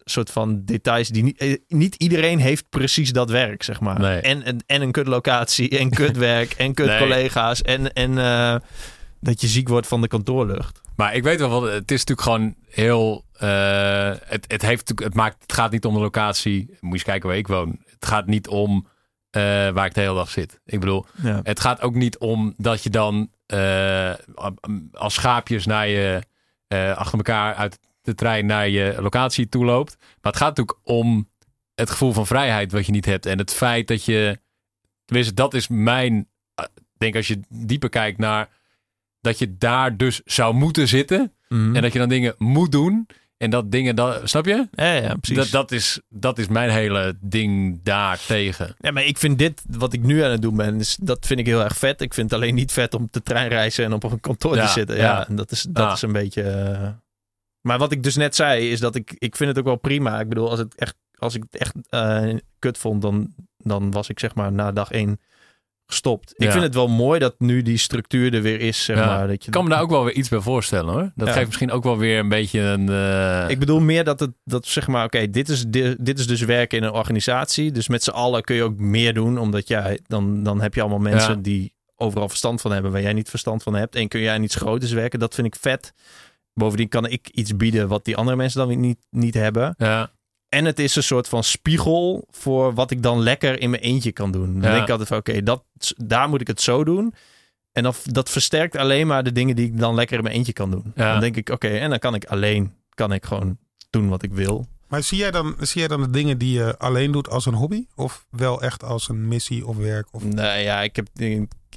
soort van details die niet, eh, niet iedereen heeft precies dat werk, zeg maar. Nee. En, en, en een kutlocatie en kutwerk en kut Nee. collega's en, en eh, dat je ziek wordt van de kantoorlucht. Maar ik weet wel, wat, het is natuurlijk gewoon heel. eh, het, het, heeft, het, maakt, het gaat niet om de locatie. Moet je eens kijken waar ik woon. Het gaat niet om waar ik de hele dag zit. Ik bedoel, Ja. het gaat ook niet om dat je dan als schaapjes naar je, achter elkaar uit de trein naar je locatie toe loopt. Maar het gaat natuurlijk om het gevoel van vrijheid wat je niet hebt. En het feit dat je. Tenminste, dat is mijn. eh, Ik denk als je dieper kijkt naar. Dat je daar dus zou moeten zitten. Mhm. En dat je dan dingen moet doen. En dat dingen dan. Snap je? Ja, ja, precies. Dat, dat, is, dat is mijn hele ding daar tegen. Ja, maar ik vind dit, wat ik nu aan het doen ben, is, dat vind ik heel erg vet. Ik vind het alleen niet vet om te treinreizen en op een kantoor Ja, te zitten. Ja, ja. en dat is, dat Ah. is een beetje... Maar wat ik dus net zei, is dat ik, ik vind het ook wel prima. Ik bedoel, als, het echt, als ik het echt eh, kut vond, dan, dan was ik zeg maar na dag één gestopt. Ik vind het wel mooi dat nu die structuur er weer is, zeg Ja. maar. Dat je, Ik kan me daar ook wel weer iets bij voorstellen hoor. Dat Ja. geeft misschien ook wel weer een beetje een. eh, Ik bedoel meer dat het, dat zeg maar, oké, dit, is, dit, dit is dus werken in een organisatie. Dus met z'n allen kun je ook meer doen, omdat ja, dan, dan heb je allemaal mensen die overal verstand van hebben waar jij niet verstand van hebt. En kun jij aan iets groters werken. Dat vind ik vet. Bovendien kan ik iets bieden wat die andere mensen dan niet, niet hebben. ja. En het is een soort van spiegel voor wat ik dan lekker in mijn eentje kan doen. Dan Ja. denk ik altijd van, oké, dat daar moet ik het zo doen. En dat, dat versterkt alleen maar de dingen die ik dan lekker in mijn eentje kan doen. Ja. Dan denk ik, oké, en dan kan ik alleen, kan ik gewoon doen wat ik wil. Maar zie jij, dan, zie jij dan de dingen die je alleen doet als een hobby? Of wel echt als een missie of werk? Of... Nee, ja, ik heb,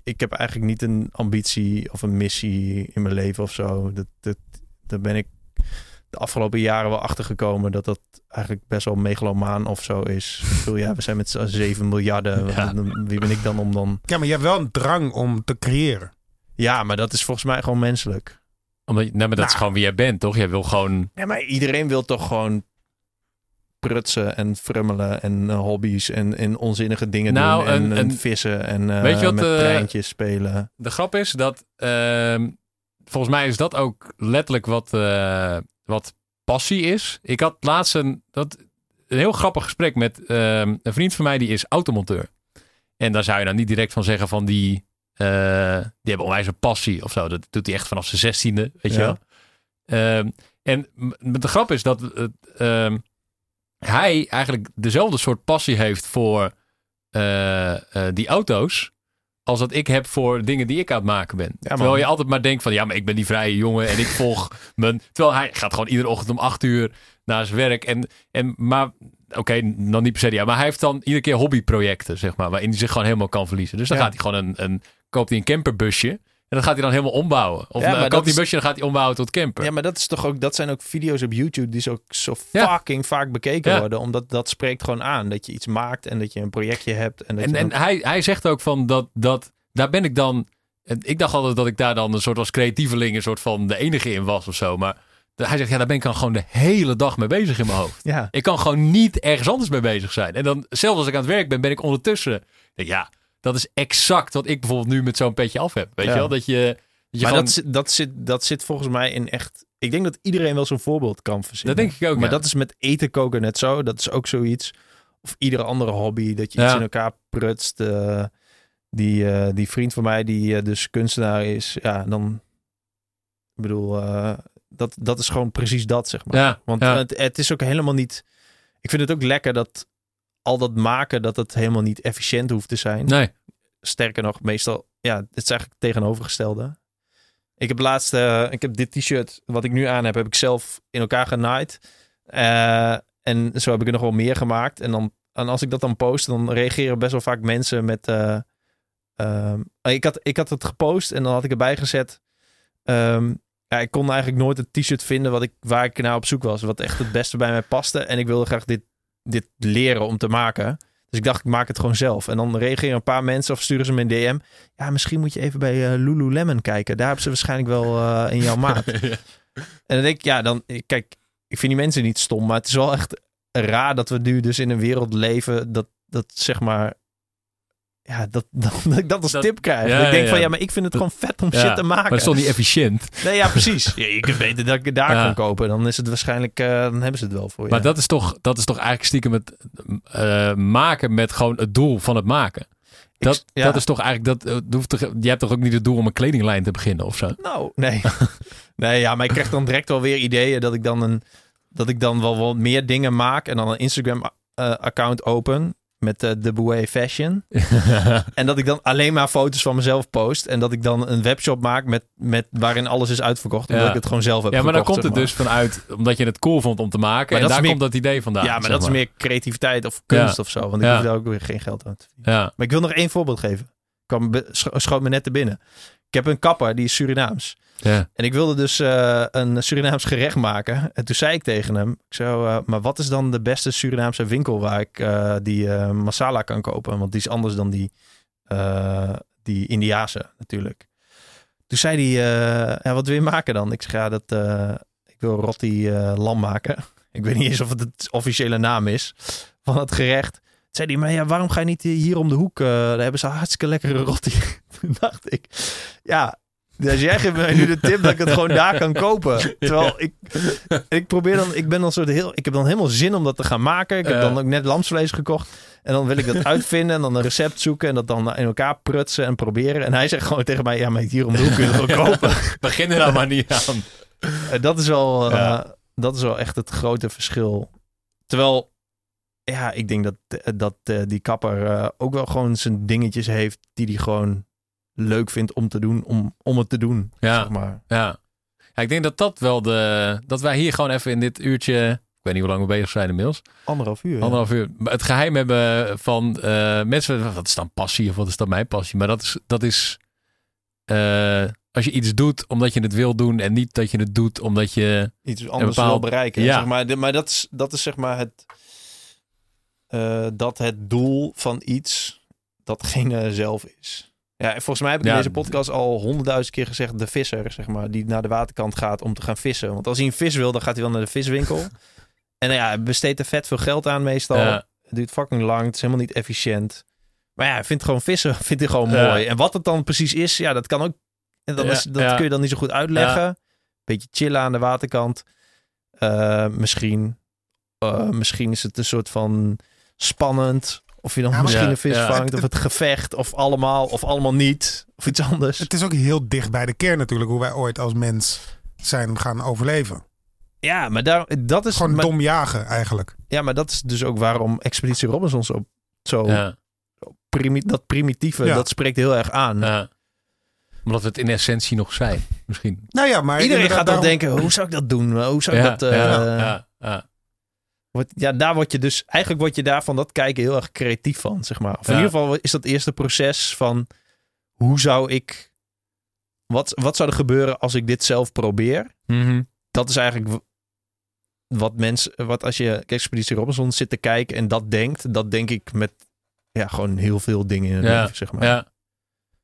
ik heb eigenlijk niet een ambitie of een missie in mijn leven of zo. Dat, dat, daar ben ik de afgelopen jaren wel achter gekomen dat dat eigenlijk best wel megalomaan of zo is. Ik bedoel, ja, we zijn met z'n 7 miljarden. Wat- Ja. Wie ben ik dan om dan... Ja, maar je hebt wel een drang om te creëren. Ja, maar dat is volgens mij gewoon menselijk. Omdat, je- nee, maar dat is Nou. gewoon wie jij bent, toch? Jij wil gewoon. Ja, maar iedereen wil toch gewoon prutsen en frummelen en eh, hobby's en, en onzinnige dingen Nou, doen en, en- en en- vissen en eh, Weet je wat, met eh, treintjes spelen. De grap is dat. Volgens mij is dat ook letterlijk wat, eh, wat passie is. Ik had laatst een, dat, een heel grappig gesprek met ehm, een vriend van mij, die is automonteur. En daar zou je dan niet direct van zeggen van die. eh, die hebben onwijs een passie of zo. Dat doet hij echt vanaf zijn zestiende, weet je wel. Ehm, en de grap is dat ehm, hij eigenlijk dezelfde soort passie heeft voor eh, die auto's. Als dat ik heb voor dingen die ik aan het maken ben. man. terwijl je altijd maar denkt van ja, maar ik ben die vrije jongen en ik volg mijn. Terwijl hij gaat gewoon iedere ochtend om acht uur naar zijn werk. En, en maar oké, dan niet per se. Ja, maar hij heeft dan iedere keer hobbyprojecten, zeg maar, waarin hij zich gewoon helemaal kan verliezen. Dus dan Ja. gaat hij gewoon een, een koopt hij een camperbusje. En dat gaat hij dan helemaal ombouwen. Of Ja, koopt is- een busje en dan gaat hij ombouwen tot camper. Ja, maar dat is toch ook, dat zijn ook video's op YouTube die zo, zo Ja. fucking vaak bekeken Ja. worden. Omdat dat spreekt gewoon aan. Dat je iets maakt en dat je een projectje hebt. En, dat En, je en hij, hij zegt ook van dat, dat daar ben ik dan. en Ik dacht altijd dat ik daar dan een soort als creatieveling een soort van de enige in was of zo. Maar hij zegt ja, daar ben ik dan gewoon de hele dag mee bezig in mijn hoofd. ja. Ik kan gewoon niet ergens anders mee bezig zijn. En dan zelfs als ik aan het werk ben, ben ik ondertussen. Ja, dat is exact wat ik bijvoorbeeld nu met zo'n petje af heb. Weet Ja. je wel? Dat je, dat je maar gewoon- dat, zit- dat, zit, dat zit volgens mij in echt... Ik denk dat iedereen wel zo'n voorbeeld kan verzinnen. dat denk ik ook. Maar ja. dat is met eten koken net zo. Dat is ook zoiets. Of iedere andere hobby. Dat je iets in elkaar prutst. eh, die, eh, die vriend van mij, die eh, dus kunstenaar is. Ja, dan... Ik bedoel, dat, dat is gewoon precies dat, zeg maar. ja, Want het, het is ook helemaal niet... Ik vind het ook lekker dat al dat maken, dat het helemaal niet efficiënt hoeft te zijn. Nee. Sterker nog, meestal, ja, het is eigenlijk het tegenovergestelde. Ik heb laatst, eh, ik heb dit t-shirt, wat ik nu aan heb, heb ik zelf in elkaar genaaid. Eh, en zo heb ik er nog wel meer gemaakt. En, dan, en als ik dat dan post, dan reageren best wel vaak mensen met... eh, ik, had, ik had het gepost en dan had ik erbij gezet... ehm, ja, ik kon eigenlijk nooit het t-shirt vinden wat ik, waar ik naar op zoek was. Wat echt het beste bij mij paste. En ik wilde graag dit, dit leren om te maken. Dus ik dacht, ik maak het gewoon zelf. En dan reageren een paar mensen of sturen ze me een DM. Ja, misschien moet je even bij eh, Lululemon kijken. Daar hebben ze waarschijnlijk wel eh, in jouw maat. En dan denk ik, ja, dan, kijk, ik vind die mensen niet stom, maar het is wel echt raar dat we nu dus in een wereld leven dat, dat zeg maar, ja, dat, dat, dat ik dat als Dat- tip krijg. ja, ik denk ja, van, ja. ja, maar ik vind het gewoon vet om shit te maken. Maar dat is toch niet efficiënt? Nee, ja, precies. Ja, je kunt weten dat ik het daar kan kopen. Dan is het waarschijnlijk, eh, dan hebben ze het wel voor je. Maar dat is, toch, dat is toch eigenlijk stiekem het eh, maken met gewoon het doel van het maken. Ik- Dat, ja. dat is toch eigenlijk, dat, eh, hoeft toch, je hebt toch ook niet het doel om een kledinglijn te beginnen of zo? Nou, nee. nee, ja, maar ik krijg dan direct wel weer ideeën dat ik dan een dat ik dan wel wat meer dingen maak en dan een Instagram eh, account open met eh, de Bouet Fashion en dat ik dan alleen maar foto's van mezelf post en dat ik dan een webshop maak met, met waarin alles is uitverkocht omdat Ja. ik het gewoon zelf heb ja, maar dan komt het dus vanuit, omdat je het cool vond om te maken. Maar en daar meer- komt dat idee vandaan. ja, maar dat is meer creativiteit of kunst of zo, want ik Ja. hoef daar ook weer geen geld aan te verdienen. Ja, Maar ik wil nog één voorbeeld geven. Kwam be- scho- schoot me net te binnen. Ik heb een kapper, die is Surinaams. Ja. En ik wilde dus eh, een Surinaams gerecht maken. En toen zei ik tegen hem, ik eh, maar wat is dan de beste Surinaamse winkel waar ik eh, die masala kan kopen? Want die is anders dan die, die Indiase natuurlijk. Toen zei hij, ja, wat wil je maken dan? Ik zeg, dat, ik wil roti eh, lam maken. Ik weet niet eens of het het officiële naam is van het gerecht. Toen zei hij, maar ja, waarom ga je niet hier om de hoek? Daar hebben ze hartstikke lekkere roti. Toen dacht ik, ja, dus jij geeft mij nu de tip dat ik het gewoon daar kan kopen. Terwijl ik, ik probeer dan, ik ben dan soort heel, ik heb dan helemaal zin om dat te gaan maken. Ik heb dan ook net lamsvlees gekocht. En dan wil ik dat uitvinden en dan een recept zoeken en dat dan in elkaar prutsen en proberen. En hij zegt gewoon tegen mij, ja, maar hier om de hoek kun je het gewoon kopen. Begin er nou maar niet aan. En dat is wel, eh, dat is wel echt het grote verschil. Terwijl, ja, ik denk dat, dat eh, die kapper eh, ook wel gewoon zijn dingetjes heeft die hij gewoon leuk vindt om te doen, om, om het te doen. Ja. Zeg maar. Ja. ja, ik denk dat dat wel de... Dat wij hier gewoon even in dit uurtje... Ik weet niet hoe lang we bezig zijn inmiddels. Anderhalf uur. ja. Anderhalf uur. Het geheim hebben van eh, mensen... Wat is dan passie of wat is dan mijn passie? Maar dat is... Dat is eh, als je iets doet omdat je het wil doen... en niet dat je het doet omdat je... iets anders bepaald- wil bereiken. Ja. Zeg maar De- maar dat is, dat is zeg maar het, eh, dat het doel van iets datgene zelf is. Ja, en volgens mij heb ik in Ja, deze podcast al honderdduizend keer gezegd, de visser, zeg maar, die naar de waterkant gaat om te gaan vissen. Want als hij een vis wil, dan gaat hij wel naar de viswinkel. en nou ja, hij besteedt er vet veel geld aan meestal. Ja. Het duurt fucking lang, het is helemaal niet efficiënt. Maar ja, hij vindt gewoon vissen, vindt hij gewoon mooi. En wat het dan precies is, ja, dat kan ook. En dat, is, dat kun je dan niet zo goed uitleggen. Beetje chillen aan de waterkant. Eh, misschien, eh, misschien is het een soort van spannend. Of je dan Ja, misschien Ja, een vis ja. vangt. Of het gevecht. Of allemaal. Of allemaal niet. Of iets anders. Het is ook heel dicht bij de kern natuurlijk hoe wij ooit als mens zijn gaan overleven. Ja, maar daar, dat is. Gewoon maar, dom jagen eigenlijk. ja, maar dat is dus ook waarom Expeditie Robinson zo. zo Ja, primi- dat primitieve, Ja. dat spreekt heel erg aan. ja. Omdat we het in essentie nog zijn. Misschien. Nou ja, maar Iedereen gaat dan daarom- denken, hoe zou ik dat doen? Hoe zou ik Ja, dat... eh, ja, ja, ja. Wordt- ja, daar word je dus... Eigenlijk word je daar van dat kijken heel erg creatief van, zeg maar. Of in Ja. ieder geval is dat eerste proces van... Hoe zou ik... Wat, wat zou er gebeuren als ik dit zelf probeer? Mhm. Dat is eigenlijk wat mensen... Wat als je Expeditie Robinson zit te kijken en dat denkt... Dat denk ik met ja, gewoon heel veel dingen in het Ja, leven, zeg maar. Ja.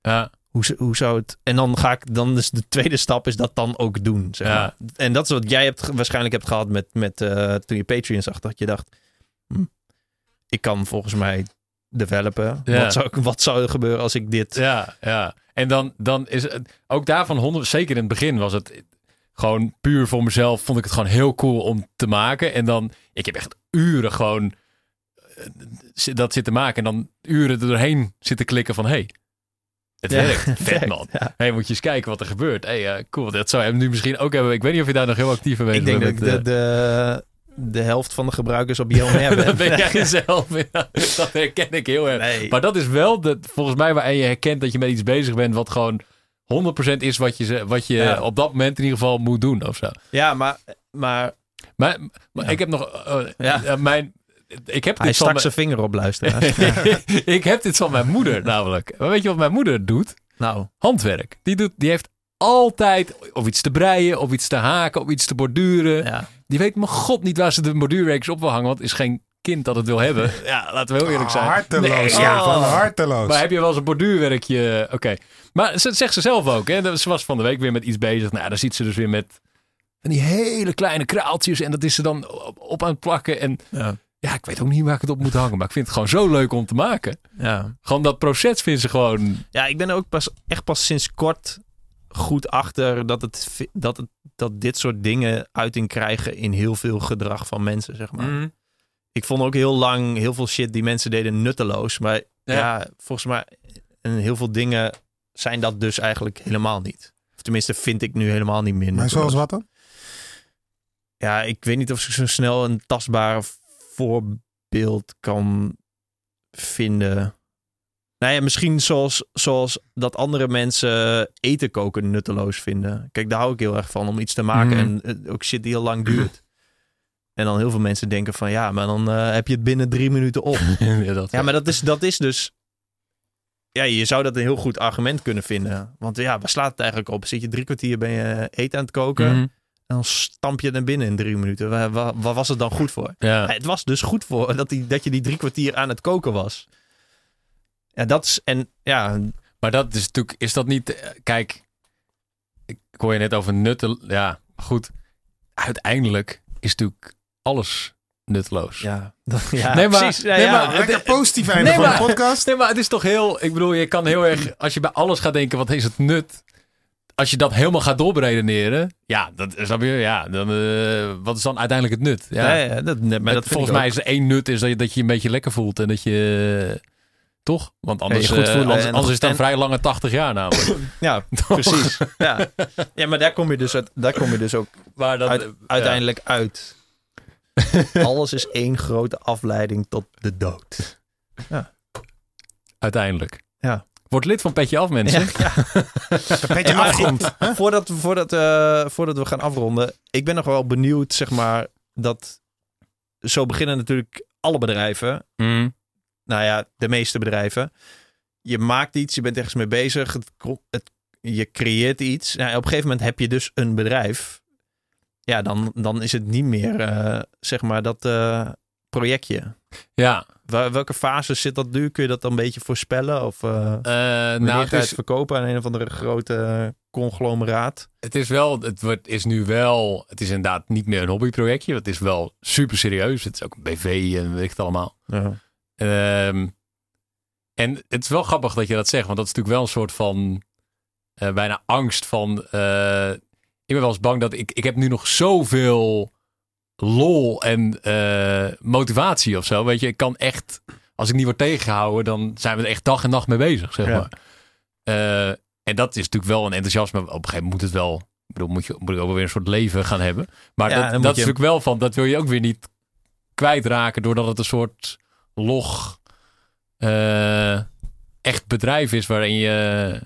Ja. Hoe, hoe zou het... En dan ga ik... Dan is de tweede stap is dat dan ook doen, zeg Ja. maar. En dat is wat jij hebt, waarschijnlijk hebt gehad met, met eh, toen je Patreon zag. Dat je dacht... hm, ik kan volgens mij developen. Ja. Wat, zou, wat zou er gebeuren als ik dit... Ja, ja. En dan, dan is het ook daarvan 100, zeker in het begin was het gewoon puur voor mezelf. Vond ik het gewoon heel cool om te maken. En dan, ik heb echt uren gewoon eh, dat zitten maken. En dan uren er doorheen zitten klikken van, hey, het Ja, werkt. Vet werkt, man. ja. Hey, moet je eens kijken wat er gebeurt. Hey, eh, cool. Dat zou hem nu misschien ook hebben. Ik weet niet of je daar nog heel actief in bent. Ik denk dat ik de, de, de helft van de gebruikers op Yellow ben. dat ben jij zelf. Ja, dat herken ik heel erg. Nee. Maar dat is wel de, volgens mij waarin je herkent dat je met iets bezig bent wat gewoon 100% is wat je, wat je op dat moment in ieder geval moet doen of zo. Ja, maar, maar Maar, ik heb nog eh, eh, mijn ik heb hij dit van zijn vinger op, luisteraars. mijn, ik heb dit van mijn moeder namelijk. Maar weet je wat mijn moeder doet? nou, Handwerk. Die doet die heeft altijd of iets te breien, of iets te haken, of iets te borduren. ja. Die weet mijn god niet waar ze de borduurwerkjes op wil hangen, want het is geen kind dat het wil hebben. Ja, laten we heel eerlijk zijn. Harteloos, Nee, ja, van harteloos. Maar heb je wel eens een borduurwerkje? Oké. Maar ze zegt ze zelf ook. Hè? Ze was van de week weer met iets bezig. Nou, daar ziet ze dus weer met van die hele kleine kraaltjes. En dat is ze dan op, op aan het plakken. En Ja. Ja, ik weet ook niet waar ik het op moet hangen. Maar ik vind het gewoon zo leuk om te maken. Ja. Gewoon dat proces vindt ze gewoon... ja, ik ben er ook pas, echt pas sinds kort goed achter dat, het, dat, het, dat dit soort dingen uiting krijgen in heel veel gedrag van mensen, zeg maar. Mhm. Ik vond ook heel lang heel veel shit die mensen deden nutteloos. Maar ja, Ja. volgens mij, en heel veel dingen zijn dat dus eigenlijk helemaal niet. Of tenminste vind ik nu helemaal niet meer Maar zoals wat dan? Ja, ik weet niet of ik zo snel een tastbaar voorbeeld kan vinden. Nou ja, misschien zoals, zoals dat andere mensen eten koken nutteloos vinden. Kijk, daar hou ik heel erg van om iets te maken Mhm. en ook shit die heel lang duurt. En dan heel veel mensen denken van ja, maar dan eh, heb je het binnen drie minuten op. ja, dat, Ja, maar dat is, dat is dus. Ja, je zou dat een heel goed argument kunnen vinden. Want ja, waar slaat het eigenlijk op? Zit je drie kwartier ben je eten aan het koken? Mhm. En dan stamp je het naar binnen in drie minuten. Waar, waar, waar was het dan goed voor? Ja. Het was dus goed voor dat, die, dat je die drie kwartier aan het koken was. Ja, dat is. En ja, Maar dat is natuurlijk, is dat niet, eh, kijk, ik hoor je net over nutten, ja, goed. Uiteindelijk is natuurlijk alles nutteloos. ja, dat, ja Nee, maar- precies. Ja, nee, ja. maar- Lekker positief einde Nee, van maar- de podcast. Nee, maar het is toch heel, ik bedoel, je kan heel erg, als je bij alles gaat denken, wat is het nut? Als je dat helemaal gaat doorberedeneren, ja, dat snap je, ja, dan, eh, wat is dan uiteindelijk het nut? Ja, Ja, ja, dat, maar dat volgens mij ook. is er één nut is dat je, dat je een beetje lekker voelt en dat je, toch? Want anders, Ja, goed eh, anders, is het een en- vrij lange 80 jaar namelijk. Ja, precies. Ja. ja, maar daar kom je dus, uit, daar kom je dus ook Maar dat, uit- uiteindelijk uit. Alles is één grote afleiding tot de dood. Uiteindelijk. Ja. Word lid van Petje Af, mensen. Ja, maar- afgrond. voordat, we- voordat, eh, voordat we gaan afronden. Ik ben nog wel benieuwd, zeg maar, dat zo beginnen natuurlijk alle bedrijven. Mm. Nou ja, de meeste bedrijven. Je maakt iets, je bent ergens mee bezig. Het, het, je creëert iets. Nou, op een gegeven moment heb je dus een bedrijf. Ja, dan, dan is het niet meer, eh, zeg maar, dat eh, projectje. Ja, welke fase zit dat nu? Kun je dat dan een beetje voorspellen? Of nou, ga het is, verkopen aan een of andere grote conglomeraat? het is wel, het wordt, is nu wel, het is inderdaad niet meer een hobbyprojectje. Het is wel super serieus. Het is ook een BV en weet ik het allemaal. Ja. Ehm, en het is wel grappig dat je dat zegt, want dat is natuurlijk wel een soort van eh, bijna angst van. ik ben wel eens bang dat ik, ik heb nu nog zoveel lol en eh, motivatie of zo. Weet je, ik kan echt, als ik niet word tegengehouden, dan zijn we er echt dag en nacht mee bezig, zeg Ja. maar. Eh, en dat is natuurlijk wel een enthousiasme. Op een gegeven moment moet het wel. Ik bedoel, moet je, moet ik ook weer een soort leven gaan hebben. Maar Ja, dat, dat is je- natuurlijk wel van, dat wil je ook weer niet kwijtraken doordat het een soort log eh, echt bedrijf is waarin je.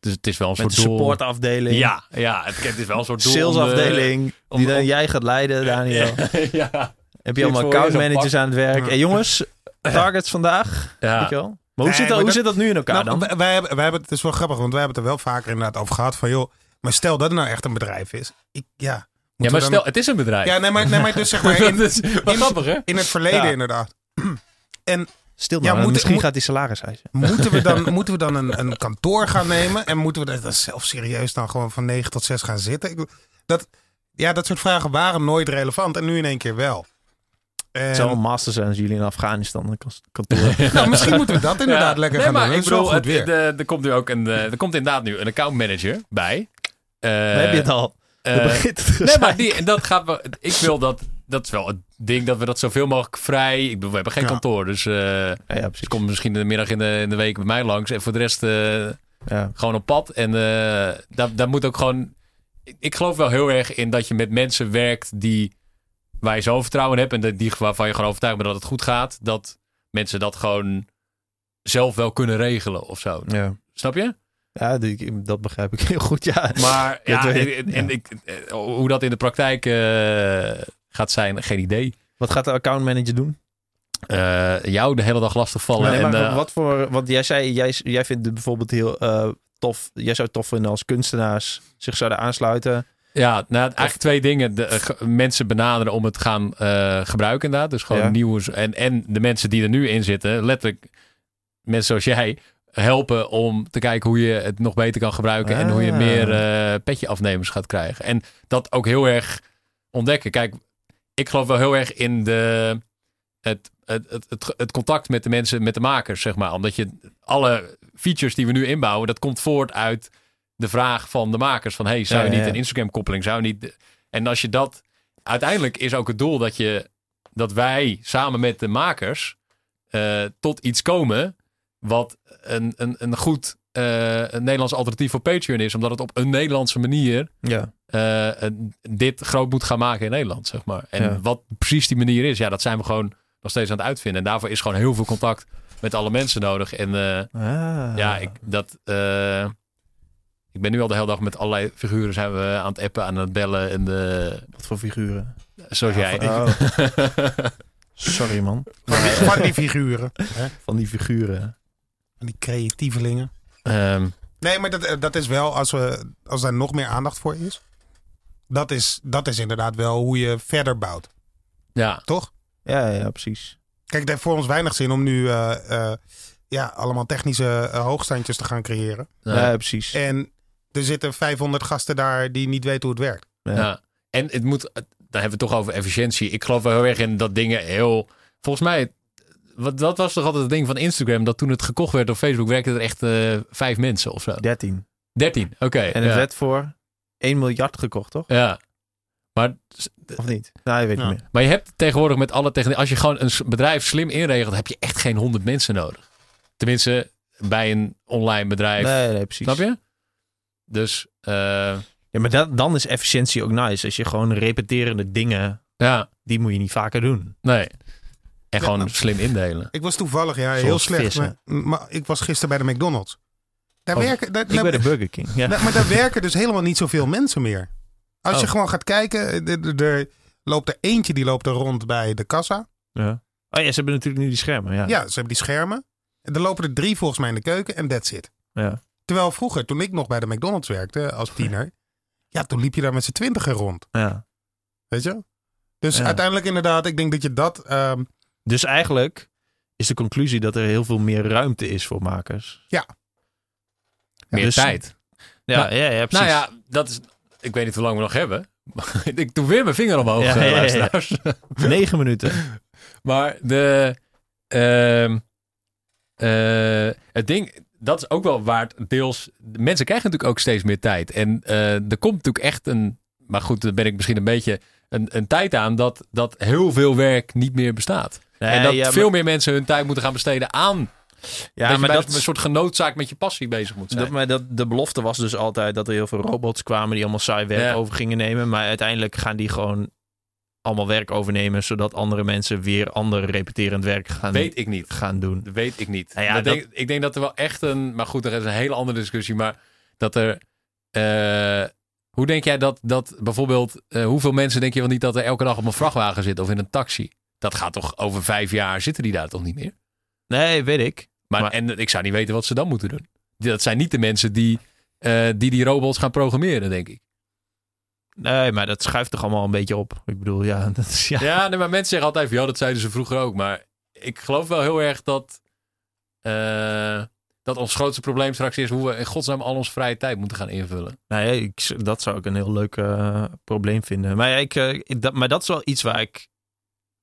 Dus het is wel een Met soort supportafdeling. Ja, ja het, het is wel een soort doel. Salesafdeling. om- die dan jij gaat leiden, Daniel. ja, Heb je allemaal voor je, account zo'n managers pak. aan het werk? Ja. Hey, jongens, targets vandaag. ja. Weet je wel? Maar hoe, Nee, zit, dat, maar hoe dat- zit dat nu in elkaar Nou, dan? wij, wij hebben, wij hebben, het is wel grappig, want wij hebben het er wel vaker inderdaad over gehad van, joh, maar stel dat het nou echt een bedrijf is. Ik, ja, ja, maar stel, het is een bedrijf. ja, nee, maar, nee, maar dus zeg maar in, dat is wel in- grappig, hè? in het verleden Ja. inderdaad. Stil Ja, nou, moet- misschien moet- gaat die salaris eisen. Moeten we dan, moeten we dan een, een kantoor gaan nemen? En moeten we dat zelf serieus dan gewoon van 9 tot 6 gaan zitten? Ik, dat, ja, dat soort vragen waren nooit relevant en nu in één keer wel. En, Het zou een master zijn als jullie in Afghanistan een kantoor. nou, misschien moeten we dat inderdaad Ja. lekker nee, gaan maar doen. ik bedoel, goed het- weer. de- er komt nu ook een, eh, er komt inderdaad nu een accountmanager bij. Eh, Dan heb je het al. eh, het Nee, maar die, en dat gaat. Ik wil dat. Dat is wel het ding dat we dat zoveel mogelijk vrij. Ik bedoel, we hebben geen Ja. kantoor, dus. eh Ja, ja, dus precies. kom misschien in de middag in de, in de week bij mij langs. En voor de rest eh, Ja. gewoon op pad. En eh daar, daar moet ook gewoon. ik- Ik geloof wel heel erg in dat je met mensen werkt die. waar je zo vertrouwen in hebt. En die waarvan je gewoon overtuigd bent dat het goed gaat. Dat mensen dat gewoon zelf wel kunnen regelen of zo. Snap je? Ja, die- dat begrijp ik heel goed. Ja. Maar ja, en, en- ik, hoe dat in de praktijk gaat zijn, geen idee. Wat gaat de accountmanager doen? Eh, jou de hele dag lastig vallen. Nee, en, maar eh, wat voor. Want jij zei, jij, jij vindt het bijvoorbeeld heel eh, tof. Jij zou het tof vinden als kunstenaars zich zouden aansluiten. Ja, nou, eigenlijk twee dingen. De, mensen benaderen om het te gaan gebruiken inderdaad. Dus gewoon Ja. nieuws. En, en de mensen die er nu in zitten, letterlijk mensen zoals jij, helpen om te kijken hoe je het nog beter kan gebruiken. En hoe je Ah. meer petje afnemers gaat krijgen. En dat ook heel erg ontdekken. Kijk, ik geloof wel heel erg in de, het, het, het, het, het contact met de mensen, met de makers, zeg maar. Omdat je alle features die we nu inbouwen, dat komt voort uit de vraag van de makers. Van, hey, zou je ja, niet ja. een Instagram-koppeling, zou je niet... En als je dat... Uiteindelijk is ook het doel dat, je, dat wij samen met de makers eh, tot iets komen wat een, een, een goed een Nederlands alternatief voor Patreon is. Omdat het op een Nederlandse manier Ja. eh, dit groot moet gaan maken in Nederland, zeg maar. En Ja. wat precies die manier is, ja, dat zijn we gewoon nog steeds aan het uitvinden. En daarvoor is gewoon heel veel contact met alle mensen nodig. En eh, Ah. ja, ik, dat, eh, ik ben nu al de hele dag met allerlei figuren zijn we aan het appen, aan het bellen. En de, Wat voor figuren? zoals jij. Oh. Sorry man. Van die, van die figuren. Hè? Van die figuren. Van die creatievelingen. Ehm, Nee, maar dat, dat is wel, als, we, als er nog meer aandacht voor is. Dat is, dat is inderdaad wel hoe je verder bouwt. ja, Toch? Ja, ja, precies. Kijk, het heeft voor ons weinig zin om nu eh, eh, ja, allemaal technische eh, hoogstandjes te gaan creëren. ja, Ja, precies. En er zitten 500 gasten daar die niet weten hoe het werkt. Ja. ja. En het moet, dan hebben we het toch over efficiëntie. Ik geloof wel heel erg in dat dingen heel, volgens mij, wat, dat was toch altijd het ding van Instagram, dat toen het gekocht werd op Facebook, werkten er echt eh, vijf mensen of zo. 13. 13, oké. En het ja. werd voor 1 miljard gekocht, toch? Ja. Maar, Of niet? Nou, je weet Ja. niet meer. maar je hebt tegenwoordig met alle techniek, als je gewoon een bedrijf slim inregelt, heb je echt geen 100 mensen nodig. Tenminste, bij een online bedrijf. Nee, nee, precies. Snap je? Dus, eh, Ja, maar dat, dan is efficiëntie ook nice. Als je gewoon repeterende dingen, ja, die moet je niet vaker doen. nee. En Ja, gewoon slim indelen. Ik was toevallig, ja, heel slecht. vissen. Maar, maar ik was gisteren bij de McDonald's. Daar Oh, werken, daar, Ik bij de Burger King. Ja. daar- maar daar werken dus helemaal niet zoveel mensen meer. Als je Oh. gewoon gaat kijken, er, er- loopt er eentje die loopt er rond bij de kassa. ja. Oh ja, ze hebben natuurlijk nu die schermen. Ja. Ja, ze hebben die schermen. En er lopen er drie volgens mij in de keuken en that's it. Ja. Terwijl vroeger, toen ik nog bij de McDonald's werkte als tiener, ja, toen liep je daar met z'n twintigen rond. Ja. Weet je? Dus Ja. uiteindelijk inderdaad, ik denk dat je dat... ehm, Dus eigenlijk is de conclusie dat er heel veel meer ruimte is voor makers. Meer dus- tijd. Ja, Nou, ja, ja, precies. Nou ja, dat is, ik weet niet hoe lang we nog hebben. ik doe weer mijn vinger omhoog, Ja, eh, ja, ja, ja. Negen minuten. Maar de, ehm, eh, het ding, dat is ook wel waard deels. de Mensen krijgen natuurlijk ook steeds meer tijd. En eh, er komt natuurlijk echt een. Maar goed, dan ben ik misschien een beetje een, een tijd aan dat, dat heel veel werk niet meer bestaat. En dat ja, maar- veel meer mensen hun tijd moeten gaan besteden aan. Ja, dat je maar dat, een soort genoodzaak met je passie bezig moet zijn. dat, maar dat, de belofte was dus altijd dat er heel veel robots kwamen die allemaal saai werk Ja. over gingen nemen. Maar uiteindelijk gaan die gewoon allemaal werk overnemen, zodat andere mensen weer ander repeterend werk gaan, weet ik niet. gaan doen. Weet ik niet. Nou ja, Dat dat- denk, ik denk dat er wel echt een. Maar goed, er is een hele andere discussie. Maar dat er. eh, hoe denk jij dat, dat bijvoorbeeld. eh, hoeveel mensen denk je wel niet dat er elke dag op een vrachtwagen zitten of in een taxi? Dat gaat toch over vijf jaar zitten die daar toch niet meer? Nee, weet ik. Maar, Maar- en ik zou niet weten wat ze dan moeten doen. Dat zijn niet de mensen die eh, die, die robots gaan programmeren, denk ik. Nee, maar dat schuift toch allemaal een beetje op. Ik bedoel, ja, dat is ja. Ja, nee, maar mensen zeggen altijd van ja, dat zeiden ze vroeger ook. Maar ik geloof wel heel erg dat. eh, dat ons grootste probleem straks is hoe we in godsnaam al onze vrije tijd moeten gaan invullen. Nou ja, ik, dat zou ik een heel leuk eh, probleem vinden. Maar, ja, ik, ik- dat, maar dat is wel iets waar ik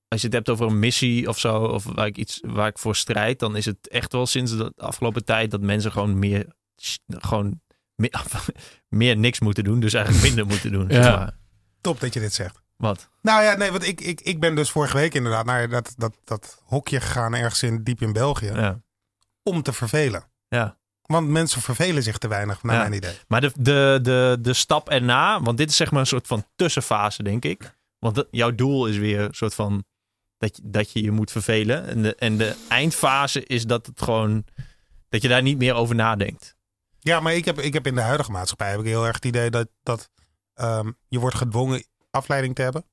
als je het hebt over een missie of zo, of waar ik iets waar ik voor strijd, dan is het echt wel sinds de afgelopen tijd dat mensen gewoon meer, gewoon meer, meer niks moeten doen, dus eigenlijk minder moeten doen. Zeg Ja. maar. Top dat je dit zegt. Wat? Nou ja, nee, want ik, ik, ik ben dus vorige week inderdaad naar dat, dat, dat hokje gegaan ergens in, diep in België. Ja. Om te vervelen. ja. Want mensen vervelen zich te weinig, naar Ja. mijn idee. Maar de, de, de, de stap erna, want dit is zeg maar een soort van tussenfase, denk ik. Want dat- jouw doel is weer een soort van dat je dat je, je moet vervelen. En de, en de eindfase is dat het gewoon, dat je daar niet meer over nadenkt. Ja, maar ik heb, ik heb in de huidige maatschappij heb ik heel erg het idee dat, dat ehm, je wordt gedwongen afleiding te hebben.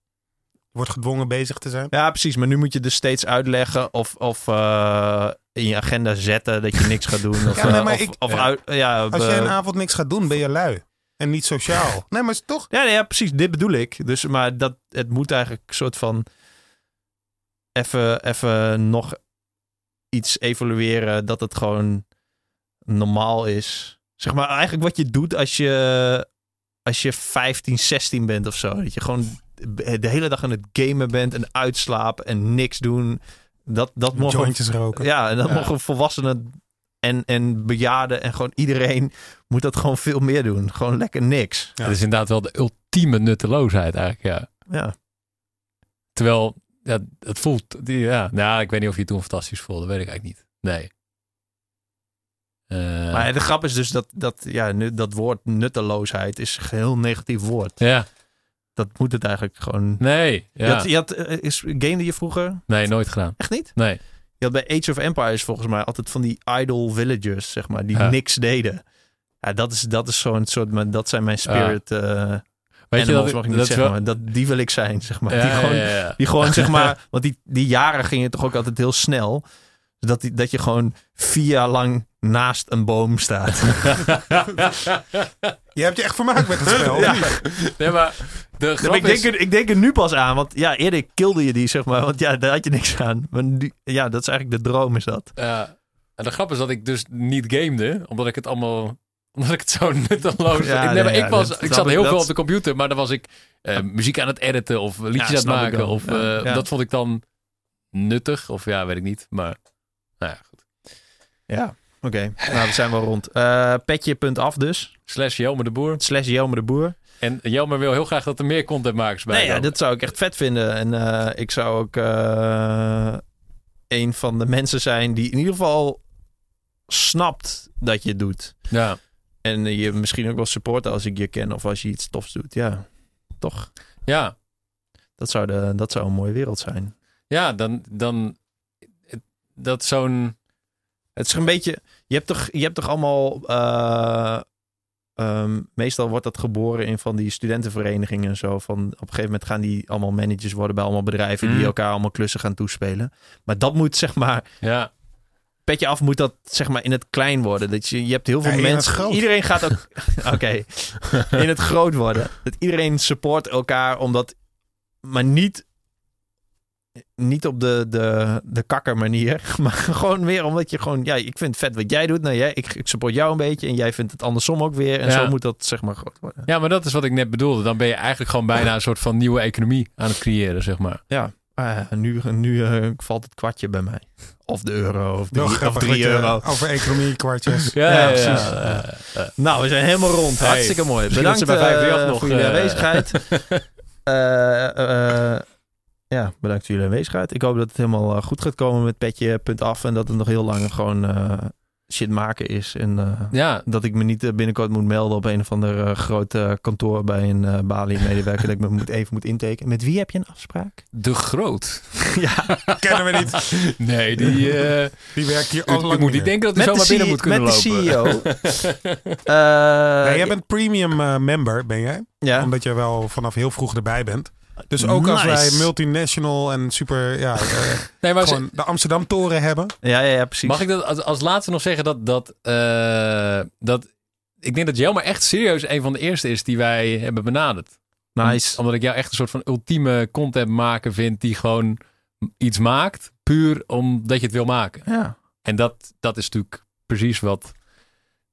Je wordt gedwongen bezig te zijn. Ja, precies. Maar nu moet je dus steeds uitleggen of, of eh, in je agenda zetten dat je niks gaat doen. Of, Ja, nee, maar of, ik- of ja. uit, ja, Als je een avond niks gaat doen, ben je lui. En niet sociaal. Nee, maar is toch... Ja, nee, ja, precies. Dit bedoel ik. Dus, maar dat, het moet eigenlijk een soort van even, even nog iets evalueren dat het gewoon normaal is. Zeg maar eigenlijk wat je doet als je, als je 15, 16 bent of zo. Dat je gewoon de hele dag aan het gamen bent en uitslapen en niks doen. Dat, dat mogen, Jointjes roken. ja, en dat Ja. mogen volwassenen en, en bejaarden en gewoon iedereen moet dat gewoon veel meer doen. Gewoon lekker niks. Ja. Dat is inderdaad wel de ultieme nutteloosheid eigenlijk, ja. Ja. Terwijl, ja, het voelt, die, ja, nou, ik weet niet of je het toen fantastisch voelde, weet ik eigenlijk niet. Nee. Eh, Maar de grap is dus dat, dat, ja, nu, dat woord nutteloosheid is een heel negatief woord. ja, Dat moet het eigenlijk gewoon... nee, Je ja. had, je had, eh, is, gamede je vroeger? nee, nooit gedaan. Echt niet? Nee. Je had bij Age of Empires volgens mij altijd van die idle villagers, zeg maar, die Ja. niks deden. Ja, dat is, dat is zo'n soort, maar dat zijn mijn spirit eh Weet je dat, mag ik niet dat zeggen, wel- maar dat, die wil ik zijn, zeg maar. Ja, die gewoon, ja, ja. Die gewoon, zeg maar, want die, die jaren gingen toch ook altijd heel snel. Dat, die, dat je gewoon vier jaar lang naast een boom staat. Je hebt je echt vermaakt met het spel. Ja. nee, maar de grap ik, is... denk er, ik denk er nu pas aan, want ja, eerder kilde je die, zeg maar. Want ja, daar had je niks aan. Maar nu, ja, dat is eigenlijk de droom, is dat. Ja. en de grap is dat ik dus niet gamede, omdat ik het allemaal... Omdat ik het zo nutteloos... Ja, ik, nee, maar ik, was, dat ik zat heel Dat- veel op de computer, maar dan was ik eh, muziek aan het editen of liedjes aan het maken. Of, eh. Dat vond ik dan nuttig. Of ja, weet ik niet. Maar nou ja, goed. Ja, oké. Nou, we zijn wel rond. Eh Petje.af dus. Slash Jelmer de Boer. Slash Jelmer de Boer. En Jelmer wil heel graag dat er meer contentmakers bij Nee, ja, dat zou ik echt vet vinden. En ik zou ook een van de mensen zijn die in ieder geval snapt dat je het doet. Ja. En je misschien ook wel supporten als ik je ken of als je iets tofs doet. Ja, toch? ja. Dat zou, de, dat zou een mooie wereld zijn. Ja, dan... dan dat zo'n... Het is een beetje. Je hebt toch, je hebt toch allemaal. eh, ehm, meestal wordt dat geboren in van die studentenverenigingen en zo. Van op een gegeven moment gaan die allemaal managers worden bij allemaal bedrijven die Mhm. elkaar allemaal klussen gaan toespelen. Maar dat moet zeg maar. Ja. Petje af moet dat zeg maar in het klein worden. Dat je, je hebt heel veel Ja, mensen. groot. Iedereen gaat ook. Oké. in het groot worden. Dat iedereen support elkaar omdat. Maar niet. Niet op de, de, de kakker manier. Maar gewoon weer omdat je gewoon. Ja, ik vind het vet wat jij doet. Nou, jij, ik, ik support jou een beetje. En jij vindt het andersom ook weer. En Ja. zo moet dat zeg maar groot worden. ja, maar dat is wat ik net bedoelde. Dan ben je eigenlijk gewoon bijna een soort van nieuwe economie aan het creëren, zeg maar. Ja. Ah, nu nu eh, valt het kwartje bij mij. Of de euro. Of, drie, of grappig drie dat je euro. over economie kwartjes. Ja, precies. ja. Nou, we zijn helemaal rond. Hey, Hartstikke mooi. Bedankt bij 538 eh, nog, voor jullie eh, aanwezigheid. Eh, eh, ja, bedankt voor jullie aanwezigheid. Ik hoop dat het helemaal eh, goed gaat komen met petje punt af. En dat het nog heel lang gewoon eh, shit maken is. En eh, ja, dat ik me niet eh, binnenkort moet melden op een of ander eh, groot eh, kantoor bij een Bali-medewerker. dat ik me moet, even moet intekenen. Met wie heb je een afspraak? de groot. ja, Kennen we niet. Nee, die... eh Die werkt hier al lang moet niet denken dat met zomaar de, binnen moet kunnen met de lopen. CEO. Eh, Nee, jij bent premium member, ben jij? ja. Omdat je wel vanaf heel vroeg erbij bent. Dus ook als wij multinational en super, ja, eh, Nee, maar gewoon de Amsterdam Toren hebben. ja, ja, ja, precies. mag ik dat als, als laatste nog zeggen dat... dat, eh, dat ik denk dat Jelmer echt serieus een van de eerste is die wij hebben benaderd. Nice. Om- omdat ik jou echt een soort van ultieme content maken vind die gewoon iets maakt. Puur omdat je het wil maken. Ja. En dat, dat is natuurlijk precies wat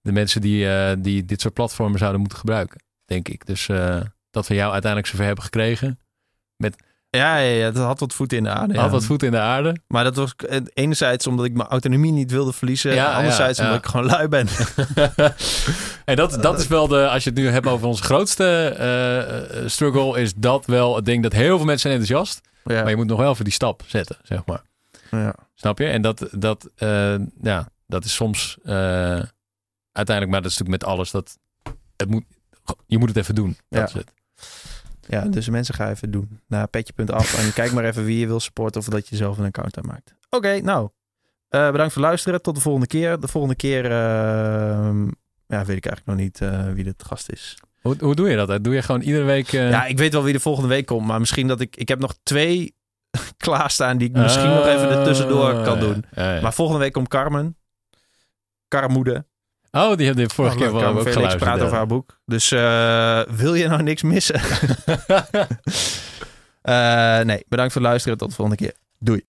de mensen die, eh, die dit soort platformen zouden moeten gebruiken, denk ik. Dus eh, dat we jou uiteindelijk zover hebben gekregen. Met Ja, ja, ja, dat had wat voeten in de aarde. ja. Had wat voet in de aarde. Maar dat was eh, enerzijds omdat ik mijn autonomie niet wilde verliezen. Ja, en anderzijds omdat ik gewoon lui ben. En dat, dat is wel de, als je het nu hebt over onze grootste eh, eh, struggle, is dat wel het ding dat heel veel mensen zijn enthousiast. Maar je moet nog wel voor die stap zetten, zeg maar. ja. Snap je? En dat, dat, ja, dat is soms uiteindelijk, maar dat is natuurlijk met alles, dat het moet, je moet het even doen. Dat is het. Ja, dus mensen gaan even doen. Naar petje.af en kijk maar even wie je wil supporten of dat je zelf een account aanmaakt. Oké, nou. eh, bedankt voor het luisteren. Tot de volgende keer. De volgende keer ehm, ja, weet ik eigenlijk nog niet eh, wie de gast is. Hoe, hoe doe je dat? Doe je gewoon iedere week... eh, Ja, ik weet wel wie de volgende week komt. Maar misschien dat ik... Ik heb nog twee klaarstaan die ik misschien nog even er tussendoor kan Ah, doen. ja, ja, ja. Maar volgende week komt Carmen. Carmoede. Oh, die hebben de vorige Oh, keer wel ook geluisterd. praat ja. over haar boek. Dus eh, wil je nou niks missen? Eh, nee, bedankt voor het luisteren. Tot de volgende keer. Doei.